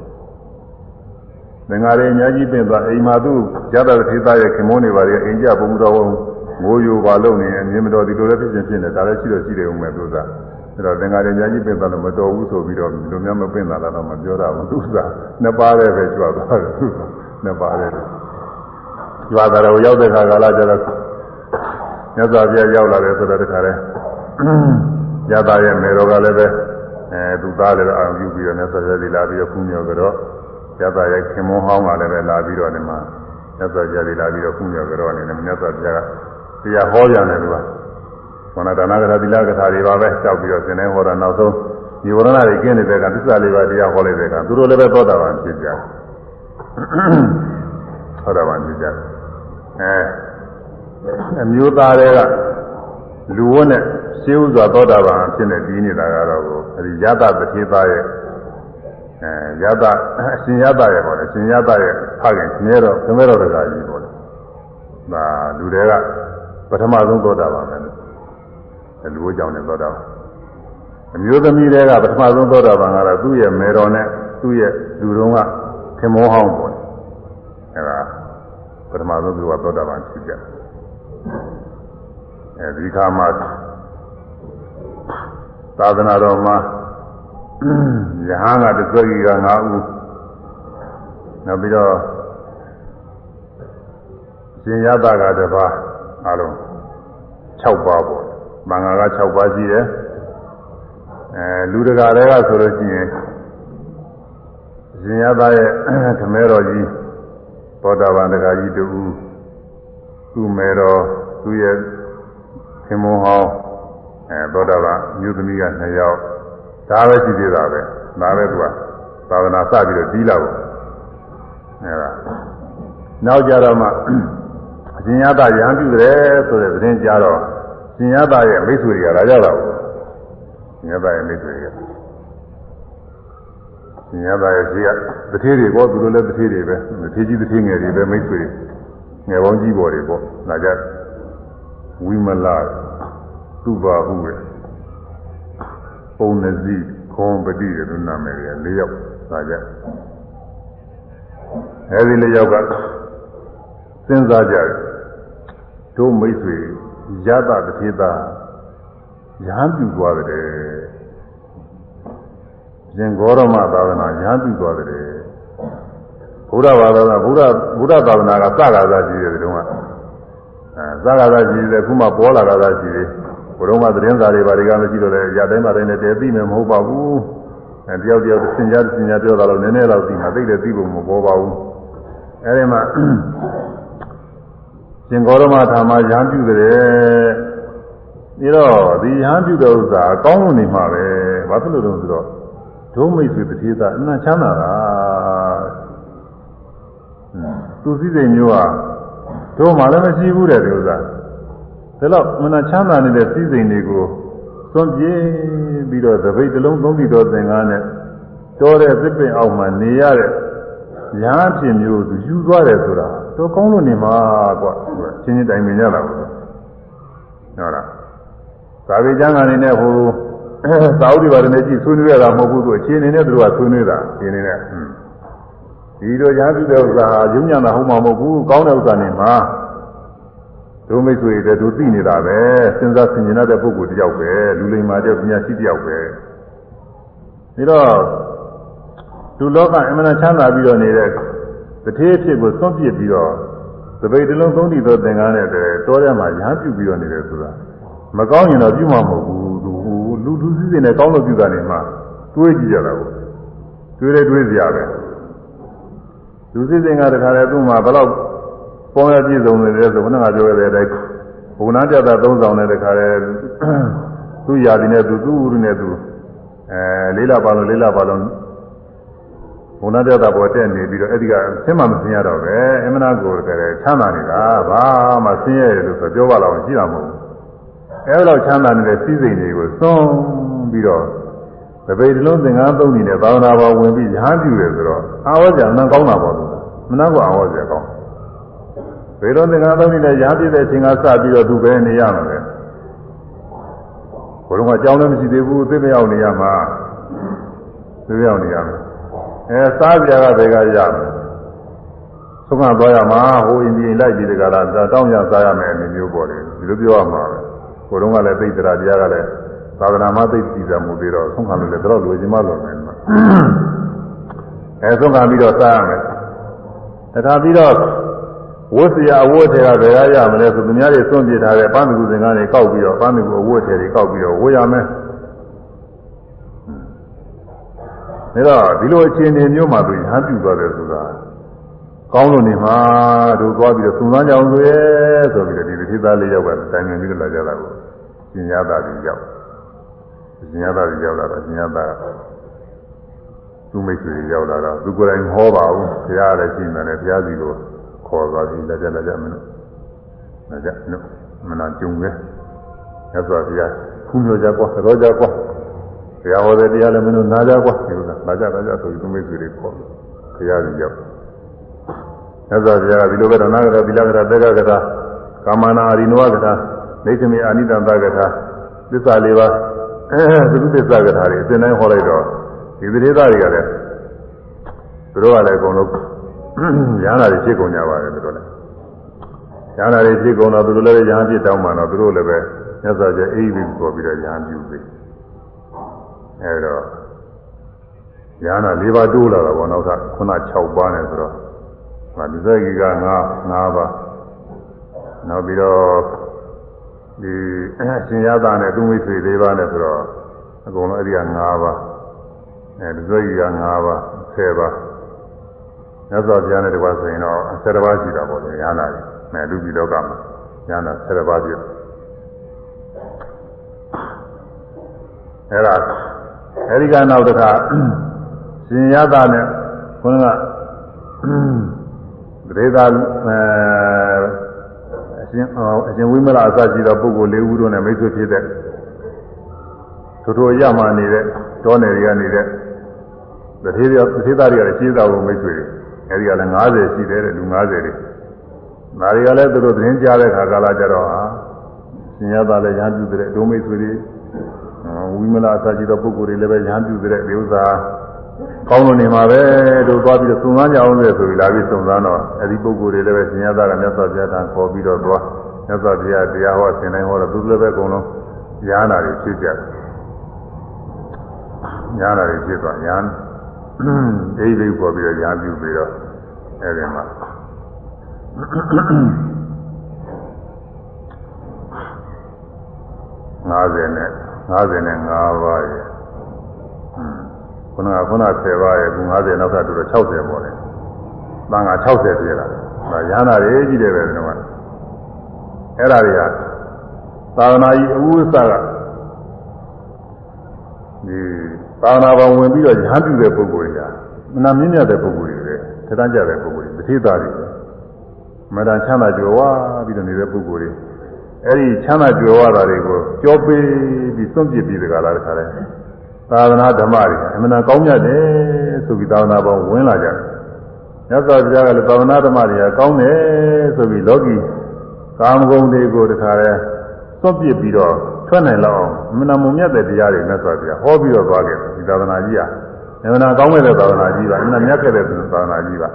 Speaker 1: ငင်္ဂါရေအများကြီးပြင်သွားအိမ်မှာသူ့ရတသေသားရဲ့ခင်မုန်းနေပါလေအိမ်ကြပုံတော်ဝန်ငိုယိုပါလို့နေအမြင်မတော်ဒီလိုလည်းဖြစ်ချင်းဖြစ်နေဒါလည်းရှိတော့ရှိတယ်ဦးမယ်သူက။အဲတော့ငင်္ဂါရေအများကြီးပြင်သွားလို့မတော်ဘူးဆိုပြီးတော့ဒီလိုများမပြင်တာလားတော့မပြောတာဘူးသူကနှစ်ပါးတဲ့ပဲကြွသွားတယ်သူကနှစ်ပါးတဲ့ကြွသွားတယ်ရောက်တဲ့ခါကာလကျတော့မြတ်စွာဘုရားရောက်လာတယ်ဆိုတော့တခါလဲရတာရဲ့မေတော်ကလည်းပဲအဲသူသားလည်းအာရုံပြုပြီးတော့မြတ်စွာဘုရားဒီလာပြီးတော့ဖူးမြော်ကြတော့ ရတာရဲ့ခင်မွန်ဟောင်းကလည်းပဲလာပြီးတော့ဒီမှာမြတ်စွာဘုရားဒီလာပြီးတော့ဖူးမြော်ကြတော့အနေနဲ့မြတ်စွာဘုရားကတရားဟောပြန်တယ်သူကခန္ဓာဒါနကထာသီလကထာတွေပါပဲတောက်ပြီးတော့သင်နေဟောတာနောက်ဆုံးဒီဝရဏတွေကျင်းနေတဲ့ကသစ္စာလေးပါးတရားဟောလိုက်တဲ့ကသူတို့လည်းပဲသောတာပန်ဖြစ်ကြတယ်သောတာပန်ဖြစ်ကြတယ်အဲအမျိုးသားတွေကလူဝတ်နဲ့ရှင်းဥစွာသောတာပန်ဖြစ်နေပြီးနေတာကတော့အဲဒီယတတတိသားရဲ့ အဲယတအရှင်ယတရဲ့ပေါ့လေအရှင်ယတရဲ့ဖခင်ခမဲတော်ခမဲတော်တကာကြီးပေါ့လေဒါလူတွေကပထမဆုံးသောတာပန်ပဲအဲလူဝတ်ကြောင့်လည်းသောတာပန်အမျိုးသမီးတွေကပထမဆုံးသောတာပန်ကတော့သူ့ရဲ့မေတော်နဲ့သူ့ရဲ့လူတော်ကခင်မောဟောင်းပေါ့အဲဒါပထမဆုံးသူကသောတာပန်ဖြစ်ကြတယ်အဲဒီခါမှာသာသနာတော်မှာ ယဟန်ကတဆွေကြီးက9ဦးနောက်ပြီးတော့ရှင်ရသကတပါးအလုံး6ပါးပေါ့မင်္ဂလာက6ပါးရှိတယ်အဲလူတကာတွေကဆိုလို့ရှိရင်ရှင်ရသရဲ့ခမဲတော်ကြီးသောတာပန်တကာကြီးတူသူ့မဲတော်သူ့ရဲ့ခင်မုန်းဟောင်းအဲသောတာပန်မြို့သမီးက2ယောက် ဒါပဲရှိသေးတာပဲဒါပဲသူကသာသနာစပြီးတော့ပြီးလာပေါ့အဲဒါနောက်ကြတော့မှအရှင်ရသရဟန်းပြုတယ်ဆိုတဲ့သတင်းကြားတော့ရှင်ရသရဲ့မိတ်ဆွေတွေကလာကြတာပေါ့ရှင်ရသရဲ့မိတ်ဆွေတွေကရှင်ရသရဲ့ရှိကတထေးတွေပေါ့သူတို့လည်းတထေးတွေပဲတထေးကြီးတထေးငယ်တွေပဲမိတ်ဆွေငယ်ပေါင်းကြီးပေါ်တွေပေါ့လာကြဝိမလာသူပါဟုရဲ့ ပုံနစီခွန်ပတိရသူနာမည်ရ၄ယောက်သာကြအဲဒီ၄ယောက်ကစဉ်းစားကြတယ်တို့မိတ်ဆွေရတတတိသာရဟန်းပြုသွားတယ်ရှင်ဂေါရမသာသနာရဟန်းပြုသွားတယ်ဘုရားဘာသာဘုရားဘုရားသာသနာကစကားသာရှိတယ်ဒီတုန်းကအဲစကားသာရှိတယ်ခုမှပေါ်လာတာသာရှိတယ် ဘုရုံးမသတင်းစာတွေဘာတွေကမရှိတော့လဲရတိုင်းမတိုင်းနဲ့တည်သိမယ်မဟုတ်ပါဘူးအဲတယောက်တယောက်သင်ကြားသင်ကြားပြောတာလို့နည်းနည်းတော့သိမှသိတယ်သိဖို့မပေါ်ပါဘူးအဲဒီမှာရှင်ဂေါရမထာမရဟန်းပြုတယ်ပြီးတော့ဒီရဟန်းပြုတဲ့ဥစ္စာအကောင်းလို့နေမှာပဲဘာဖြစ်လို့လဲဆိုတော့ဒုမိတ်ဆွေတတိသာအနချမ်းသာတာသူစည်းစိမ်မျိုးဟာတို့မှလည်းမရှိဘူးတဲ့ဒီဥစ္စာ ဒါတော့မနာချမ်းသာနေတဲ့စည်းစိမ်တွေကိုသွန်ပြေးပြီးတော့သပိတ်တစ်လုံးသုံးပြီးတော့သင်္ကားနဲ့တောတဲ့သစ်ပင်အောက်မှာနေရတဲ့ညာအဖြစ်မျိုးသူယူသွားတယ်ဆိုတာတော့ကောင်းလို့နေမှာကွာချင်းချင်းတိုင်ပင်ကြတာပေါ့ဟုတ်လားသာဝေကျမ်းကနေနဲ့ဟိုသာဝတိဘာတွေနဲ့ကြည့်ဆွေးနွေးရတာမဟုတ်ဘူးသူအချင်းနေနဲ့သူတို့ကဆွေးနွေးတာအချင်းနေနဲ့ဒီလိုညာပြုတဲ့ဥစ္စာဟာယုံညာတာဟုတ်မှာမဟုတ်ဘူးကောင်းတဲ့ဥစ္စာနေမှာ တို့မိတ်ဆွေတွေတို့သိနေတာပဲစဉ်းစားဆင်ခြင်တဲ့ပုဂ္ဂိုလ်တယောက်ပဲလူလိမ္မာတဲ့ပညာရှိတယောက်ပဲဒါတော့လူလောကအမှန်ချမ်းသာပြီးတော့နေတဲ့တထေးဖြစ်ကိုသွန့်ပစ်ပြီးတော့သပိတ်တလုံးသုံးတည်သောသင်္ကန်းနဲ့တောထဲမှာရဟန်းပြုပြီးတော့နေတယ်ဆိုတာမကောင်းရင်တော့ပြုမှာမဟုတ်ဘူးသူလူလူစည်းစိမ်နဲ့ကောင်းလို့ပြုတာနေမှာတွေးကြည့်ကြတာကိုတွေးလဲတွေးစရာပဲလူစည်းစိမ်ကတခါလဲသူ့မှာဘယ်တော့ ပေါင်းရပြည့်စုံနေတယ်ဆိုဘုရားကပြောခဲ့တဲ့အတိုင်းဘုနာကြတာသုံးဆောင်တဲ့တခါလဲသူ့ယာတိနဲ့သူသူ့ဥရနဲ့သူအဲလေးလာပါလုံးလေးလာပါလုံးဘုနာကြတာပေါ်တက်နေပြီးတော့အဲ့ဒီကဆင်းမှမဆင်းရတော့ပဲအမနာကိုတကယ်ချမ်းသာနေတာဘာမှဆင်းရဲရလို့ဆိုပြောပါတော့ရှိတာမဟုတ်ဘူးအဲလိုချမ်းသာနေတဲ့စည်းစိမ်တွေကိုသွန်းပြီးတော့တပိတ်လုံးသင်္ကန်းသုံးနေနဲ့သာဝနာပေါ်ဝင်ပြီးရဟန်းပြုတယ်ဆိုတော့အာဝဇ္ဇာနံကောင်းတာပေါ့သူမနာကအာဝဇ္ဇာကောင်း ဘေလုံးသင်္ကန်းသုံးနေနဲ့ရဟန်းပြုတဲ့အချိန်ကစပြီးတော့သူပဲနေရမှာပဲဘုရုံကကြောင်းလည်းမရှိသေးဘူးသိမရောက်နေရမှာသိမရောက်နေရမှာအဲစားကြကဘယ်ကရမလဲသုံးကသွားရမှာဟိုအိန္ဒိယလိုက်ပြီးတကလားတောင်းရစားရမယ်အနေမျိုးပေါ့လေဒီလိုပြောရမှာပဲကိုယ်တော့ကလည်းသိတရာတရားကလည်းသာသနာ့မသိသိကြမှုသေးတော့ဆုံးခံလို့လည်းတော့လူချင်းမလွန်မယ်အဲဆုံးခံပြီးတော့စားရမယ်တခါပြီးတော့ ဝတ်စရာအဝတ်တွေကဘယ်ကရမလဲဆိုသူများတွေစွန့်ပြထားတဲ့ပန်းမီကူစင်ကားတွေကောက်ပြီးတော့ပန်းမီကူအဝတ်တွေကောက်ပြီးတော့ဝတ်ရမယ်ဒါတော့ဒီလိုအခြေအနေမျိုးမှာသူရဟန်းပြုသွားတယ်ဆိုတာကောင်းလို့နေမှာတို့သွားပြီးတော့သုံးသန်းကြအောင်ဆိုရဲဆိုပြီးတော့ဒီတိသားလေးယောက်ကတိုင်ပင်ပြီးတော့လာကြတာကိုပညာသားကြီးရောက်ပညာသားကြီးရောက်လာတော့ပညာသားသူမိတ်ဆွေရောက်လာတော့သူကိုယ်တိုင်ဟောပါဘူးဘုရားလည်းရှိနေတယ်ဘုရားစီကို ခေါ်သွားပြီးလက်ကြလက်ကြမလို့လက်ကြနုမနာကြုံပဲရသော်ဘုရားခုမျိုးကြကွာရောကြကွာဘုရားဟောတဲ့တရားလည်းမင်းတို့နာကြကွာဒီလိုလားနာကြနာကြဆိုပြီးသူမိတ်ဆွေတွေခေါ်လို့ဘုရားကြီးရောက်မြတ်စွာဘုရားကဒီလိုပဲတော့နာဂရသီလကရသေကကရကာမနာအရိနဝကရနေသမေအာနိတံသကရသစ္စာလေးပါးအဲသုသစ္စာကထာတွေအစဉ်တိုင်းဟောလိုက်တော့ဒီသေသားတွေကလည်းသူတို့ကလည်းအကုန်လုံး ရဟန္တာတွေဖြစ်ကုန်ကြပါတယ်သူတို့လည်းရဟန္တာတွေဖြစ်ကုန်တော့သူတို့လည်းရဟန်းဖြစ်တောင်းမှတော့သူတို့လည်းပဲမြတ်စွာဘုရားအေးပြီးပေါ်ပြီးတော့ရဟန်းပြုပြီအဲတော့ရဟန္တာ၄ပါးတိုးလာတာပေါ့နောက်ထပ်ခုန6ပါးနဲ့ဆိုတော့။ဒါဒီဇက်ကြီးက9 9ပါး။နောက်ပြီးတော့ဒီရှင်ရသနဲ့သူမိတ်ဆွေ၄ပါးနဲ့ဆိုတော့အကုန်လုံးအဲ့ဒီက9ပါး။အဲဒီဇက်ကြီးက9ပါး10ပါး။ မြတ်စွာဘုရားနဲ့တကွာဆိုရင်တော့10ပါးရှိတာပေါ့လေရဟန္တာတွေ။အဲလူပြည်လောကမှာရဟန္တာ10ပါးပြည့်။အဲ့ဒါအဲဒီကနောက်တစ်ခါရှင်ရသနဲ့ဘုန်းကပရိသအဲအရှင်အရှင်ဝိမလအစရှိသောပုဂ္ဂိုလ်၄ဦးတို့နဲ့မိတ်ဆွေဖြစ်တဲ့ထိုထိုရမှနေတဲ့တောနယ်တွေကနေတဲ့တထေးတထေးသားတွေကလည်းရှင်းသားကိုမိတ်ဆွေတွေ အဲဒီကလည်း90ရှိတယ်တဲ့လူ90တွေဒါတွေကလည်းသူတို့သတင်းကြားတဲ့ခါကာလကြတော့ဟာရှင်ရသားလည်းရဟန်းပြုတဲ့ဒုမိတ်ဆွေတွေဝိမလာအစာရှိသောပုဂ္ဂိုလ်တွေလည်းပဲရဟန်းပြုတဲ့ဒီဥစ္စာကောင်းလို့နေမှာပဲတို့သွားပြီးတော့သုံးသားကြအောင်လေဆိုပြီးလာပြီးသုံးသားတော့အဲဒီပုဂ္ဂိုလ်တွေလည်းပဲရှင်ရသားကမြတ်စွာဘုရားထံခေါ်ပြီးတော့သွားမြတ်စွာဘုရားတရားဟောဆင်တိုင်းဟောတော့သူလည်းပဲအကုန်လုံးရဟန္တာတွေဖြစ်ကြတယ်ရဟန္တာတွေဖြစ်သွားရဟန်း ဒိဋ္ဌိပေါ်ပြီးတော့ရဟန်းပြုပြီးတော့အဲဒီမှာ50နဲ့50နဲ့5ပါးရယ်ခုနကခုန10ပါးရယ်ခု50နောက်ကတူတော့60ပေါ်တယ်။တန်ခါ60ပြည့်လာတယ်။ဒါရဟန္တာတွေကြီးတယ်ပဲဒီတော့အဲ့ဒါတွေကသာသနာကြီးအဝိသကဒီ သာသနာပေါင်းဝင်ပြီးတော့ရဟန်းပြုတဲ့ပုဂ္ဂိုလ်တွေကမနာမြင့်မြတ်တဲ့ပုဂ္ဂိုလ်တွေပဲထက်တန်းကြတဲ့ပုဂ္ဂိုလ်တွေတတိသားတွေမတန်ချမ်းသာကြွယ်ဝပြီးတော့နေတဲ့ပုဂ္ဂိုလ်တွေအဲ့ဒီချမ်းသာကြွယ်ဝတာတွေကိုကြောပေးပြီးစွန့်ပစ်ပြီးတကလားတခါလဲသာသနာဓမ္မတွေအမှန်ကောင်းမြတ်တယ်ဆိုပြီးသာသနာပေါင်းဝင်လာကြတယ်မြတ်စွာဘုရားကလည်းသာသနာဓမ္မတွေကကောင်းတယ်ဆိုပြီးလောကီကာမဂုဏ်တွေကိုတခါလဲစွန့်ပစ်ပြီးတော့ ထွက်နိုင်လောက်အောင်အမှန်မုံမြတ်တဲ့တရားတွေမြတ်စွာဘုရားဟောပြီးတော့သွားခဲ့တယ်ဒီသာသနာကြီးကအမှန်ကောင်းတဲ့သာသနာကြီးပါအမှန်မြတ်ခဲ့တဲ့သာသနာကြီးပါ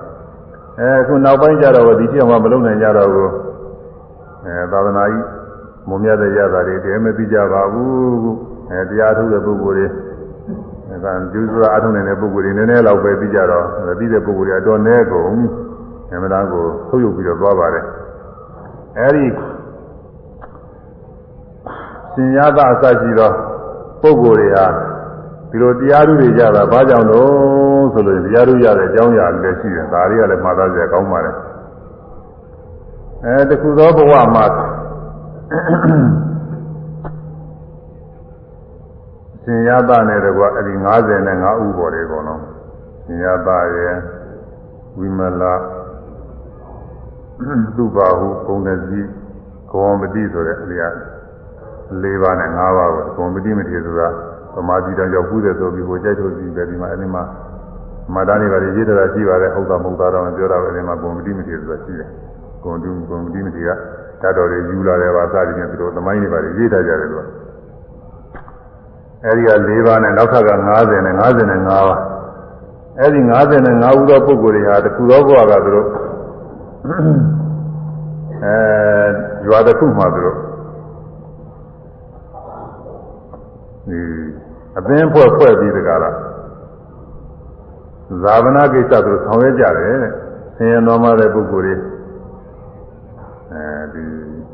Speaker 1: အဲခုနောက်ပိုင်းကျတော့ဒီပြောင်းမှမလုံနိုင်ကြတော့ဘူးအဲသာသနာကြီးမုံမြတ်တဲ့ရတာတွေတည်းမသိကြပါဘူးအဲတရားထုတ်တဲ့ပုဂ္ဂိုလ်တွေအဲဒါကျူးစွာအထုံးနေတဲ့ပုဂ္ဂိုလ်တွေနည်းနည်းလောက်ပဲသိကြတော့သိတဲ့ပုဂ္ဂိုလ်တွေအတော်နည်းကုန်အမှန်တန်ကိုထုတ်ယူပြီးတော့သွားပါတယ်အဲဒီ ရှင်ရသအစရှိသောပုဂ္ဂိုလ်တွေဟာဒီလိုတရားဓုတွေကြတာဘာကြောင့်လို့ဆိုလို့တရားဓုရတဲ့အကြောင်းအရာလည်းရှိတယ်ဒါတွေကလည်းမှတ်သားကြကောင်းပါတယ်အဲတခုသောဘဝမှာရှင်ရသနဲ့တကွအဲ့ဒီ55ဥပေါ်တွေကုန်လုံးရှင်ရသရဲ့ဝိမလသူပါဟုဂုံတတိကောမတိဆိုတဲ့အရာ ၄ပါးနဲ့၅ပါးကိုကောမတိမထေဆိုတာသမာဓိတောင်ရောက်ဘူးတဲ့ဆိုပြီးကိုကြိုက်ထုတ်ပြီးပဲဒီမှာအဲ့ဒီမှာမတားနေပါလေရေးတာရှိပါတယ်ဟုတ်တာမဟုတ်တာတော့ပြောတာပဲဒီမှာကောမတိမထေဆိုတာရှိတယ်ကွန်တူကွန်မတိမထေကတတ်တော်တွေယူလာတယ်ပါစသည်ဖြင့်သူတို့သမိုင်းတွေပါရေးထားကြတယ်လို့အဲဒီက၄ပါးနဲ့နောက်ထပ်က90နဲ့55ပါးအဲဒီ55ဦးသောပုဂ္ဂိုလ်တွေဟာတခုသောဘဝကသူတို့အဲရွာတစ်ခုမှသူတို့ဒီ အသင်းဖွဲ့ဖွဲ့ပြီးတကလားဇာဝနာကိစ္စသူဆောင်ရွက်ကြတယ်တဲ့ဆင်းရဲတော်မှတဲ့ပုဂ္ဂိုလ်တွေအဲဒီ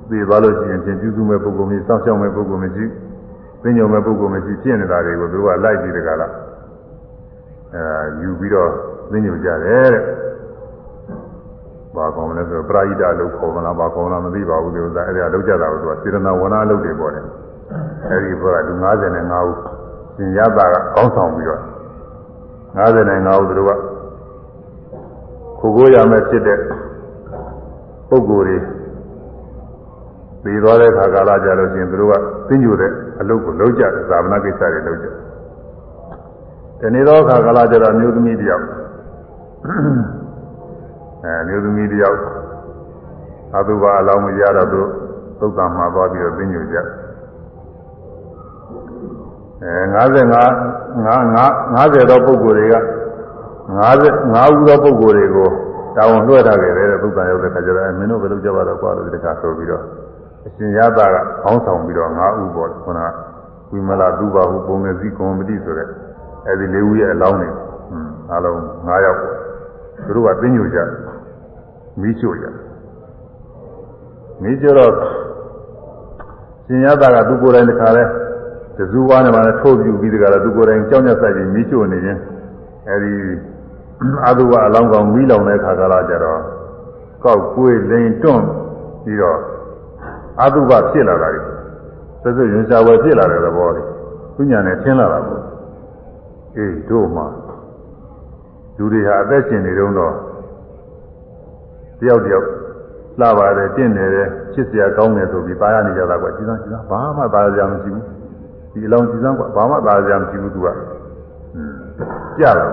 Speaker 1: သိသွားလို့ရှိရင်ဖြင့်ပြုစုမဲ့ပုဂ္ဂိုလ်မျိုးစောင့်ရှောက်မဲ့ပုဂ္ဂိုလ်မျိုးရှိသိညုံမဲ့ပုဂ္ဂိုလ်မျိုးရှိဖြစ်နေတာတွေကိုသူကလိုက်ပြီးတကလားအဲယူပြီးတော့သိညုံကြတယ်တဲ့ဘာကောင်းလဲဆိုပရာဟိတအလုပ်ခေါ်မလားဘာကောင်းလားမသိပါဘူးဒီဥစ္စာအဲ့ဒါလုပ်ကြတာကိုသူကစေတနာဝနာအလုပ်တွေပေါ်တယ် အဲ့ဒီဘက်ကလူ55ဦးရှင်ရတာကကောင်းဆောင်ပြီးတော့55ဦးသူတို့ကခိုးကိုရမယ်ဖြစ်တဲ့ပုဂ္ဂိုလ်တွေပြီးသွားတဲ့ခါကာလကြလို့ရှိရင်သူတို့ကသိညိုတဲ့အလုပ်ကိုလုပ်ကြတယ်သာဝနာကိစ္စတွေလုပ်ကြတယ်ဒီနေ့တော့ခါကာလကြတော့မျိုးသမီးတယောက်အဲမျိုးသမီးတယောက်အတုပါအလောင်းမရတော့သူသုတ်တံမှာသွားပြီးတော့သိညိုကြ အဲ55 50တော့ပုဂ္ဂိုလ်တွေက55ဦးသောပုဂ္ဂိုလ်တွေကိုတာဝန်လွှဲထားခဲ့တယ်သုတ်တံရောက်တဲ့ခါကျတော့မင်းတို့ဘယ်လိုကြပါတော့ကွာလို့ဒီကဆိုပြီးတော့အရှင်ရသကခေါင်းဆောင်ပြီးတော့5ဦးပေါ့ခုနကဝိမလာသူပါဟုပုံငယ်စီကွန်မတိဆိုတဲ့အဲဒီ၄ဦးရဲ့အလောင်းတွေအလုံး9ယောက်ပေါ့သူတို့ကသိညိုကြမီးချို့ကြမီးချို့တော့ရှင်ရသကသူကိုယ်တိုင်တခါလဲ တဇူဝါနဲ့မှလည်းထိုးပြပြီးတခါလဲသူကိုယ်တိုင်ကြောင်းညက်ဆိုင်ပြီးမီးချို့နေခြင်းအဲဒီအတုဝအလောင်းကောင်မီးလောင်တဲ့ခါကလာကြတော့ကောက်ကွေးလိန်တွန့်ပြီးတော့အတုပဖြစ်လာတာတွေသစ္စာရင်ရှားဝယ်ဖြစ်လာတဲ့သဘောတွေသူညာနဲ့ထင်းလာတာပေါ့အေးတို့မှလူတွေဟာအသက်ရှင်နေတုန်းတော့တယောက်တယောက်လှပါတယ်တင့်နေတယ်ချစ်စရာကောင်းတယ်ဆိုပြီးပါရနေကြတာကွာကြည်စမ်းကြည်စမ်းဘာမှပါရကြမရှိဘူး ဒီအလောင်းကြည်စမ်းကွာဘာမှပါရကြမရှိဘူးသူကကြတယ်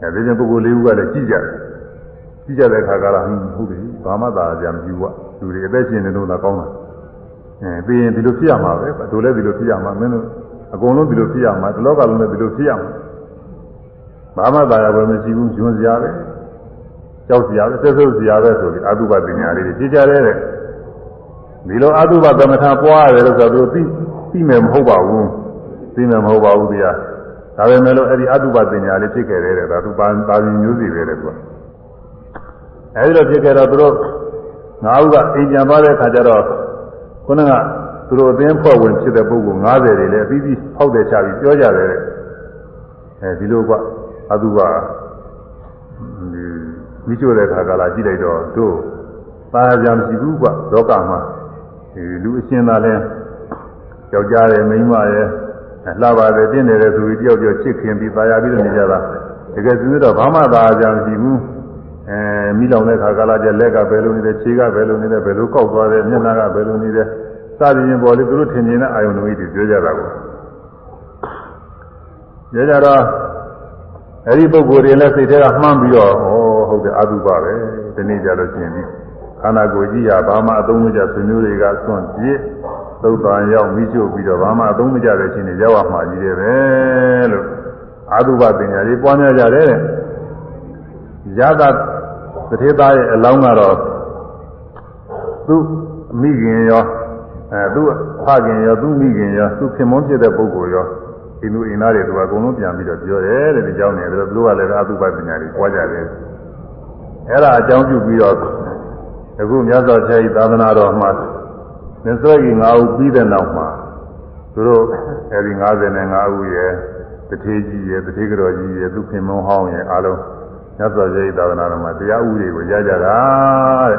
Speaker 1: အဲဒီကျပုဂ္ဂိုလ်လေးဦးကလည်းကြည်ကြတယ်ကြည့်ကြတဲ့အခါကလည်းဟုတ်တယ်ဘာမှသာကြမရှိဘူးကလူတွေအသက်ရှင်နေတော့သာကောင်းတာအဲပြီးရင်ဒီလိုဖြစ်ရမှာပဲတို့လည်းဒီလိုဖြစ်ရမှာမင်းတို့အကုန်လုံးဒီလိုဖြစ်ရမှာဒီလောကလုံးလည်းဒီလိုဖြစ်ရမှာဘာမှသာယာပဲမရှိဘူးညွန်စရာပဲကြောက်စရာပဲဆက်ဆုပ်စရာပဲဆိုပြီးအတုပပညာလေးတွေဖြစ်ကြတယ်တဲ့ ဒီလိုအတုပကမ္မထာပွားရတယ်လို့ဆိုတော့သိသိမယ်မဟုတ်ပါဘူးသိမယ်မဟုတ်ပါဘူးတရားဒါပေမဲ့လို့အဲ့ဒီအတုပပညာလေးဖြစ်ခဲ့တယ်တဲ့ဒါသူပါပါရင်မျိုးစီပဲတဲ့သူကအဲဒီလိုဖြစ်ခဲ့တော့သူတို့ငါးဦးကအိမ်ပြန်သွားတဲ့ခါကျတော့ခုနကသူတို့အသင်းဖွဲ့ဝင်ဖြစ်တဲ့ပုဂ္ဂိုလ်90တွေလည်းအပြီးပြီးဖောက်တယ်ချပြီးပြောကြတယ်တဲ့အဲဒီလိုကအတုပမိချို့တဲ့ခါကလာကြည့်လိုက်တော့တို့ပါရကြမရှိဘူးကွလောကမှာဒီ လူအရှင်သာလဲယောက်ျားရဲ့မိန်းမရဲ့လှပါတယ်တင့်တယ်ဆိုပြီးတယောက်တယောက်ချစ်ခင်ပြီးပါရပြီးတော့နေကြတာတကယ်သူတို့ဘာမှသာကြမရှိဘူးအဲမိလောင်တဲ့ခါကလာကျလက်ကဘယ်လိုနေတယ်ခြေကဘယ်လိုနေတယ်ဘယ်လိုကောက်သွားတယ်မျက်နှာကဘယ်လိုနေတယ်စသည်ရင်ပေါ်လေသူတို့ထင်မြင်တဲ့အာယုန်တွေပြောကြတာကိုပြောကြတော့အဲဒီပုဂ္ဂိုလ်တွေလည်းစိတ်ထဲကမှန်းပြီးတော့ဩဟုတ်တယ်အတုပပဲဒီနေ့ကြလို့ရှိရင်ဒီ ခန္ဓာကိုယ်ကြီးဟာဘာမှအသုံးမကျဆွေမျိုးတွေကစွန့်ပြစ်သုတ်တန်ရောက်မိကျုပ်ပြီးတော့ဘာမှအသုံးမကျတဲ့ချင်းတွေရောက်မှကြီးတယ်ပဲလို့အတုပပညာလေးပွားများကြတယ်ရတာတထေသားရဲ့အလောင်းကတော့သူ့မိခင်ရောအဲသူ့ဖခင်ရောသူ့မိခင်ရောသူ့ခင်မွန်းဖြစ်တဲ့ပုဂ္ဂိုလ်ရောဒီလူအင်သားတွေသူကအကုန်လုံးပြန်ပြီးတော့ပြောတယ်တဲ့ဒီကြောင်းနေတယ်သူတို့ကလည်းအတုပပညာတွေပွားကြတယ်အဲ့ဒါအကြောင်းပြုပြီးတော့ အခုမြတ်စွာဘုရားဤသာသနာတော်မှာမြတ်စွာကြီး၅ဦးပြီးတဲ့နောက်မှာသူတို့အဲဒီ55ဦးရဲ့တထေကြီးရဲ့တထေကတော်ကြီးရဲ့သူခင်မုံဟောင်းရဲ့အားလုံးမြတ်စွာဘုရားဤသာသနာတော်မှာတရားဥပဒေကိုရကြတာတဲ့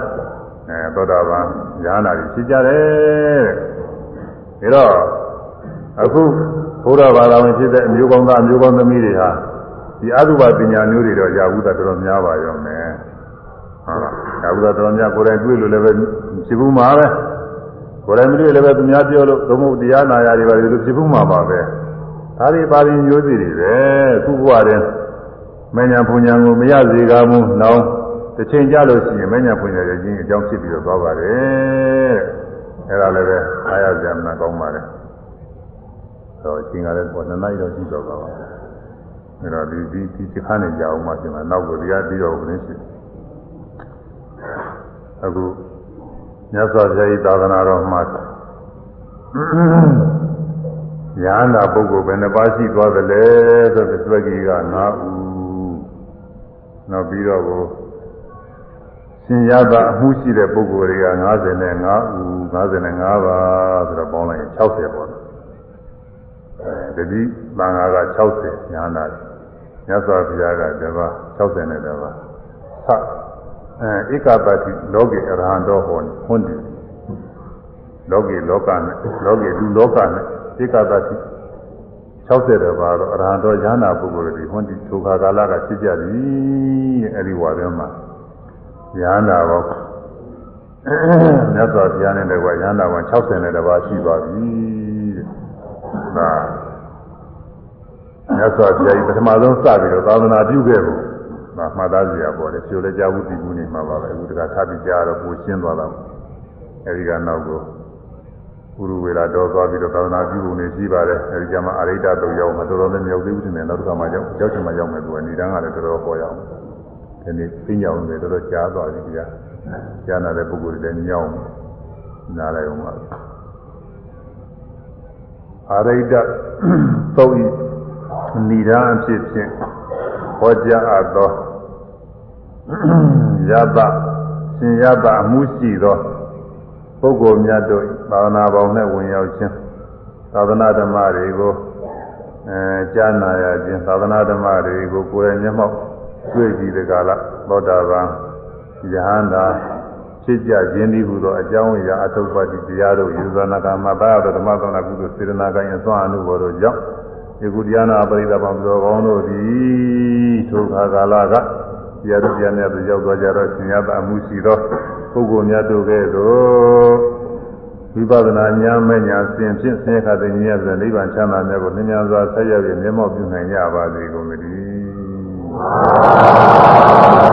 Speaker 1: အဲသောတာပန်ညာနာကြီးဖြစ်ကြတယ်တဲ့ဒါတော့အခုဘုရားဘာသာဝင်ဖြစ်တဲ့အမျိုးကောင်းသားအမျိုးကောင်းသမီးတွေဟာဒီအတုပပညာမျိုးတွေတော့ရဘူးတာတော်တော်များပါရောမယ် ဟုတ်လားရဘူးတာတော်တော်များကိုယ်တိုင်တွေ့လို့လည်းပဲဖြစ်ဘူးမှာပဲကိုယ်တိုင်မတွေ့လည်းပဲသူများပြောလို့သုံးဖို့တရားနာရတွေပါလို့ဖြစ်ဘူးမှာပါပဲဒါတွေပါရင်မျိုးစီတွေပဲခုဘဝတည်းမညာပူညာကိုမရစေကားဘူးနောင်တစ်ချိန်ကြလို့ရှိရင်မညာပူညာရဲ့ချင်းအကြောင်းဖြစ်ပြီးတော့သွားပါတယ်အဲ့ဒါလည်းပဲအားရကြမှာကောင်းပါတယ်တော့အချိန်ကလည်းပေါ်နှစ်နိုင်တော့ရှိတော့ပါပါအဲ့တော့ဒီဒီဒီခါနေကြအောင်မှပြင်မှာနောက်ကိုတရားပြီးတော့ဘယ်နည်းရှိ အခုမြတ်စွာဘုရားဤသာသနာတော်မှာညာနာပုဂ္ဂိုလ်ဘယ်နှပါးရှိသွားသလဲဆိုတဲ့သွက်ကြီးက9ဦးနောက်ပြီးတော့ကိုရှင်ရသအမှုရှိတဲ့ပုဂ္ဂိုလ်တွေက55ဦး55ပါးဆိုတော့ပေါင်းလိုက်ရင်60ပေါ့တတိသံဃာက60ညာနာမြတ်စွာဘုရားကတပါး60နဲ့တပါးသ အဲဧကပတိလောကေအရဟံတော်ဟောဟွန်းတယ်လောကေလောကနဲ့လောကေလူလောကနဲ့ဧကပတိ60တပါးတော့အရဟံတော်ဉာဏပုဂ္ဂိုလ်တွေဟွန်းဒီထိုခါကာလကဖြစ်ကြသည်အဲဒီဝါထဲမှာဉာဏပေါင်းမြတ်စွာဘုရားနဲ့တကွာဉာဏပေါင်း60နဲ့တပါးရှိပါပြီတဲ့ဒါမြတ်စွာဘုရားကြီးပထမဆုံးစပြီးတော့သာသနာပြုခဲ့ဖို့ ဒါမှတ်သားစရာပေါ်တယ်ဖြိုလည်းကြားဘူးသိဘူးနေမှာပါပဲအခုတခါထပ်ပြီးကြားတော့ကိုရှင်းသွားတာအဲဒီကနောက်ကိုပုရုဝေလာတော်သွားပြီးတော့သာသနာပြုပုံနေရှိပါတယ်အဲဒီကျမှအရိဒ္ဓတော့ရောက်မှာတော်တော်လည်းမရောက်သေးဘူးထင်တယ်နောက်တစ်ခါမှရောက်ရောက်ချင်မှရောက်မယ်သူကနေတန်းကလည်းတော်တော်ပေါ်ရအောင်ဒီနေ့သိညောင်းနေတော်တော်ကြားသွားပြီကြာကြားနာတဲ့ပုဂ္ဂိုလ်တွေလည်းညောင်းနားလိုက်အောင်ပါအရိဒ္ဓသုတ်ဤဏိဒာအဖြစ်ဖြင့် ဟောကြားအပ်သောယတရှင်ယတအမှုရှိသောပုဂ္ဂိုလ်များတို့သာသနာပေါင်းနဲ့ဝင်ရောက်ခြင်းသာသနာဓမ္မတွေကိုအဲကြားနာရခြင်းသာသနာဓမ္မတွေကိုကိုယ်ရဲ့မျက်မှောက်တွေ့ကြည့်တဲ့ကာလသောတာပန်ယဟန္တာဖြစ်ကြခြင်းဒီဟုသောအကြောင်းအရာအထုပ်ပါတိတရားတို့ယူဇနာကမဘာယဓမ္မသနာကုသိုလ်စေတနာကံအစွမ်းအမှုဘော်တို့ကြောင့်ဒီေကုတရားနာပရိသဗံသူတော်ကောင်းတို့သည်ထိုခါကာလကတရားတို့ပြများသို့ရောက်သွားကြတော့ရှင်ရပါမှုရှိသောပုဂ္ဂိုလ်များတို့ကဲ့သို့ဝိပဿနာဉာဏ်မညာစဉ်ဖြင့်ဆင်းရဲခတဲ့ဉာဏ်ဖြင့်နိဗ္ဗာန်ချမ်းသာမြတ်ကိုမြင်များစွာဆက်ရောက်ပြီးမျက်မှောက်ပြုနိုင်ကြပါစေကုန်သတည်း